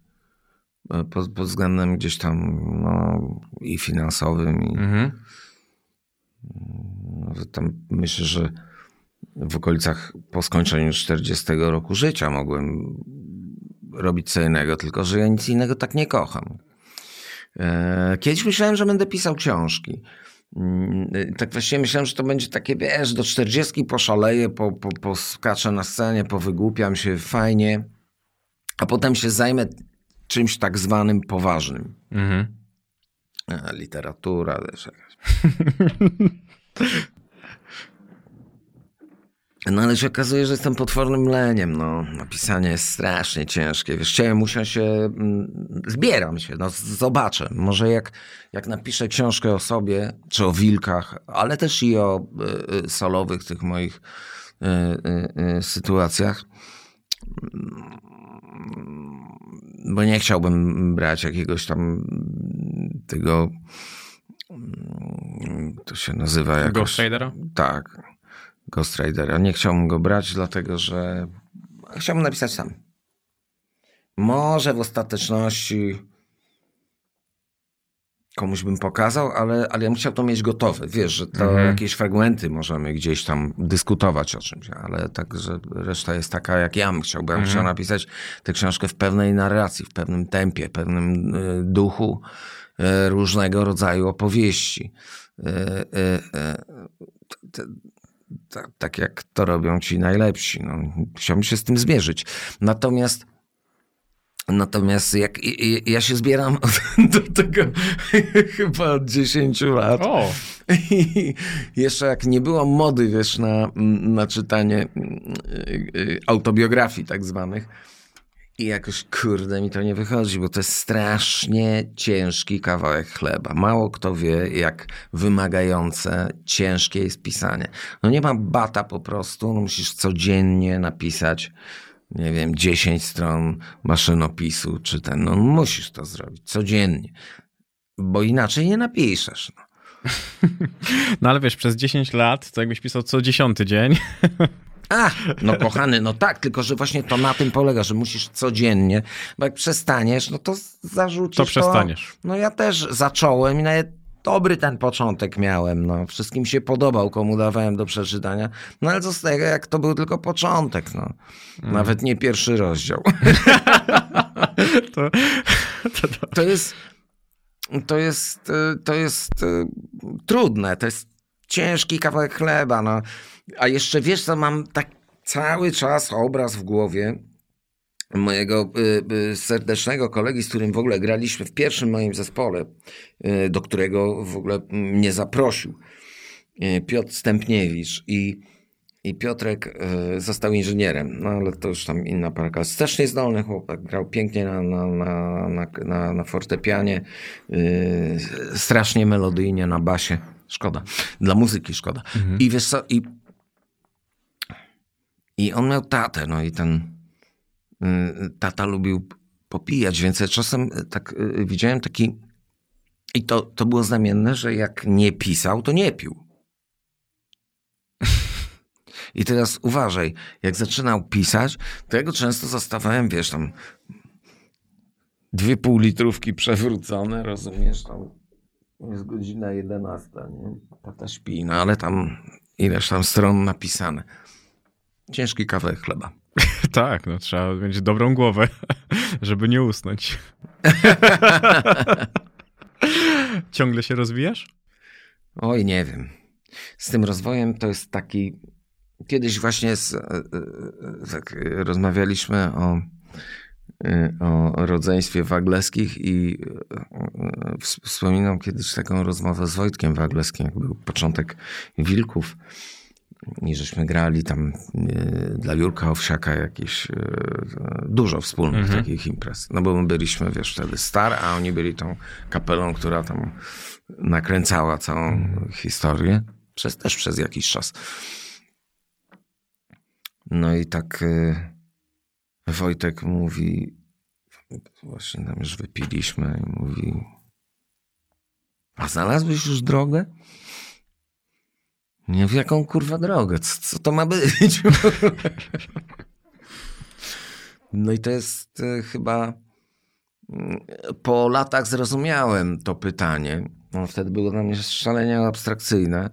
E, Pod, pod względem gdzieś tam no, i finansowym, i Mhm. tam myślę, że w okolicach po skończeniu 40 roku życia mogłem robić co innego, tylko że ja nic innego tak nie kocham. E, Kiedyś myślałem, że będę pisał książki. Mm, Tak właściwie myślałem, że to będzie takie, wiesz, do 40 poszaleję, po, po, poskaczę na scenie, powygłupiam się fajnie, a potem się zajmę czymś tak zwanym poważnym. Mhm. E, Literatura też jakaś. No ale się okazuje, że jestem potwornym leniem, no. Napisanie jest strasznie ciężkie. Wiesz, chciałem, muszę się... mm, Zbieram się, no zobaczę. Może jak, jak napiszę książkę o sobie, czy o wilkach, ale też i o y, y, solowych tych moich y, y, y, sytuacjach, bo nie chciałbym brać jakiegoś tam tego, mm, to się nazywa jakoś... Ghost? Tak, Ghost Ridera. Nie chciałbym go brać, dlatego że chciałbym napisać sam. Może w ostateczności komuś bym pokazał, ale, ale ja bym chciał to mieć gotowe. Wiesz, że to Mhm. jakieś fragmenty możemy gdzieś tam dyskutować o czymś, ale tak, że reszta jest taka, jak ja bym chciał. Bo ja bym chciał napisać tę książkę w pewnej narracji, w pewnym tempie, w pewnym y, duchu y, różnego rodzaju opowieści. Y, y, y, t- ta- tak jak to robią ci najlepsi. No, chciałbym się z tym zmierzyć. Natomiast Natomiast jak ja się zbieram do tego chyba od 10 lat. O! I jeszcze jak nie było mody, wiesz, na, na czytanie y, y, autobiografii tak zwanych. I jakoś, kurde, mi to nie wychodzi, bo to jest strasznie ciężki kawałek chleba. Mało kto wie, jak wymagające, ciężkie jest pisanie. No nie ma bata po prostu, no musisz codziennie napisać, nie wiem, 10 stron maszynopisu, czy ten, no musisz to zrobić codziennie. Bo inaczej nie napiszesz. No. No ale wiesz, przez 10 lat to jakbyś pisał co dziesiąty dzień. A, no kochany, no tak, tylko że właśnie to na tym polega, że musisz codziennie, bo jak przestaniesz, no to zarzucisz To przestaniesz. No ja też zacząłem i nawet dobry ten początek miałem, no. Wszystkim się podobał, komu dawałem do przeczytania. No ale co z tego, jak to był tylko początek, no. Nawet nie pierwszy rozdział. To, to, to. To jest, to jest, y, to jest y, trudne, to jest ciężki kawałek chleba, no. A jeszcze wiesz co, mam tak cały czas obraz w głowie mojego y, y, serdecznego kolegi, z którym w ogóle graliśmy w pierwszym moim zespole, y, do którego w ogóle mnie zaprosił, y, Piotr Stępniewicz i i Piotrek y, został inżynierem, no ale to już tam inna parka. Strasznie zdolny chłopak, grał pięknie na, na, na, na, na, na fortepianie, y, strasznie melodyjnie na basie. Szkoda. Dla muzyki szkoda. I wiesz co, i, i on miał tatę, no i ten y, tata lubił popijać, więc ja czasem y, tak y, widziałem taki i to, to było znamienne, że jak nie pisał, to nie pił. I teraz uważaj, jak zaczynał pisać, to ja go często zastawałem, wiesz, tam dwie pół litrówki przewrócone, rozumiesz, tam jest godzina 11, nie? Tata śpi, no ale tam ileś tam stron napisane. Ciężki kawałek chleba. Tak, no trzeba mieć dobrą głowę, żeby nie usnąć. Ciągle się rozwijasz? Oj, nie wiem. Z tym rozwojem to jest taki. kiedyś właśnie z, e, e, tak rozmawialiśmy o, o rodzeństwie Wagleskich i wspominam kiedyś taką rozmowę z Wojtkiem Wagleskim, jak był początek Wilków i żeśmy grali tam dla Jurka Owsiaka jakieś dużo wspólnych mhm. takich imprez. No bo my byliśmy, wiesz, wtedy star, a oni byli tą kapelą, która tam nakręcała całą mhm. historię. Przez, też przez jakiś czas. No i tak y, Wojtek mówi, właśnie tam już wypiliśmy i mówi, a znalazłeś już drogę? Nie w jaką kurwa drogę, co, co to ma być? no i to jest y, chyba y, po latach zrozumiałem to pytanie. No, wtedy było dla mnie szalenie abstrakcyjne,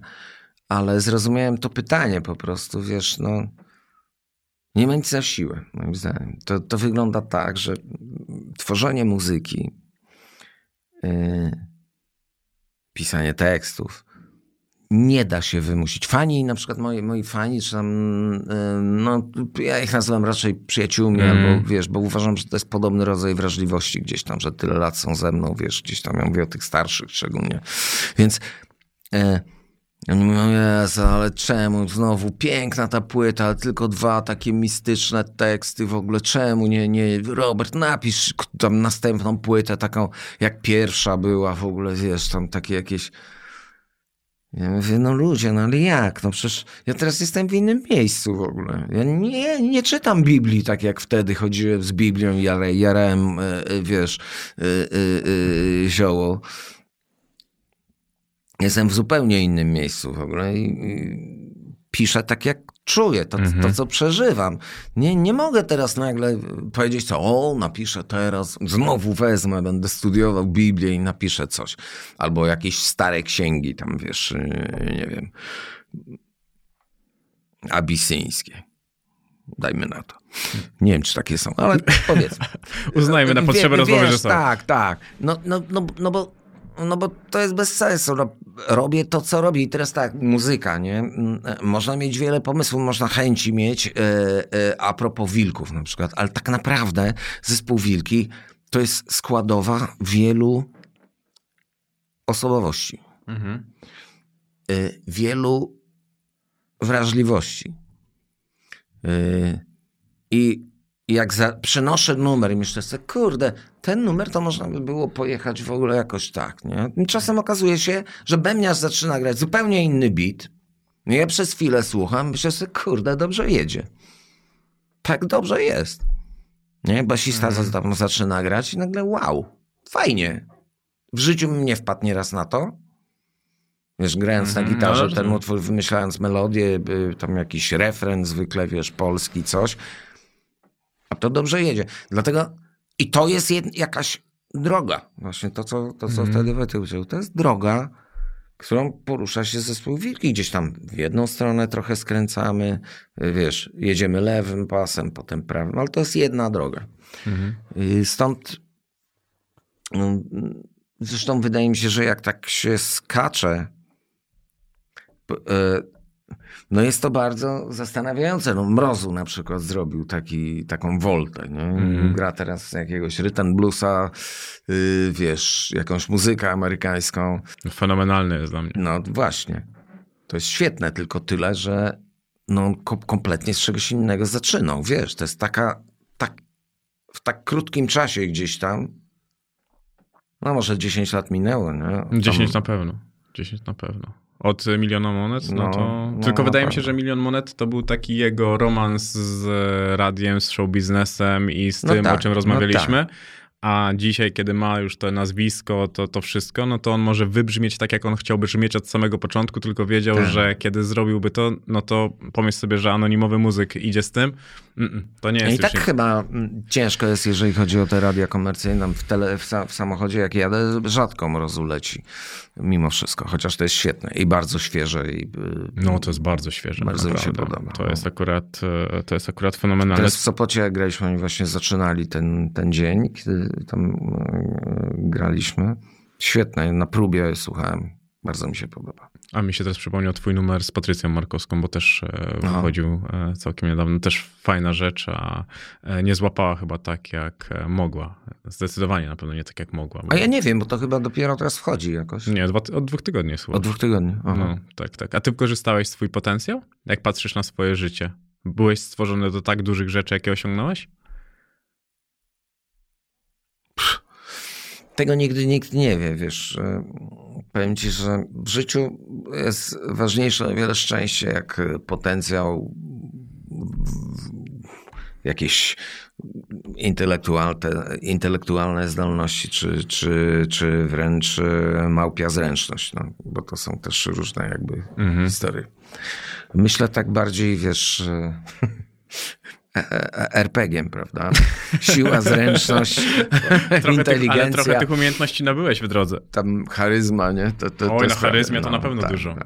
ale zrozumiałem to pytanie po prostu, wiesz, no nie ma nic na siłę, moim zdaniem. To, to wygląda tak, że tworzenie muzyki, yy, pisanie tekstów, nie da się wymusić. Fani, na przykład moi, moi fani, czy tam, yy, no, ja ich nazywam raczej przyjaciółmi, mm. albo wiesz, bo uważam, że to jest podobny rodzaj wrażliwości gdzieś tam, że tyle lat są ze mną, wiesz, gdzieś tam, ja mówię o tych starszych szczególnie. Więc yy, oni mówią, Jezu, ale czemu znowu piękna ta płyta, ale tylko dwa takie mistyczne teksty w ogóle, czemu nie, nie, Robert, napisz tam następną płytę taką, jak pierwsza była w ogóle, wiesz, tam takie jakieś... Ja mówię, no ludzie, no ale jak? No przecież ja teraz jestem w innym miejscu w ogóle. Ja nie, nie czytam Biblii tak jak wtedy chodziłem z Biblią i jarałem, e, e, wiesz, e, zioło jestem w zupełnie innym miejscu w ogóle i piszę tak, jak czuję, to, mhm. to, co przeżywam. Nie, nie mogę teraz nagle powiedzieć, co, o, napiszę teraz, znowu wezmę, będę studiował Biblię i napiszę coś. Albo jakieś stare księgi, tam wiesz, nie wiem, abisyńskie. Dajmy na to. Nie wiem, czy takie są, ale powiedzmy. Uznajmy na potrzeby rozmowy, że są. Tak, tak. No, no, no, no bo no bo to jest bez sensu. No, robię to, co robię. I teraz tak, muzyka, nie? Mm, można mieć wiele pomysłów, można chęci mieć e, e, a propos wilków na przykład, ale tak naprawdę zespół Wilki to jest składowa wielu osobowości. Mhm. E, wielu wrażliwości. I jak za, przenoszę numer i myślę sobie, kurde, ten numer to można by było pojechać w ogóle jakoś tak, nie? czasem okazuje się, że bębniarz zaczyna grać zupełnie inny beat. No ja przez chwilę słucham, myślę sobie, kurde, dobrze jedzie. Tak dobrze jest. Nie? Basista mm. zaczyna grać i nagle wow, fajnie. W życiu bym nie wpadł nieraz na to. Wiesz, grając na mhm, gitarze no, ten utwór, wymyślając melodię, tam jakiś refren zwykle, wiesz, polski, coś a to dobrze jedzie. Dlatego i to jest jed, jakaś droga. Właśnie to, co, to, co mm. wtedy wytyczył. To jest droga, którą porusza się zespół Wilki. Gdzieś tam w jedną stronę trochę skręcamy, wiesz, jedziemy lewym pasem, potem prawym, ale to jest jedna droga. Mm. Stąd no, zresztą wydaje mi się, że jak tak się skacze, e, no jest to bardzo zastanawiające. No Mrozu na przykład zrobił taki, taką woltę. Nie? Mm. Gra teraz jakiegoś rytm bluesa, yy, wiesz, jakąś muzykę amerykańską. Fenomenalny jest dla mnie. No właśnie. To jest świetne, tylko tyle, że no, kompletnie z czegoś innego zaczynał. Wiesz, to jest taka, tak, w tak krótkim czasie gdzieś tam, no może 10 lat minęło, nie? 10 na pewno. 10 na pewno od miliona monet, no, no to... No, Tylko wydaje mi się, że milion monet to był taki jego romans z radiem, z show biznesem i z no tym, tak, o czym rozmawialiśmy. No tak. A dzisiaj, kiedy ma już to nazwisko, to, to wszystko, no to on może wybrzmieć tak, jak on chciałby brzmieć od samego początku, tylko wiedział, tak. że kiedy zrobiłby to, no to pomyśl sobie, że anonimowy muzyk idzie z tym. Mm-mm, to nie jest I tak nie... chyba mm, ciężko jest, jeżeli chodzi o te radia komercyjne. W, tele, w, w, samochodzie, jak jadę, rzadko mrozu leci. Mimo wszystko, chociaż to jest świetne i bardzo świeże. I, y, no, to jest bardzo świeże. Bardzo naprawdę. mi się podoba. To jest akurat, e, to jest akurat fenomenalne. Teraz w Sopocie, jak graliśmy, oni właśnie zaczynali ten, ten dzień, kiedy tam e, graliśmy. Świetne, na próbie słuchałem. Bardzo mi się podoba. A mi się teraz przypomniał twój numer z Patrycją Markowską, bo też e, Aha. wychodził e, całkiem niedawno. Też fajna rzecz, a nie złapała chyba tak, jak mogła. Zdecydowanie na pewno nie tak, jak mogła. A ja nie wiem, bo to chyba dopiero teraz wchodzi jakoś. Nie, dwa, od dwóch tygodni chyba. Od dwóch tygodni. Aha. No, tak, tak. A ty wykorzystałeś swój potencjał? Jak patrzysz na swoje życie? Byłeś stworzony do tak dużych rzeczy, jakie osiągnąłeś? Tego nigdy nikt nie wie, wiesz. e, Powiem ci, że w życiu jest ważniejsze o wiele szczęście, jak potencjał, jakieś intelektualne, intelektualne zdolności, czy, czy, czy wręcz e, małpia zręczność, no, bo to są też różne jakby historie. Myślę tak bardziej, wiesz, e, RPG-iem, prawda? Siła, zręczność, Trochę tych, ale inteligencja trochę tych umiejętności nabyłeś w drodze. tam charyzma, nie? To, to, Oj, to na charyzmie prawda. to na pewno dużo.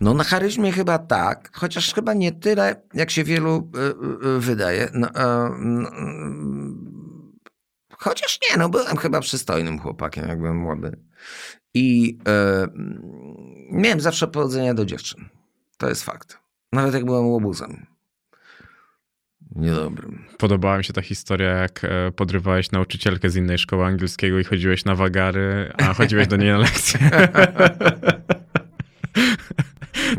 No na charyzmie chyba tak, chociaż chyba nie tyle, jak się wielu y, y, wydaje. No, e, no, mm, chociaż nie, no byłem chyba przystojnym chłopakiem, jak byłem młody. I e, miałem zawsze powodzenia do dziewczyn. To jest fakt. Nawet jak byłem łobuzem. Niedobrym. Podobała mi się ta historia, jak e, podrywałeś nauczycielkę z innej szkoły angielskiego i chodziłeś na wagary, a chodziłeś do niej na lekcje.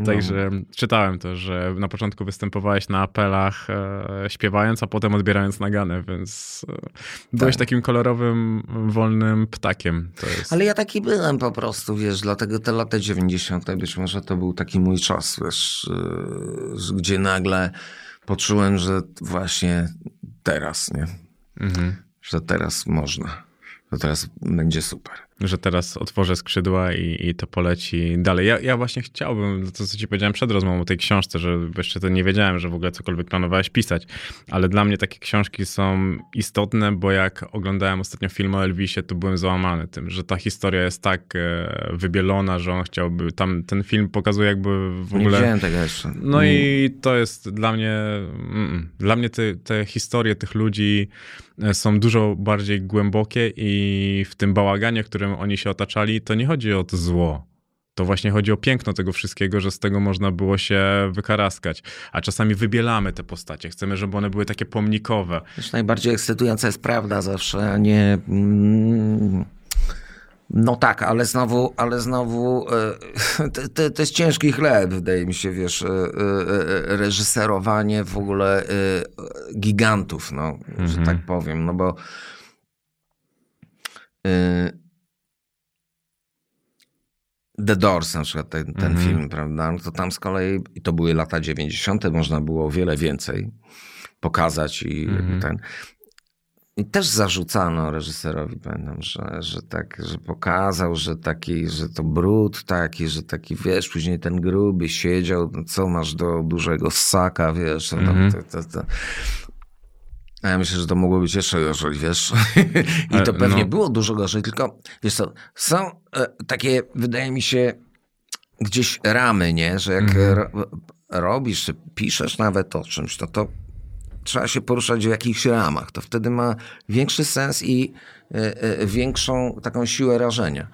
Także czytałem to, że na początku występowałeś na apelach e, śpiewając, a potem odbierając nagane, więc e, byłeś takim kolorowym, wolnym ptakiem. Ale ja taki byłem po prostu, wiesz, dlatego te lata 90. być może to był taki mój czas, wiesz, yy, gdzie nagle poczułem, że właśnie teraz, nie? Mhm. Że teraz można, że teraz będzie super. Że teraz otworzę skrzydła i, i to poleci dalej. Ja, ja właśnie chciałbym, to co ci powiedziałem przed rozmową o tej książce, że jeszcze to nie wiedziałem, że w ogóle cokolwiek planowałeś pisać, ale dla mnie takie książki są istotne, bo jak oglądałem ostatnio film o Elvisie, to byłem załamany tym, że ta historia jest tak e, wybielona, że on chciałby, tam ten film pokazuje jakby w Nie ogóle... widziałem tego jeszcze. No i to jest dla mnie, mm, dla mnie te, te historie tych ludzi są dużo bardziej głębokie i w tym bałaganie, którym oni się otaczali, to nie chodzi o to zło. To właśnie chodzi o piękno tego wszystkiego, że z tego można było się wykaraskać. A czasami wybielamy te postacie. Chcemy, żeby one były takie pomnikowe. Wiesz, najbardziej ekscytująca jest prawda zawsze, nie... Mm, no tak, ale znowu, ale znowu e, to, to, to jest ciężki chleb, wydaje mi się, wiesz, e, e, reżyserowanie w ogóle gigantów, no, że tak powiem, no bo The Doors na przykład, ten, ten film, prawda, no to tam z kolei, i to były lata 90., można było o wiele więcej pokazać i ten... I też zarzucano reżyserowi, pamiętam, że, że tak, że pokazał, że taki, że to brud taki, że taki, wiesz, później ten gruby siedział, no co masz do dużego ssaka, wiesz, no tam, to, to, to. A ja myślę, że to mogło być jeszcze gorzej, wiesz. I to Ale, pewnie no. było dużo gorzej, tylko, wiesz co, są e, takie, wydaje mi się, gdzieś ramy, nie, że jak ro, robisz, czy piszesz nawet o czymś, no to trzeba się poruszać w jakichś ramach. To wtedy ma większy sens i e, e, większą taką siłę rażenia.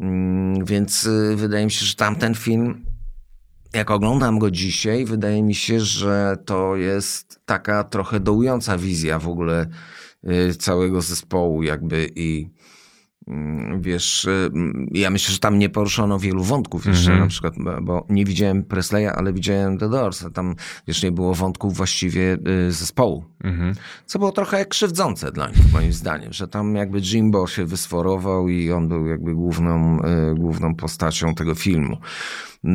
Mm, Więc e, wydaje mi się, że tamten film, jak oglądam go dzisiaj, wydaje mi się, że to jest taka trochę dołująca wizja w ogóle całego zespołu jakby i wiesz, y, ja myślę, że tam nie poruszono wielu wątków jeszcze, na przykład, bo- nie widziałem Presleya, ale widziałem The Doors, a tam wiesz, nie było wątków właściwie y, zespołu. Co było trochę krzywdzące dla nich, moim zdaniem, że tam jakby Jimbo się wysforował i on był jakby główną, y, główną postacią tego filmu.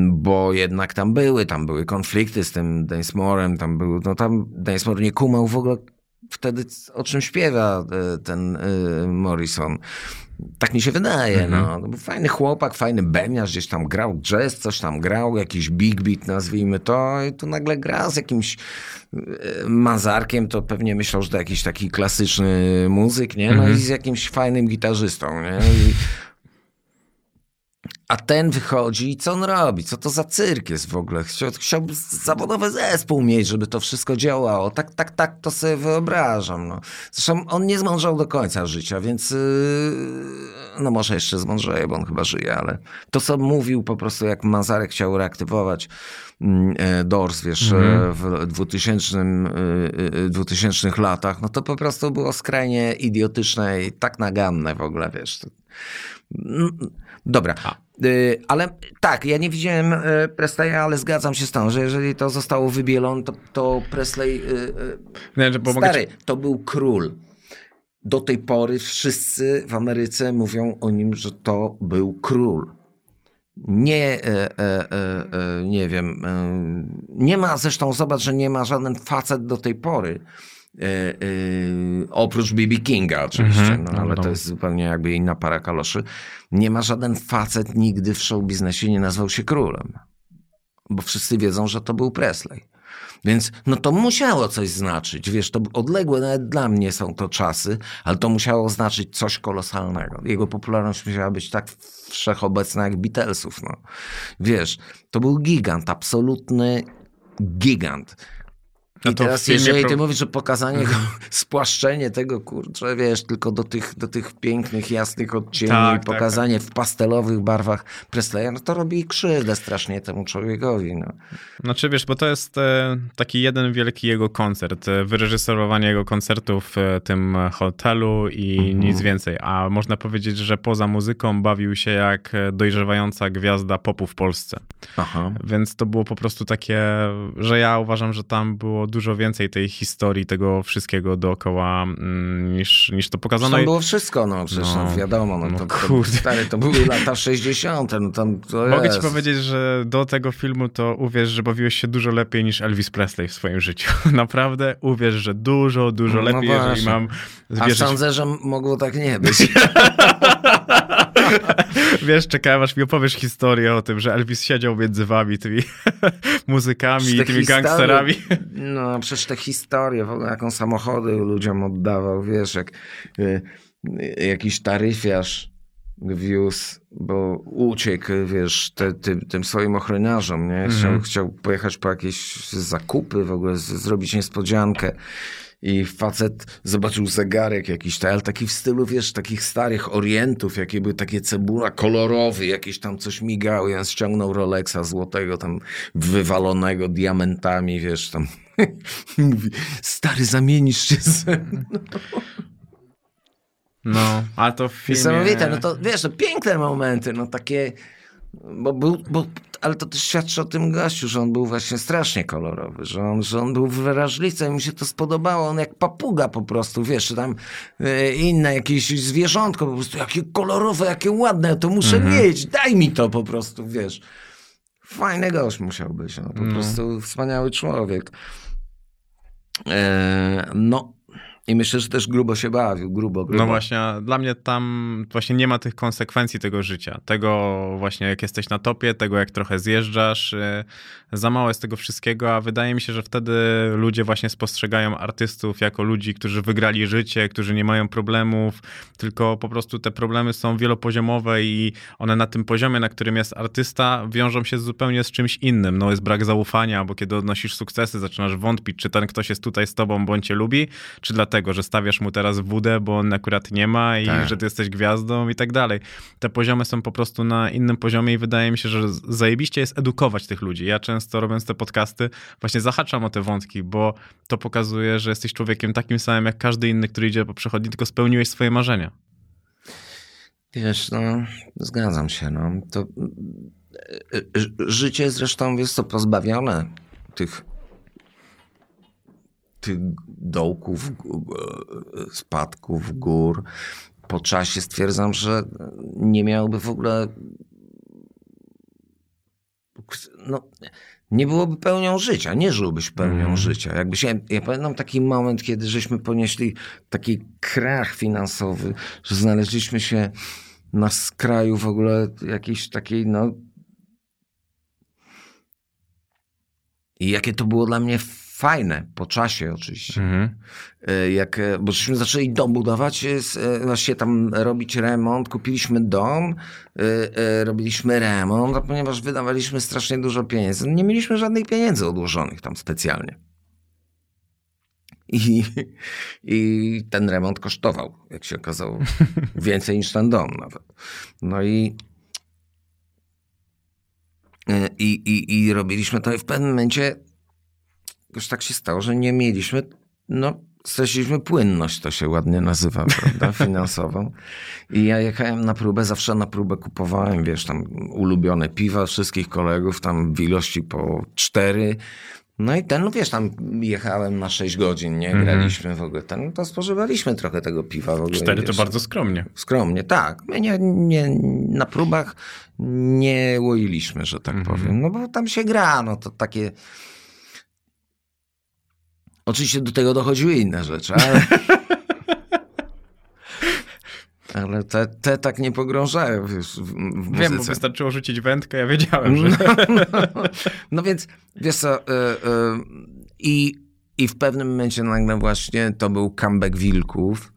Bo jednak tam były, tam były konflikty z tym Dainsmorem, tam był, no tam Dainsmore nie kumał w ogóle wtedy o czym śpiewa ten Morrison. Tak mi się wydaje, no. To był fajny chłopak, fajny bębniarz, gdzieś tam grał jazz, coś tam grał, jakiś big beat nazwijmy to i tu nagle gra z jakimś y, mazarkiem, to pewnie myślał, że to jakiś taki klasyczny muzyk, nie? No i z jakimś fajnym gitarzystą, nie? I, A ten wychodzi i co on robi? Co to za cyrk jest w ogóle? Chciał, chciałby zawodowy zespół mieć, żeby to wszystko działało. Tak, tak, tak to sobie wyobrażam. No. Zresztą on nie zmądrzał do końca życia, więc yy, no może jeszcze zmądrzeje, bo on chyba żyje, ale to co mówił po prostu, jak Mazarek chciał reaktywować mm, e, Doors, wiesz, mm. w 2000, 2000 latach, no to po prostu było skrajnie idiotyczne i tak naganne w ogóle, wiesz. Dobra. Y, ale tak, ja nie widziałem y, Presleya, ale zgadzam się z tą, że jeżeli to zostało wybielone, to, to Presley. Y, nie, stary, ci... to był król. Do tej pory wszyscy w Ameryce mówią o nim, że to był król. Nie, e, e, e, nie wiem. Nie ma zresztą, zobacz, że nie ma żaden facet do tej pory E, e, oprócz BB Kinga oczywiście, mm -hmm, no, ale to jest zupełnie jakby inna para kaloszy. Nie ma żaden facet nigdy w show biznesie nie nazwał się królem. Bo wszyscy wiedzą, że to był Presley. Więc no to musiało coś znaczyć. Wiesz, to odległe nawet dla mnie są to czasy, ale to musiało znaczyć coś kolosalnego. Jego popularność musiała być tak wszechobecna jak Beatlesów. No. Wiesz, to był gigant, absolutny gigant. I teraz, jeżeli ty mówisz, że pokazanie go, mhm. spłaszczenie tego, kurczę, wiesz, tylko do tych, do tych pięknych, jasnych odcieni, tak, pokazanie tak, tak. w pastelowych barwach Presleya, no to robi krzywdę strasznie temu człowiekowi. No. Znaczy, wiesz, bo to jest e, taki jeden wielki jego koncert, e, wyreżyserowanie jego koncertu w e, tym hotelu i mhm. nic więcej. A można powiedzieć, że poza muzyką bawił się jak dojrzewająca gwiazda popu w Polsce. Aha. Więc to było po prostu takie, że ja uważam, że tam było dużo więcej tej historii, tego wszystkiego dookoła mm, niż, niż to pokazano. Tam było wszystko, no przecież no, no wiadomo, no, no to, to, stary, to były lata 60. No, tam, to Mogę ci powiedzieć, że do tego filmu to uwierz, że bawiłeś się dużo lepiej niż Elvis Presley w swoim życiu. Naprawdę uwierz, że dużo, dużo no lepiej, właśnie. jeżeli mam zwierzyć... A sądzę, że mogło tak nie być. Wiesz, czekałem aż mi opowiesz historię o tym, że Elvis siedział między wami, tymi muzykami i tymi gangsterami. No, przecież te historie, w ogóle jaką samochody ludziom oddawał, wiesz, jak y, y, jakiś taryfiarz wiózł, bo uciekł, wiesz, te, ty, tym swoim ochroniarzom, nie? Chciał, mm -hmm. chciał pojechać po jakieś zakupy, w ogóle z, zrobić niespodziankę. I facet zobaczył zegarek jakiś, ale taki w stylu, wiesz, takich starych orientów, jakie były takie cebula kolorowy, jakieś tam coś migały. Ja ściągnął Rolexa złotego, tam wywalonego diamentami, wiesz, tam mówi, stary, zamienisz się ze mną. No, a to w filmie... Niesamowite, no to wiesz, to piękne momenty, no takie bo był, bo, ale to też świadczy o tym gościu, że on był właśnie strasznie kolorowy, że on, że on był wrażliwy i mi się to spodobało. On jak papuga po prostu, wiesz, tam e, inne jakieś zwierzątko, po prostu jakie kolorowe, jakie ładne, to muszę mhm. mieć, daj mi to po prostu, wiesz. Fajny gość musiał być, no, po no. prostu wspaniały człowiek. E, no, i myślę, że też grubo się bawił, grubo, grubo. No właśnie, dla mnie tam właśnie nie ma tych konsekwencji tego życia. Tego właśnie, jak jesteś na topie, tego jak trochę zjeżdżasz. Y, za mało jest tego wszystkiego, a wydaje mi się, że wtedy ludzie właśnie spostrzegają artystów jako ludzi, którzy wygrali życie, którzy nie mają problemów, tylko po prostu te problemy są wielopoziomowe i one na tym poziomie, na którym jest artysta, wiążą się zupełnie z czymś innym. No jest brak zaufania, bo kiedy odnosisz sukcesy, zaczynasz wątpić, czy ten ktoś jest tutaj z tobą, bądź cię lubi, czy dlatego, że stawiasz mu teraz wódę, bo on akurat nie ma i tak. że ty jesteś gwiazdą i tak dalej. Te poziomy są po prostu na innym poziomie i wydaje mi się, że zajebiście jest edukować tych ludzi. Ja często robiąc te podcasty właśnie zahaczam o te wątki, bo to pokazuje, że jesteś człowiekiem takim samym jak każdy inny, który idzie po przechodni, tylko spełniłeś swoje marzenia. Wiesz, no, zgadzam się, no. To e, e, życie zresztą jest to pozbawione tych tych dołków, spadków, gór. Po czasie stwierdzam, że nie miałby w ogóle. No, nie byłoby pełnią życia, nie żyłbyś pełnią mm. życia. Jakby się, ja pamiętam taki moment, kiedy żeśmy ponieśli taki krach finansowy, że znaleźliśmy się na skraju w ogóle jakiejś takiej, no. I jakie to było dla mnie fajne, po czasie oczywiście. Mhm. E, Jak, e, bo żeśmy zaczęli dom budować, e, e, właściwie tam robić remont, kupiliśmy dom, robiliśmy remont, a ponieważ wydawaliśmy strasznie dużo pieniędzy, nie mieliśmy żadnych pieniędzy odłożonych tam specjalnie. I, I ten remont kosztował, jak się okazało, więcej niż ten dom nawet. No i i, i, i robiliśmy to i w pewnym momencie już tak się stało, że nie mieliśmy, no straciliśmy płynność, to się ładnie nazywa, prawda, finansową. I ja jechałem na próbę, zawsze na próbę kupowałem, wiesz, tam ulubione piwa wszystkich kolegów, tam w ilości po cztery. No i ten, no wiesz, tam jechałem na 6 godzin, nie? Graliśmy w ogóle ten, no to spożywaliśmy trochę tego piwa w ogóle. Cztery to wiesz. bardzo skromnie. Skromnie, tak. My nie, nie, na próbach nie łoiliśmy, że tak powiem. No bo tam się gra, no to takie... Oczywiście do tego dochodziły inne rzeczy, ale... ale te, te tak nie pogrążają wiesz, w, w Wiem, bo wystarczyło rzucić wędkę, ja wiedziałem, że... No więc, wiesz co, y, y, i, i w pewnym momencie nagle właśnie to był comeback Wilków,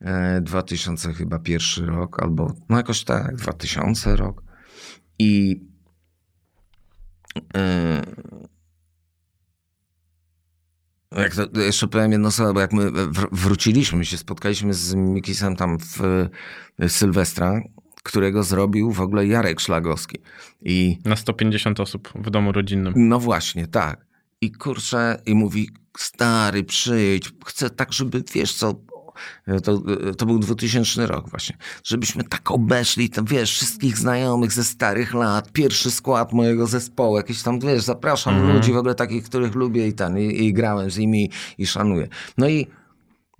e, 2000 chyba pierwszy rok, albo no jakoś tak, 2000 rok. I y, jak to, jeszcze powiem jedno słowo, bo jak my wr- wróciliśmy, my się spotkaliśmy z Mikisem tam w, w Sylwestra, którego zrobił w ogóle Jarek Szlagowski. I Na 150 osób w domu rodzinnym. no właśnie, tak. I kurczę, i mówi, stary, przyjdź, chcę tak, żeby, wiesz co, to, to był 2000 rok właśnie, żebyśmy tak obeszli, tam wiesz, wszystkich znajomych ze starych lat, pierwszy skład mojego zespołu, jakieś tam, wiesz, zapraszam ludzi w ogóle takich, których lubię i ten, i, i grałem z nimi i szanuję. No i,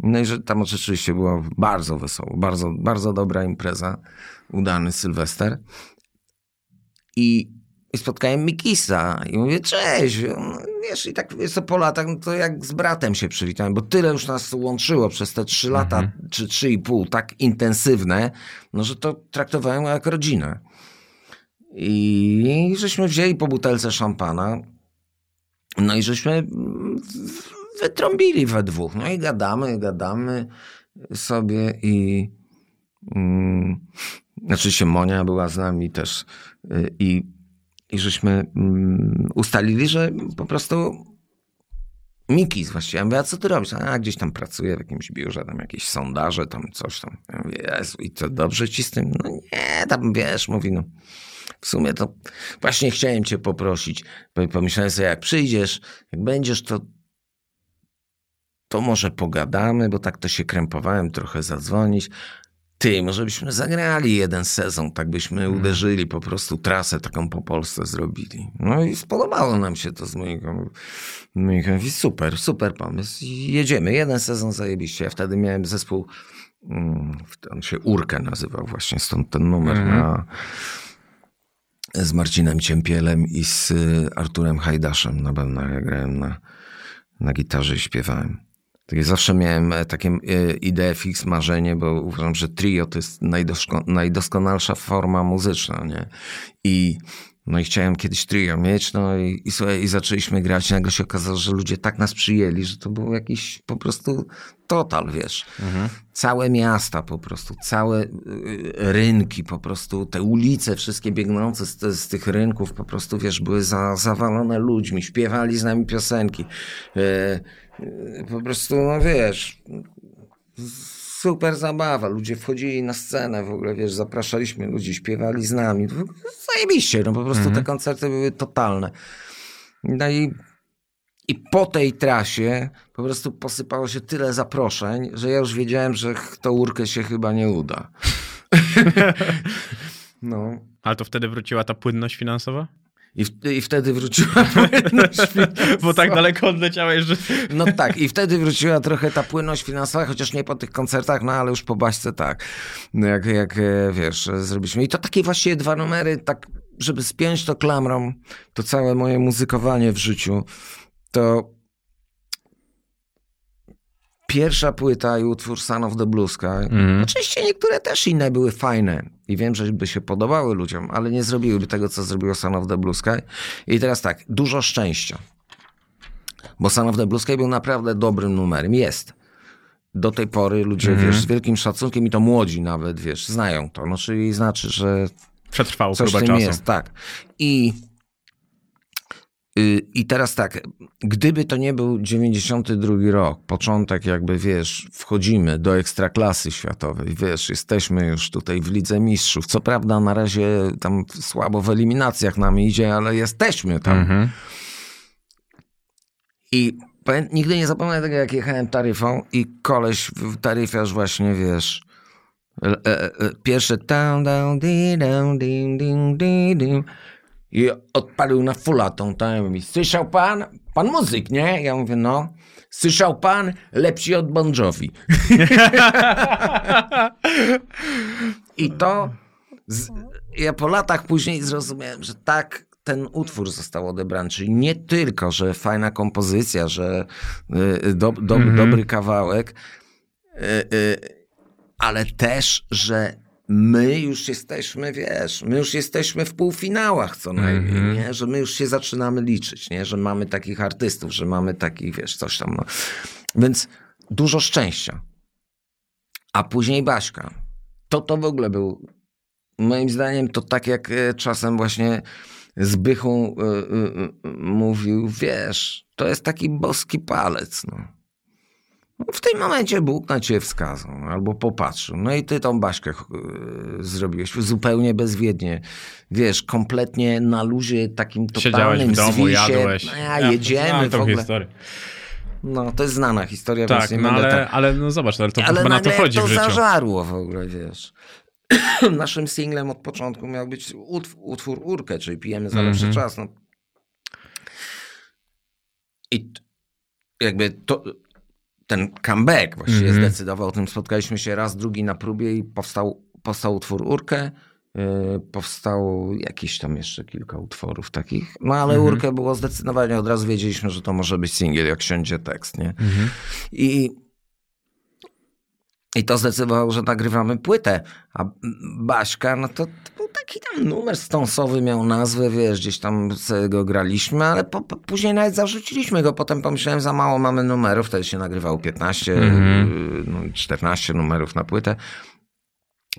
no i że tam rzeczywiście było bardzo wesoło, bardzo, bardzo dobra impreza, udany Sylwester. I, i spotkałem Mikisa i mówię, cześć. No, Wiesz, i tak wiesz, po latach, no to jak z bratem się przywitałem, bo tyle już nas łączyło przez te trzy lata, czy trzy i pół, tak intensywne, no że to traktowałem jak rodzinę. I żeśmy wzięli po butelce szampana, no i żeśmy wytrąbili we dwóch. No i gadamy, gadamy sobie i... Mm, Oczywiście Monia była z nami też y, i, i żeśmy mm, ustalili, że po prostu Mikis właściwie. Ja mówię, a co ty robisz? A gdzieś tam pracuję w jakimś biurze, tam jakieś sondaże, tam coś tam. Ja mówię, Jezu, i co, dobrze ci z tym? No nie, tam wiesz, mówi, no w sumie to właśnie chciałem cię poprosić. Pomyślałem sobie, jak przyjdziesz, jak będziesz, to to może pogadamy, bo tak to się krępowałem, trochę zadzwonić. Ty, może byśmy zagrali jeden sezon, tak byśmy uderzyli, po prostu trasę taką po Polsce zrobili. No i spodobało nam się to z moim Mówi, super, super pomysł. Jedziemy, jeden sezon zajebiście. Ja wtedy miałem zespół, mm, on się Urkę nazywał właśnie, stąd ten numer na, z Marcinem Ciempielem i z y, Arturem Hajdaszem na bębnach. Ja grałem na, na gitarze i śpiewałem. Tak zawsze miałem e, takie e, ideę fix, marzenie, bo uważam, że trio to jest najdosko- najdoskonalsza forma muzyczna, nie? I no i chciałem kiedyś trio mieć, no i, i, słuchaj, i zaczęliśmy grać. I nagle się okazało, że ludzie tak nas przyjęli, że to był jakiś po prostu total, wiesz. Całe miasta po prostu, całe y, rynki po prostu, te ulice wszystkie biegnące z, z tych rynków po prostu, wiesz, były za, zawalone ludźmi, śpiewali z nami piosenki. E, po prostu, no wiesz, super zabawa. Ludzie wchodzili na scenę w ogóle, wiesz, zapraszaliśmy ludzi, śpiewali z nami. Zajebiście, no po prostu te koncerty były totalne. No i, i po tej trasie po prostu posypało się tyle zaproszeń, że ja już wiedziałem, że to urkę się chyba nie uda. no. Ale to wtedy wróciła ta płynność finansowa? I, w, I wtedy wróciła płynność Bo tak daleko odleciałeś, że... No tak, i wtedy wróciła trochę ta płynność finansowa, chociaż nie po tych koncertach, no ale już po baśce tak. No jak, jak e, wiesz, zrobiliśmy. I to takie właściwie dwa numery, tak, żeby spiąć to klamrą, to całe moje muzykowanie w życiu, to pierwsza płyta i utwór Son of the Blue Sky. Oczywiście niektóre też inne były fajne i wiem, że by się podobały ludziom, ale nie zrobiłyby tego, co zrobiło Son of the Blue Sky. I teraz tak, dużo szczęścia. Bo Son of the Blue Sky był naprawdę dobrym numerem. Jest. Do tej pory ludzie, wiesz, z wielkim szacunkiem i to młodzi nawet, wiesz, znają to. No, czyli znaczy, że Przetrwał coś tym czasu. jest, tak. I, I teraz tak, gdyby to nie był 92 rok, początek jakby, wiesz, wchodzimy do ekstraklasy światowej, wiesz, jesteśmy już tutaj w Lidze Mistrzów. Co prawda na razie tam słabo w eliminacjach nam idzie, ale jesteśmy tam. Mhm. I nigdy nie zapomnę tego, jak jechałem taryfą i koleś, taryfiarz właśnie, wiesz, e, e, e, pierwsze down, down, di, down, ding, ding, di, ding. I odpalił na fulla tą mówi, słyszał pan? Pan muzyk, nie? Ja mówię, no. Słyszał pan? Lepsi od Bon Jovi. I to z, ja po latach później zrozumiałem, że tak ten utwór został odebrany. Czyli nie tylko, że fajna kompozycja, że y, do, do, dobry kawałek, y, y, ale też, że my już jesteśmy, wiesz, my już jesteśmy w półfinałach co najmniej, nie? że my już się zaczynamy liczyć, nie? że mamy takich artystów, że mamy takich, wiesz, coś tam. No. Więc dużo szczęścia. A później Baśka. To to w ogóle był, moim zdaniem, to tak jak e, czasem właśnie Zbychu y, y, y, mówił, wiesz, to jest taki boski palec, no. No, W tym momencie Bóg na ciebie wskazał albo popatrzył. No i ty tą Baśkę y, zrobiłeś zupełnie bezwiednie. Wiesz, kompletnie na luzie takim Siedziałeś totalnym w domu, zwisie. jadłeś. No, ja, jedziemy w ogóle. historię. No, to jest znana historia, Tak, więc nie no ale, tak... ale no zobacz, ale to Ale chyba na to chodzi to w życiu. zażarło w ogóle, wiesz. Naszym singlem od początku miał być utw- utwór Urkę, czyli Pijemy za lepszy Mhm. czas. No. I jakby to, ten comeback właściwie Mhm. zdecydował o tym. Spotkaliśmy się raz, drugi na próbie i powstał, powstał utwór Urkę. Yy, powstało jakieś tam jeszcze kilka utworów takich. No ale Mhm. Urkę było zdecydowanie, od razu wiedzieliśmy, że to może być singiel, jak siądzie tekst, nie? Mhm. I, I to zdecydowało, że nagrywamy płytę. A Baśka, no to, to był taki tam numer stąsowy, miał nazwę, wiesz, gdzieś tam sobie go graliśmy, ale po, po, później nawet zarzuciliśmy go. Potem pomyślałem, za mało mamy numerów, wtedy się nagrywało 15, Mhm. y, no, 14 numerów na płytę.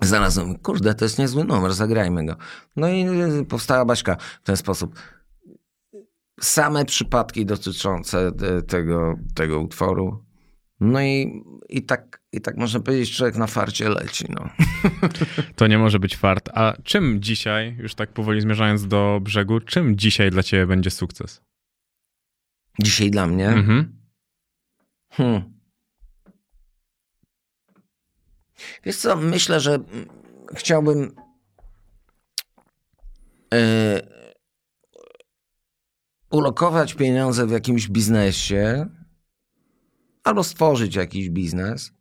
Znalazłem, kurde, to jest niezły numer, zagrajmy go. No i y, powstała Baśka w ten sposób. Same przypadki dotyczące te- tego, tego utworu. No i, i, tak, i tak można powiedzieć, człowiek na farcie leci. No. To nie może być fart. A czym dzisiaj, już tak powoli zmierzając do brzegu, czym dzisiaj dla ciebie będzie sukces? Dzisiaj dla mnie. Mhm. Hmm. Wiesz co, myślę, że chciałbym e, ulokować pieniądze w jakimś biznesie albo stworzyć jakiś biznes,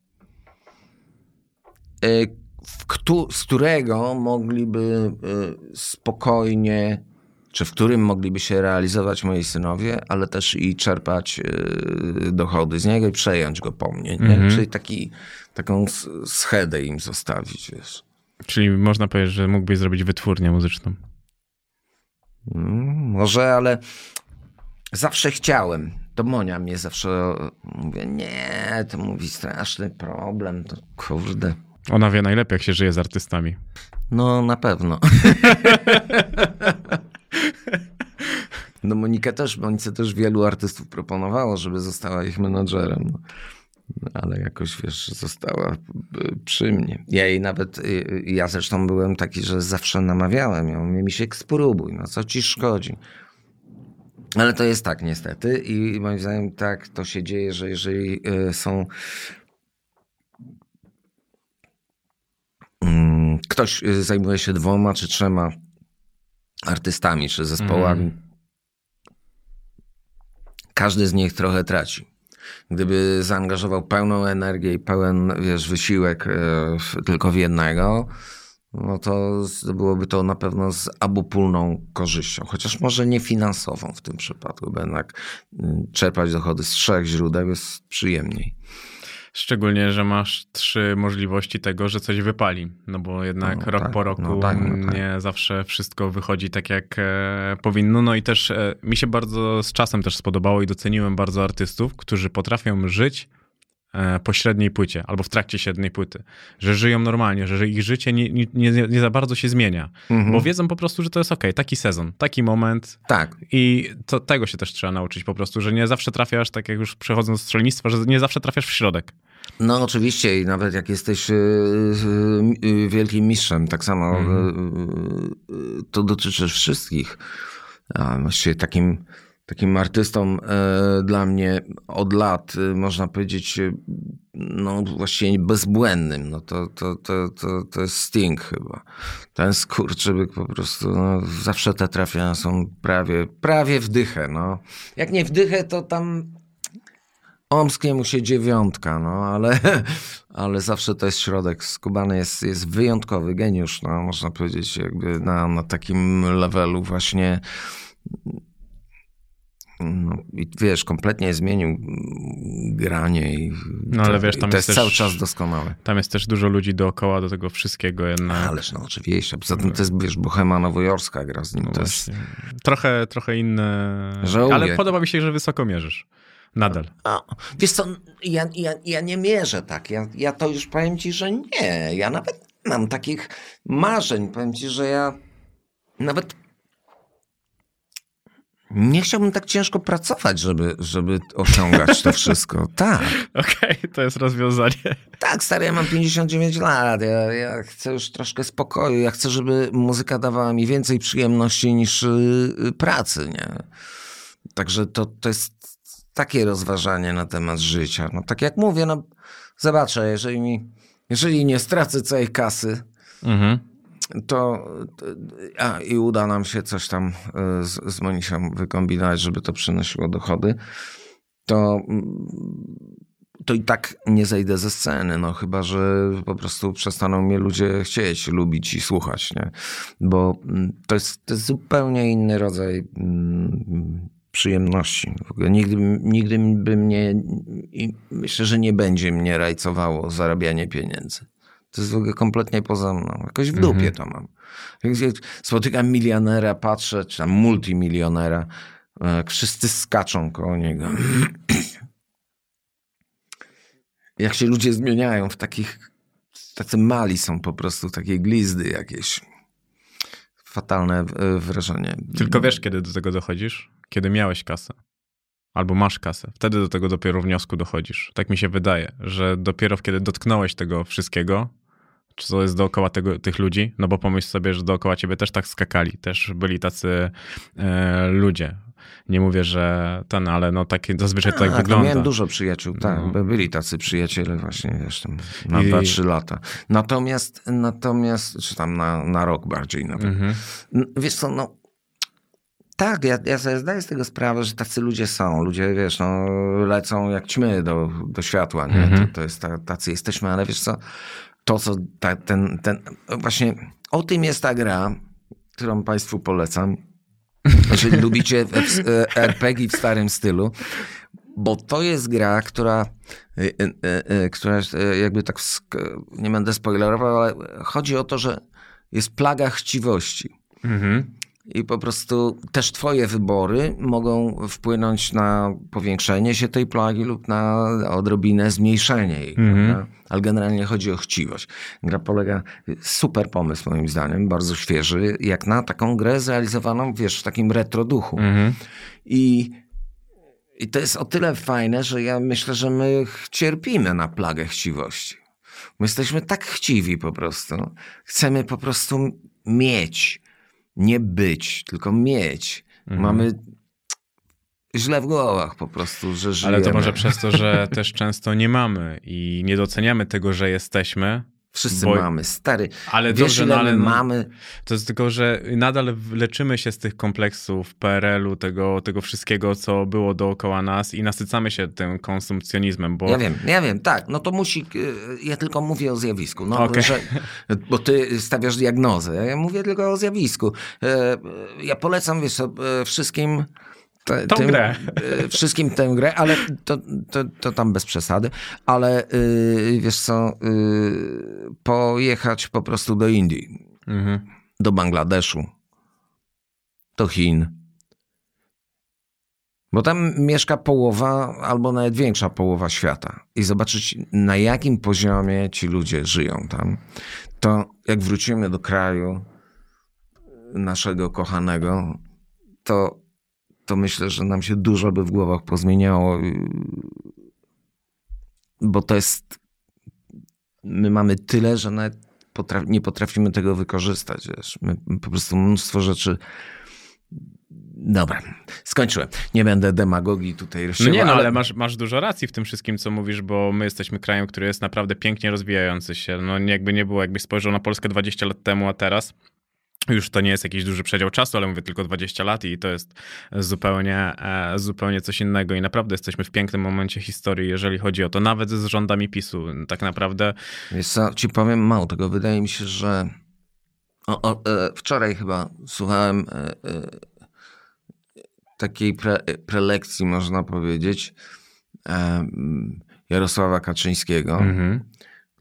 e, w któ- z którego mogliby e, spokojnie, czy w którym mogliby się realizować moi synowie, ale też i czerpać e, dochody z niego i przejąć go po mnie. Nie? Mhm. Czyli taki, taką schedę im zostawić, wiesz. Czyli można powiedzieć, że mógłbyś zrobić wytwórnię muzyczną. Mm, Może, ale zawsze chciałem. To Monia mnie zawsze mówi, nie, to mówi straszny problem, to kurde. Ona wie najlepiej, jak się żyje z artystami. No, na pewno. No Monika też, Monice też wielu artystów proponowało, żeby została ich menadżerem. No. Ale jakoś, wiesz, została y, przy mnie. Ja jej nawet, y, ja zresztą byłem taki, że zawsze namawiałem ją, mi się spróbuj, no co ci szkodzi. Ale to jest tak niestety i moim zdaniem tak to się dzieje, że jeżeli y, są mm, ktoś y, zajmuje się dwoma czy trzema artystami czy zespołami, każdy z nich trochę traci. Gdyby zaangażował pełną energię i pełen, wiesz, wysiłek e, w, tylko w jednego, no to byłoby to na pewno z abopólną korzyścią. Chociaż może nie finansową w tym przypadku, bo jednak mm, czerpać dochody z trzech źródeł jest przyjemniej. Szczególnie, że masz trzy możliwości tego, że coś wypali. No bo jednak No, rok tak, po roku no tak, no tak. nie zawsze wszystko wychodzi tak, jak e, powinno. No i też e, mi się bardzo z czasem też spodobało i doceniłem bardzo artystów, którzy potrafią żyć po średniej płycie albo w trakcie średniej płyty. Że żyją normalnie, że ich życie nie, nie, nie, za bardzo się zmienia. Mhm. Bo wiedzą po prostu, że to jest okej, taki sezon, taki moment, Tak, i to, tego się też trzeba nauczyć po prostu, że nie zawsze trafiasz, tak jak już przechodząc z strzelnictwa, że nie zawsze trafiasz w środek. No oczywiście i nawet jak jesteś y, y, y, wielkim mistrzem, tak samo y, to dotyczy wszystkich. A właściwie takim, takim artystą e, dla mnie od lat, y, można powiedzieć, y, no właściwie bezbłędnym, no to, to, to, to, to jest Sting chyba. Ten skurczybyk po prostu, no, zawsze te trafienia są prawie, prawie w dychę, no. Jak nie w dychę, to tam Omskiemu się dziewiątka, no ale, ale zawsze to jest środek. Skubany jest, jest wyjątkowy geniusz, no można powiedzieć, jakby na, na takim levelu właśnie. No, I wiesz, kompletnie zmienił granie i, No, ale wiesz, i tam to jest jest cały też- czas doskonałe. Tam jest też dużo ludzi dookoła do tego wszystkiego jednak. Ależ no oczywiście. Poza tym to jest, wiesz, bohema nowojorska gra z nim. No to jest. Trochę, trochę inne. Żałuję. Ale podoba mi się, że wysoko mierzysz. Nadal. Wiesz co, ja, ja, ja nie mierzę tak. Ja, ja to już powiem ci, że nie. Ja nawet mam takich marzeń. Powiem ci, że ja nawet nie chciałbym tak ciężko pracować, żeby, żeby osiągać to wszystko. Tak, Okej, to jest rozwiązanie. tak, stary, ja mam 59 lat. Ja, ja chcę już troszkę spokoju. Ja chcę, żeby muzyka dawała mi więcej przyjemności niż y, y, pracy, nie? Także to, to jest takie rozważanie na temat życia. No tak jak mówię, no zobaczę, jeżeli mi, jeżeli nie stracę całej kasy, Mhm. To, a, i uda nam się coś tam y, z, z Monisią wykombinować, żeby to przynosiło dochody, to, to i tak nie zejdę ze sceny, no chyba, że po prostu przestaną mnie ludzie chcieć, lubić i słuchać, nie? Bo mm, to jest, to jest zupełnie inny rodzaj mm, przyjemności. W ogóle nigdy, nigdy by mnie myślę, że nie będzie mnie rajcowało zarabianie pieniędzy. To jest w ogóle kompletnie poza mną. Jakoś w dupie to mam. Spotykam milionera, patrzę, czy tam multimilionera, wszyscy skaczą koło niego. Jak się ludzie zmieniają w takich, tacy mali są po prostu, takie glizdy jakieś. Fatalne wrażenie. Tylko wiesz, kiedy do tego dochodzisz? Kiedy miałeś kasę. Albo masz kasę. Wtedy do tego dopiero wniosku dochodzisz. Tak mi się wydaje, że dopiero kiedy dotknąłeś tego wszystkiego, czy co jest dookoła tego, tych ludzi, no bo pomyśl sobie, że dookoła ciebie też tak skakali, też byli tacy e, ludzie. Nie mówię, że ten, ale no tak zazwyczaj to tak no wygląda. Miałem dużo przyjaciół, tak. No. by- Byli tacy przyjaciele właśnie, wiesz, tam na I- 2-3 lata. Natomiast, natomiast, czy tam na, na rok bardziej nawet. Mhm. Wiesz co, no tak, ja, ja sobie zdaję z tego sprawę, że tacy ludzie są. Ludzie, wiesz, no, lecą jak ćmy do, do światła, nie? Mhm. To, to jest, ta, tacy jesteśmy, ale wiesz co, to co, ta, ten, ten, właśnie o tym jest ta gra, którą państwu polecam. Jeżeli lubicie w- e, RPG w starym stylu, bo to jest gra, która, e, e, która jakby tak, nie będę spoilerował, ale chodzi o to, że jest plaga chciwości. Mhm. I po prostu też twoje wybory mogą wpłynąć na powiększenie się tej plagi lub na odrobinę zmniejszenie jej. Mhm. prawda? Ale generalnie chodzi o chciwość. Gra polega, super pomysł moim zdaniem, bardzo świeży, jak na taką grę zrealizowaną, wiesz, w takim retro duchu. Mhm. I, I to jest o tyle fajne, że ja myślę, że my cierpimy na plagę chciwości. My jesteśmy tak chciwi po prostu. Chcemy po prostu mieć. Nie być, tylko mieć. Mhm. Mamy źle w głowach po prostu, że żyjemy. Ale to może przez to, że też często nie mamy i nie doceniamy tego, że jesteśmy. Wszyscy bo- mamy. Stary, Ale wiesz dobrze, no ale no- mamy? To jest tylko, że nadal leczymy się z tych kompleksów PRL-u, tego, tego wszystkiego, co było dookoła nas i nasycamy się tym konsumpcjonizmem, bo Ja wiem, ja wiem, tak. No to musi. y, Ja tylko mówię o zjawisku. No, Okej. że, bo ty stawiasz diagnozę. Ja mówię tylko o zjawisku. E, Ja polecam wiesz, e, wszystkim te, Tą tym, grę. y, Wszystkim tę grę, ale to, to, to tam bez przesady. Ale y, wiesz co, y, pojechać po prostu do Indii, Mhm. do Bangladeszu, do Chin. Bo tam mieszka połowa, albo nawet większa połowa świata. I zobaczyć, na jakim poziomie ci ludzie żyją tam. To jak wrócimy do kraju naszego kochanego, to, to myślę, że nam się dużo by w głowach pozmieniało. yy, Bo to jest. My mamy tyle, że nawet potraf, nie potrafimy tego wykorzystać. Wiesz. My po prostu mnóstwo rzeczy. Dobra, skończyłem. Nie będę demagogii tutaj No rozsiewał, nie, no ale masz, masz dużo racji w tym wszystkim, co mówisz, bo my jesteśmy krajem, który jest naprawdę pięknie rozwijający się. No jakby nie było, jakbyś spojrzał na Polskę 20 lat temu, a teraz już to nie jest jakiś duży przedział czasu, ale mówię tylko 20 lat i to jest zupełnie, e, zupełnie coś innego i naprawdę jesteśmy w pięknym momencie historii, jeżeli chodzi o to, nawet z rządami PiSu. Tak naprawdę Wiesz co, ci powiem mało tego. Wydaje mi się, że o, o, e, wczoraj chyba słuchałem e, takiej pre, prelekcji, można powiedzieć, Jarosława Kaczyńskiego, mhm.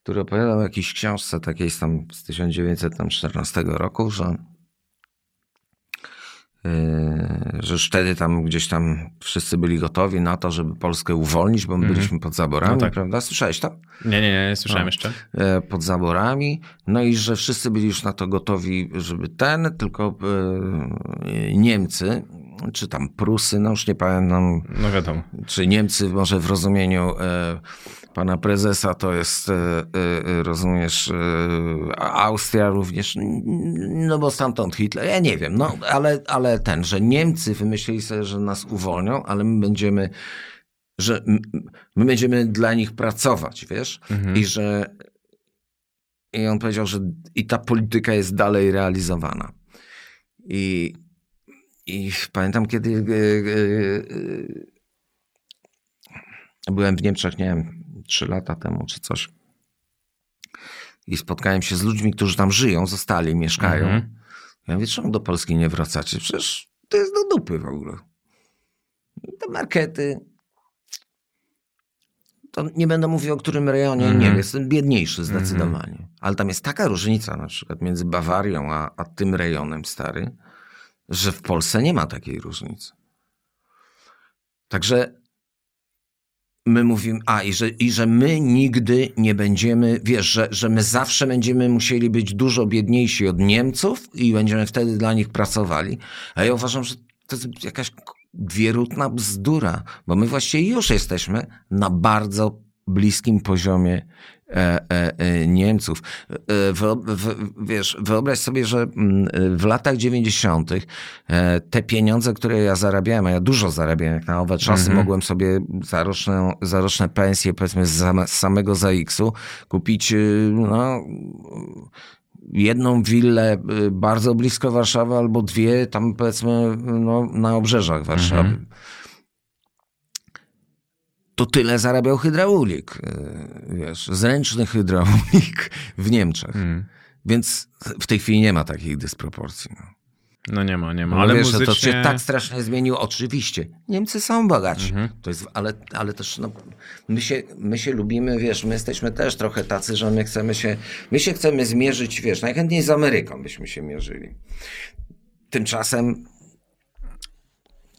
Który opowiadał o jakiejś książce takiej z tam z 1914 roku, że e, że już wtedy tam gdzieś tam wszyscy byli gotowi na to, żeby Polskę uwolnić, bo my Mhm. byliśmy pod zaborami, No tak. prawda? Słyszałeś to? nie, nie, nie, nie słyszałem No. jeszcze. e, pod zaborami, no i że wszyscy byli już na to gotowi, żeby ten, tylko e, Niemcy, czy tam Prusy, no już nie pamiętam, No wiadomo. czy Niemcy może w rozumieniu e, pana prezesa to jest, e, e, rozumiesz, e, Austria również, no bo stamtąd Hitler, ja nie wiem, no ale, ale ten, że Niemcy wymyślili sobie, że nas uwolnią, ale my będziemy, że my będziemy dla nich pracować, wiesz, Mhm. i że i on powiedział, że i ta polityka jest dalej realizowana. I, i pamiętam, kiedy byłem w Niemczech, nie wiem, trzy lata temu czy coś. I spotkałem się z ludźmi, którzy tam żyją, zostali, mieszkają. Mhm. Ja mówię, czemu do Polski nie wracacie? Przecież to jest do dupy w ogóle. Te markety. To nie będę mówił o którym rejonie, Mhm. nie wiem, jest ten biedniejszy zdecydowanie. Ale tam jest taka różnica na przykład między Bawarią a, a tym rejonem stary, że w Polsce nie ma takiej różnicy. Także my mówimy, a i że, i że my nigdy nie będziemy, wiesz, że, że my zawsze będziemy musieli być dużo biedniejsi od Niemców i będziemy wtedy dla nich pracowali. A ja uważam, że to jest jakaś wierutna bzdura, bo my właściwie już jesteśmy na bardzo bliskim poziomie Niemców. E, wyo, w, wiesz, wyobraź sobie, że mm, w latach 90. e, te pieniądze, które ja zarabiałem, a ja dużo zarabiałem, jak na owe czasy Mhm. mogłem sobie za roczne, za roczne pensje, powiedzmy z, samego ZAX-u kupić y, no, jedną willę y, bardzo blisko Warszawy albo dwie tam powiedzmy no, na obrzeżach Warszawy. Mhm. To tyle zarabiał hydraulik, y, wiesz, zręczny hydraulik w Niemczech. Mhm. Więc w tej chwili nie ma takich dysproporcji. No. No nie ma, nie ma. No Ale wiesz, muzycznie... to się tak strasznie zmieniło. Oczywiście, Niemcy są bogaci. Mhm. To jest, ale, ale też no, my, się, my się lubimy, wiesz, my jesteśmy też trochę tacy, że my chcemy się, my się chcemy zmierzyć, wiesz, najchętniej z Ameryką byśmy się mierzyli. Tymczasem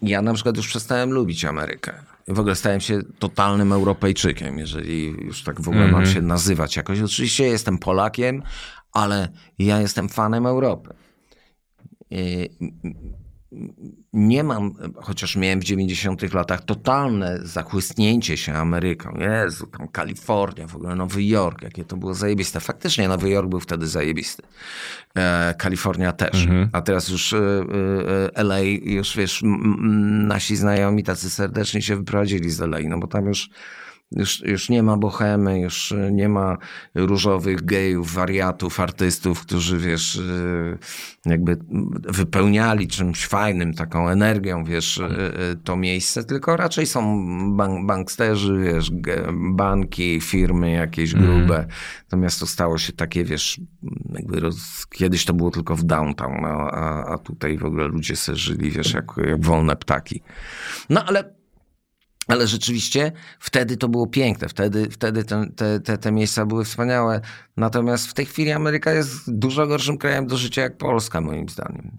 ja na przykład już przestałem lubić Amerykę. W ogóle stałem się totalnym Europejczykiem, jeżeli już tak w ogóle mam się nazywać jakoś. Oczywiście jestem Polakiem, ale ja jestem fanem Europy. Nie mam, chociaż miałem w 90 latach totalne zachłysnięcie się Ameryką. Jezu, tam Kalifornia, w ogóle Nowy Jork, jakie to było zajebiste. Faktycznie Nowy Jork był wtedy zajebisty. E, Kalifornia też. A teraz już e, e, LA, już wiesz, m, m, nasi znajomi tacy serdeczni się wyprowadzili z LA, no bo tam już Już, już nie ma bohemy, już nie ma różowych gejów, wariatów, artystów, którzy, wiesz, y, jakby wypełniali czymś fajnym, taką energią, wiesz, y, y, to miejsce, tylko raczej są bank, banksterzy, wiesz, banki, firmy jakieś mhm. grube. Mm. To miasto stało się takie, wiesz, jakby roz... kiedyś to było tylko w downtown, a, a tutaj w ogóle ludzie se żyli, wiesz, jak, jak wolne ptaki. No ale ale rzeczywiście wtedy to było piękne, wtedy, wtedy te, te, te, te, miejsca były wspaniałe. Natomiast w tej chwili Ameryka jest dużo gorszym krajem do życia jak Polska, moim zdaniem.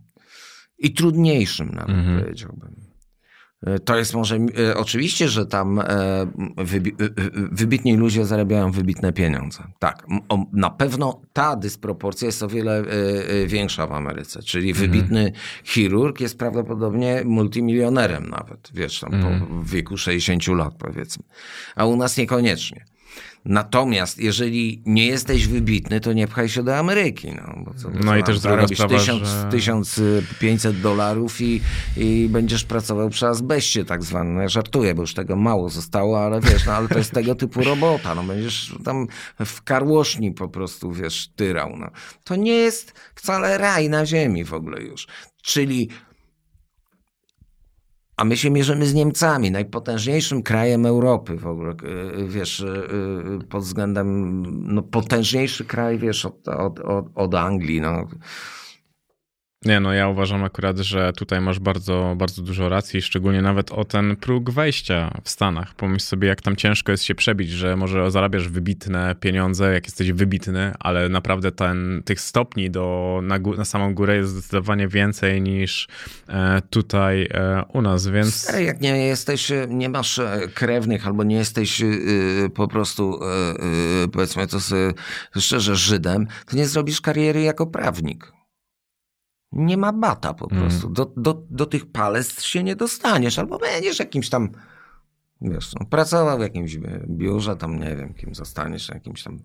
I trudniejszym nawet, -hmm. powiedziałbym. E, to jest może, e, oczywiście, że tam e, wybi wybitni ludzie zarabiają wybitne pieniądze. Tak, na pewno ta dysproporcja jest o wiele większa w Ameryce. Czyli mhm. wybitny chirurg jest prawdopodobnie multimilionerem nawet, wiesz, tam po mhm. wieku 60 lat powiedzmy. A u nas niekoniecznie. Natomiast jeżeli nie jesteś wybitny, to nie pchaj się do Ameryki. No, bo co, no i też druga sprawa, 1000, że... 1500 dolarów i, i będziesz pracował przy azbeście tak zwanym. No, ja żartuję, bo już tego mało zostało, ale wiesz, no ale to jest tego typu robota. No będziesz tam w karłoszni po prostu, wiesz, tyrał. No. To nie jest wcale raj na ziemi w ogóle już. Czyli a my się mierzymy z Niemcami, najpotężniejszym krajem Europy w ogóle, y, wiesz, y, y, pod względem, no potężniejszy kraj, wiesz, od, od, od, od Anglii, no. Nie, no ja uważam akurat, że tutaj masz bardzo, bardzo dużo racji, szczególnie nawet o ten próg wejścia w Stanach. Pomyśl sobie, jak tam ciężko jest się przebić, że może zarabiasz wybitne pieniądze, jak jesteś wybitny, ale naprawdę ten, tych stopni do, na, na samą górę jest zdecydowanie więcej niż e, tutaj e, u nas, więc... Stary, jak nie jesteś, nie masz e, krewnych albo nie jesteś e, po prostu, e, powiedzmy to szczerze, Żydem, to nie zrobisz kariery jako prawnik nie ma bata po mm. prostu. Do, do, do tych palestr się nie dostaniesz, albo będziesz jakimś tam, wiesz, no, pracował w jakimś biurze, tam nie wiem, kim zostaniesz, jakimś tam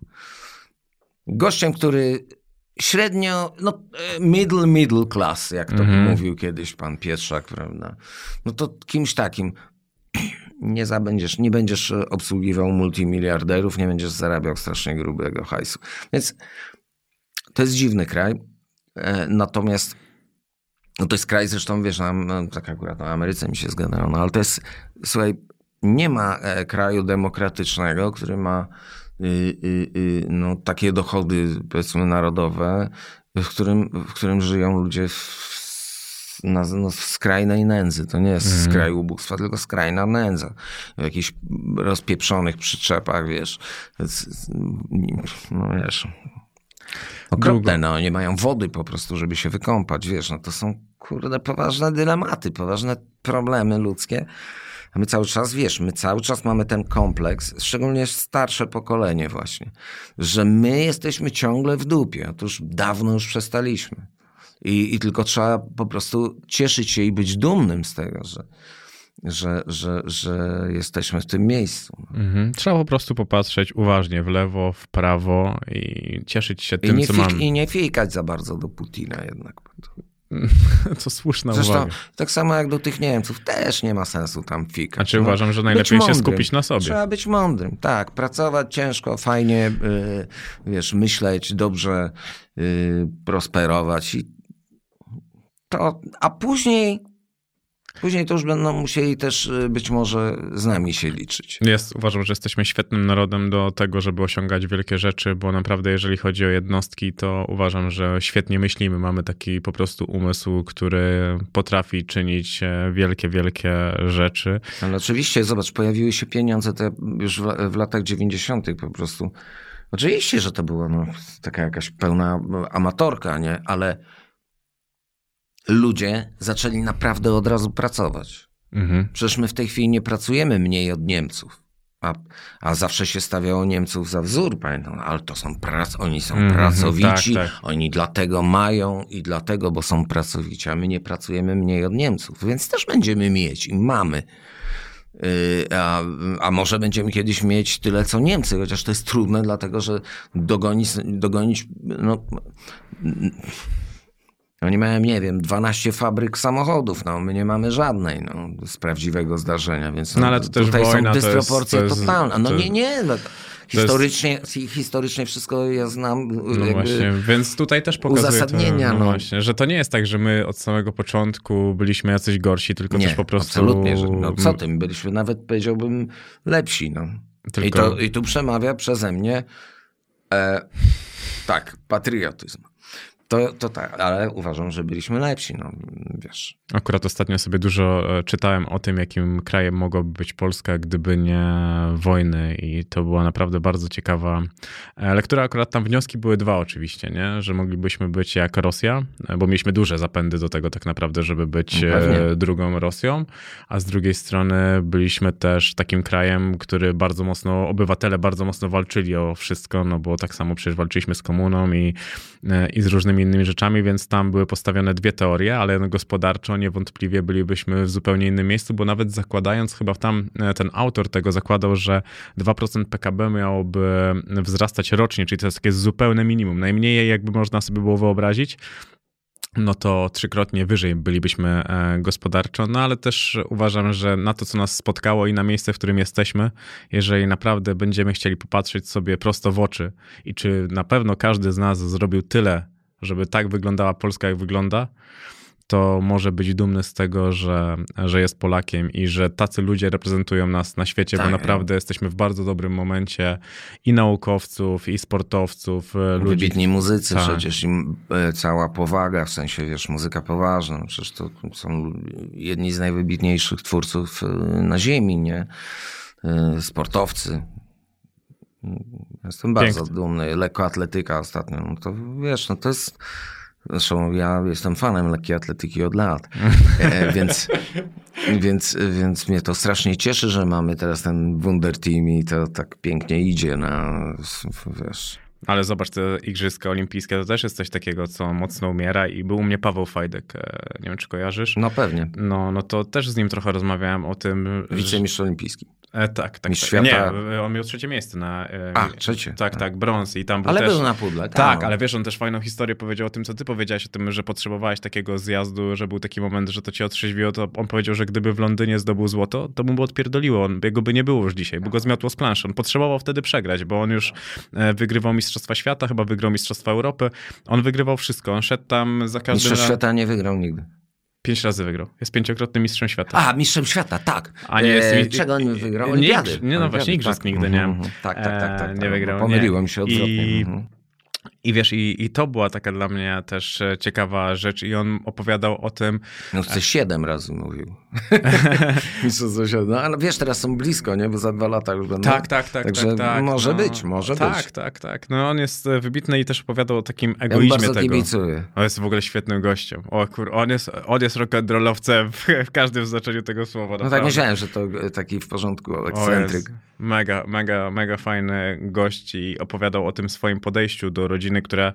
gościem, który średnio, no middle, middle class, jak to mm. mówił kiedyś pan Pietrzak, prawda? No to kimś takim nie zabędziesz, nie będziesz obsługiwał multimiliarderów, nie będziesz zarabiał strasznie grubego hajsu. Więc to jest dziwny kraj. E, natomiast no to jest kraj, zresztą wiesz, na, no, tak akurat na Ameryce mi się zgadzają, no ale to jest, słuchaj, nie ma e, kraju demokratycznego, który ma y, y, y, no, takie dochody, powiedzmy, narodowe, w którym, w którym żyją ludzie w, na, no, skrajnej nędzy. To nie jest mm. skraj ubóstwa, tylko skrajna nędza. W jakichś rozpieprzonych przyczepach, wiesz. No wiesz, Okropne, no, nie mają wody po prostu, żeby się wykąpać, wiesz, no to są, kurde, poważne dylematy, poważne problemy ludzkie. A my cały czas, wiesz, my cały czas mamy ten kompleks, szczególnie starsze pokolenie właśnie, że my jesteśmy ciągle w dupie. Otóż dawno już przestaliśmy. I, i tylko trzeba po prostu cieszyć się i być dumnym z tego, że, że, że, że jesteśmy w tym miejscu. Mhm. Trzeba po prostu popatrzeć uważnie w lewo, w prawo i cieszyć się tym, co mamy. I nie fikać za bardzo do Putina jednak. Co słuszna Zresztą, uwaga. Tak samo jak do tych Niemców, też nie ma sensu tam fikać. Znaczy no, uważam, że najlepiej się skupić na sobie. Trzeba być mądrym, tak. Pracować ciężko, fajnie, yy, wiesz, myśleć, dobrze yy, prosperować i to, a później Później to już będą musieli też y, być może z nami się liczyć. Jest, uważam, że jesteśmy świetnym narodem do tego, żeby osiągać wielkie rzeczy, bo naprawdę jeżeli chodzi o jednostki, to uważam, że świetnie myślimy. Mamy taki po prostu umysł, który potrafi czynić e, wielkie, wielkie rzeczy. Ale oczywiście, zobacz, pojawiły się pieniądze te już w, w latach 90. po prostu. Oczywiście, że to była no, taka jakaś pełna amatorka, nie? Ale ludzie zaczęli naprawdę od razu pracować. Mhm. Przecież my w tej chwili nie pracujemy mniej od Niemców. A, a zawsze się stawiało Niemców za wzór, pamiętam, no, ale to są prac, oni są mm, pracowici, tak, tak. oni dlatego mają i dlatego, bo są pracowici, a my nie pracujemy mniej od Niemców, więc też będziemy mieć i mamy. Yy, a, a może będziemy kiedyś mieć tyle co Niemcy, chociaż to jest trudne, dlatego że dogonić, dogonić no, Oni mają, nie wiem, 12 fabryk samochodów, no my nie mamy żadnej, no, z prawdziwego zdarzenia, więc No, ale to też tutaj wojna, są to jest- dysproporcje to jest- totalne. No to- nie, nie, no, historycznie, historycznie wszystko ja znam, No właśnie, więc tutaj też pokazuje uzasadnienia, to, no, no. właśnie, że to nie jest tak, że my od samego początku byliśmy jacyś gorsi, tylko nie, też po prostu... absolutnie, że, no co tym, byliśmy nawet, powiedziałbym, lepsi, no. I, Tylko- to, I tu przemawia przeze mnie e, tak, patriotyzm. To, to tak, ale uważam, że byliśmy lepsi, no wiesz. Akurat ostatnio sobie dużo e, czytałem o tym, jakim krajem mogłaby być Polska, gdyby nie wojny i to była naprawdę bardzo ciekawa e, lektura. Akurat tam wnioski były dwa oczywiście, nie? że moglibyśmy być jak Rosja, e, bo mieliśmy duże zapędy do tego tak naprawdę, żeby być No pewnie. drugą Rosją, a z drugiej strony byliśmy też takim krajem, który bardzo mocno, obywatele bardzo mocno walczyli o wszystko, no bo tak samo przecież walczyliśmy z komuną i, i z różnymi innymi rzeczami, więc tam były postawione dwie teorie, ale gospodarczo niewątpliwie bylibyśmy w zupełnie innym miejscu, bo nawet zakładając, chyba tam e, ten autor tego zakładał, że 2% PKB miałoby wzrastać rocznie, czyli to jest takie zupełne minimum, najmniej jakby można sobie było wyobrazić, no to trzykrotnie wyżej bylibyśmy e, gospodarczo, no ale też uważam, że na to, co nas spotkało i na miejsce, w którym jesteśmy, jeżeli naprawdę będziemy chcieli popatrzeć sobie prosto w oczy i czy na pewno każdy z nas zrobił tyle, żeby tak wyglądała Polska, jak wygląda, to może być dumny z tego, że, że jest Polakiem i że tacy ludzie reprezentują nas na świecie, bo Tak. naprawdę jesteśmy w bardzo dobrym momencie i naukowców, i sportowców, e, ludzi. Wybitni muzycy Tak. przecież im e, cała powaga, w sensie, wiesz, muzyka poważna, no przecież to są jedni z najwybitniejszych twórców e, na ziemi, nie? Sportowcy. Jestem bardzo dumny. Lekkoatletyka ostatnio, no to wiesz, no to jest... Zresztą ja jestem fanem lekkiej atletyki od lat, e, więc, więc, więc mnie to strasznie cieszy, że mamy teraz ten Wunder Team i to tak pięknie idzie na, wiesz... Ale zobacz, te Igrzyska Olimpijskie to też jest coś takiego, co mocno umiera i był u mnie Paweł Fajdek, e, nie wiem czy kojarzysz. No pewnie. No, no to też z nim trochę rozmawiałem o tym. że- Wicemistrz olimpijski. E, tak, tak. Mistrz tak. świata. Nie, on miał trzecie miejsce na. E, A, trzecie. Tak, tak, brąz i tam był Ale też... był na pudle. Tak, ale wiesz, on też fajną historię powiedział o tym, co ty powiedziałeś o tym, że potrzebowałeś takiego zjazdu, że był taki moment, że to cię otrzeźwiło, to on powiedział, że gdyby w Londynie zdobył złoto, to mu by odpierdoliło, on, jego by nie było już dzisiaj, bo go zmiotło z planszy. On potrzebował wtedy przegrać, bo on już e, wygrywał Mistrzostwa Świata, chyba wygrał Mistrzostwa Europy, on wygrywał wszystko, on szedł tam za każdym Mistrzostw razem... świata nie wygrał nigdy. Pięć razy wygrał, jest pięciokrotnym mistrzem świata. A, mistrzem świata, tak. A nie jest mi- Czego on wygrał? Nie, Olimpiady. igrz- nie, no właśnie, igrzysk nigdy nie. Mhm, mhm. Tak, tak, tak. tak, E, tak. nie wygrał, Pomyliłem nie. się odwrotnie. I- Mhm. I wiesz, i, i to była taka dla mnie też e, ciekawa rzecz i on opowiadał o tym, No chce siedem razy mówił. No ale wiesz, teraz są blisko, nie? Bo za dwa lata już będą. Tak, tak, tak. Także tak, tak, może no. być, może tak, być. Tak, tak, tak. No on jest e, wybitny i też opowiadał o takim Ja egoizmie bardzo tego. kibicuję. On jest w ogóle świetnym gościem. O kur, on jest, on jest rock'n'rollowcem w, w każdym znaczeniu tego słowa. No tak myślałem, że to e, taki w porządku ekscentryk. Mega, mega, mega fajny gość i opowiadał o tym swoim podejściu do rodziny, które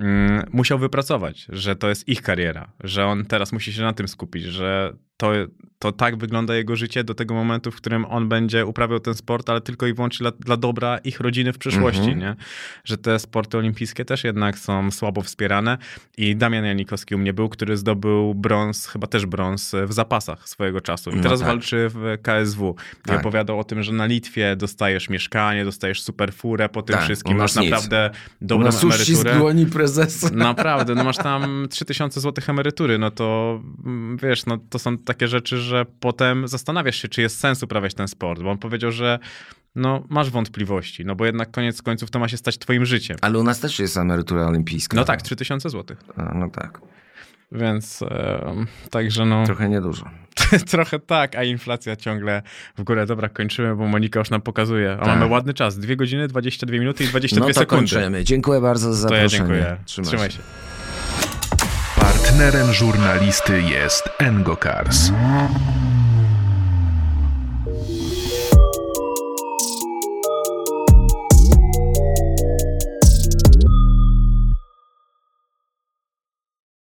mm, musiał wypracować, że to jest ich kariera, że on teraz musi się na tym skupić, że to, to tak wygląda jego życie do tego momentu, w którym on będzie uprawiał ten sport, ale tylko i wyłącznie dla, dla dobra ich rodziny w przyszłości, Mhm. nie? Że te sporty olimpijskie też jednak są słabo wspierane i Damian Janikowski u mnie był, który zdobył brąz, chyba też brąz w zapasach swojego czasu i No teraz tak. walczy w KSW. I Tak. opowiadał o tym, że na Litwie dostajesz mieszkanie, dostajesz super furę po tym Tak, wszystkim, masz nic. naprawdę dobrą uścisk emeryturę. dłoni prezesa. Naprawdę, no masz tam 3000 złotych emerytury, no to mm, wiesz, no to są takie rzeczy, że potem zastanawiasz się, czy jest sens uprawiać ten sport, bo on powiedział, że no masz wątpliwości, no bo jednak koniec końców to ma się stać twoim życiem. Ale u nas też jest emerytura olimpijska. No tak, 3000 złotych. A, No tak, Więc e, także no trochę niedużo. trochę tak, a inflacja ciągle w górę. Dobra, kończymy, bo Monika już nam pokazuje. A Tak. mamy ładny czas, 2 godziny, 22 minuty i 22 No to sekundy. kończymy. Dziękuję bardzo za To ja zaproszenie. dziękuję. Trzymaj, Trzymaj się. się. Partnerem żurnalisty jest Engokars.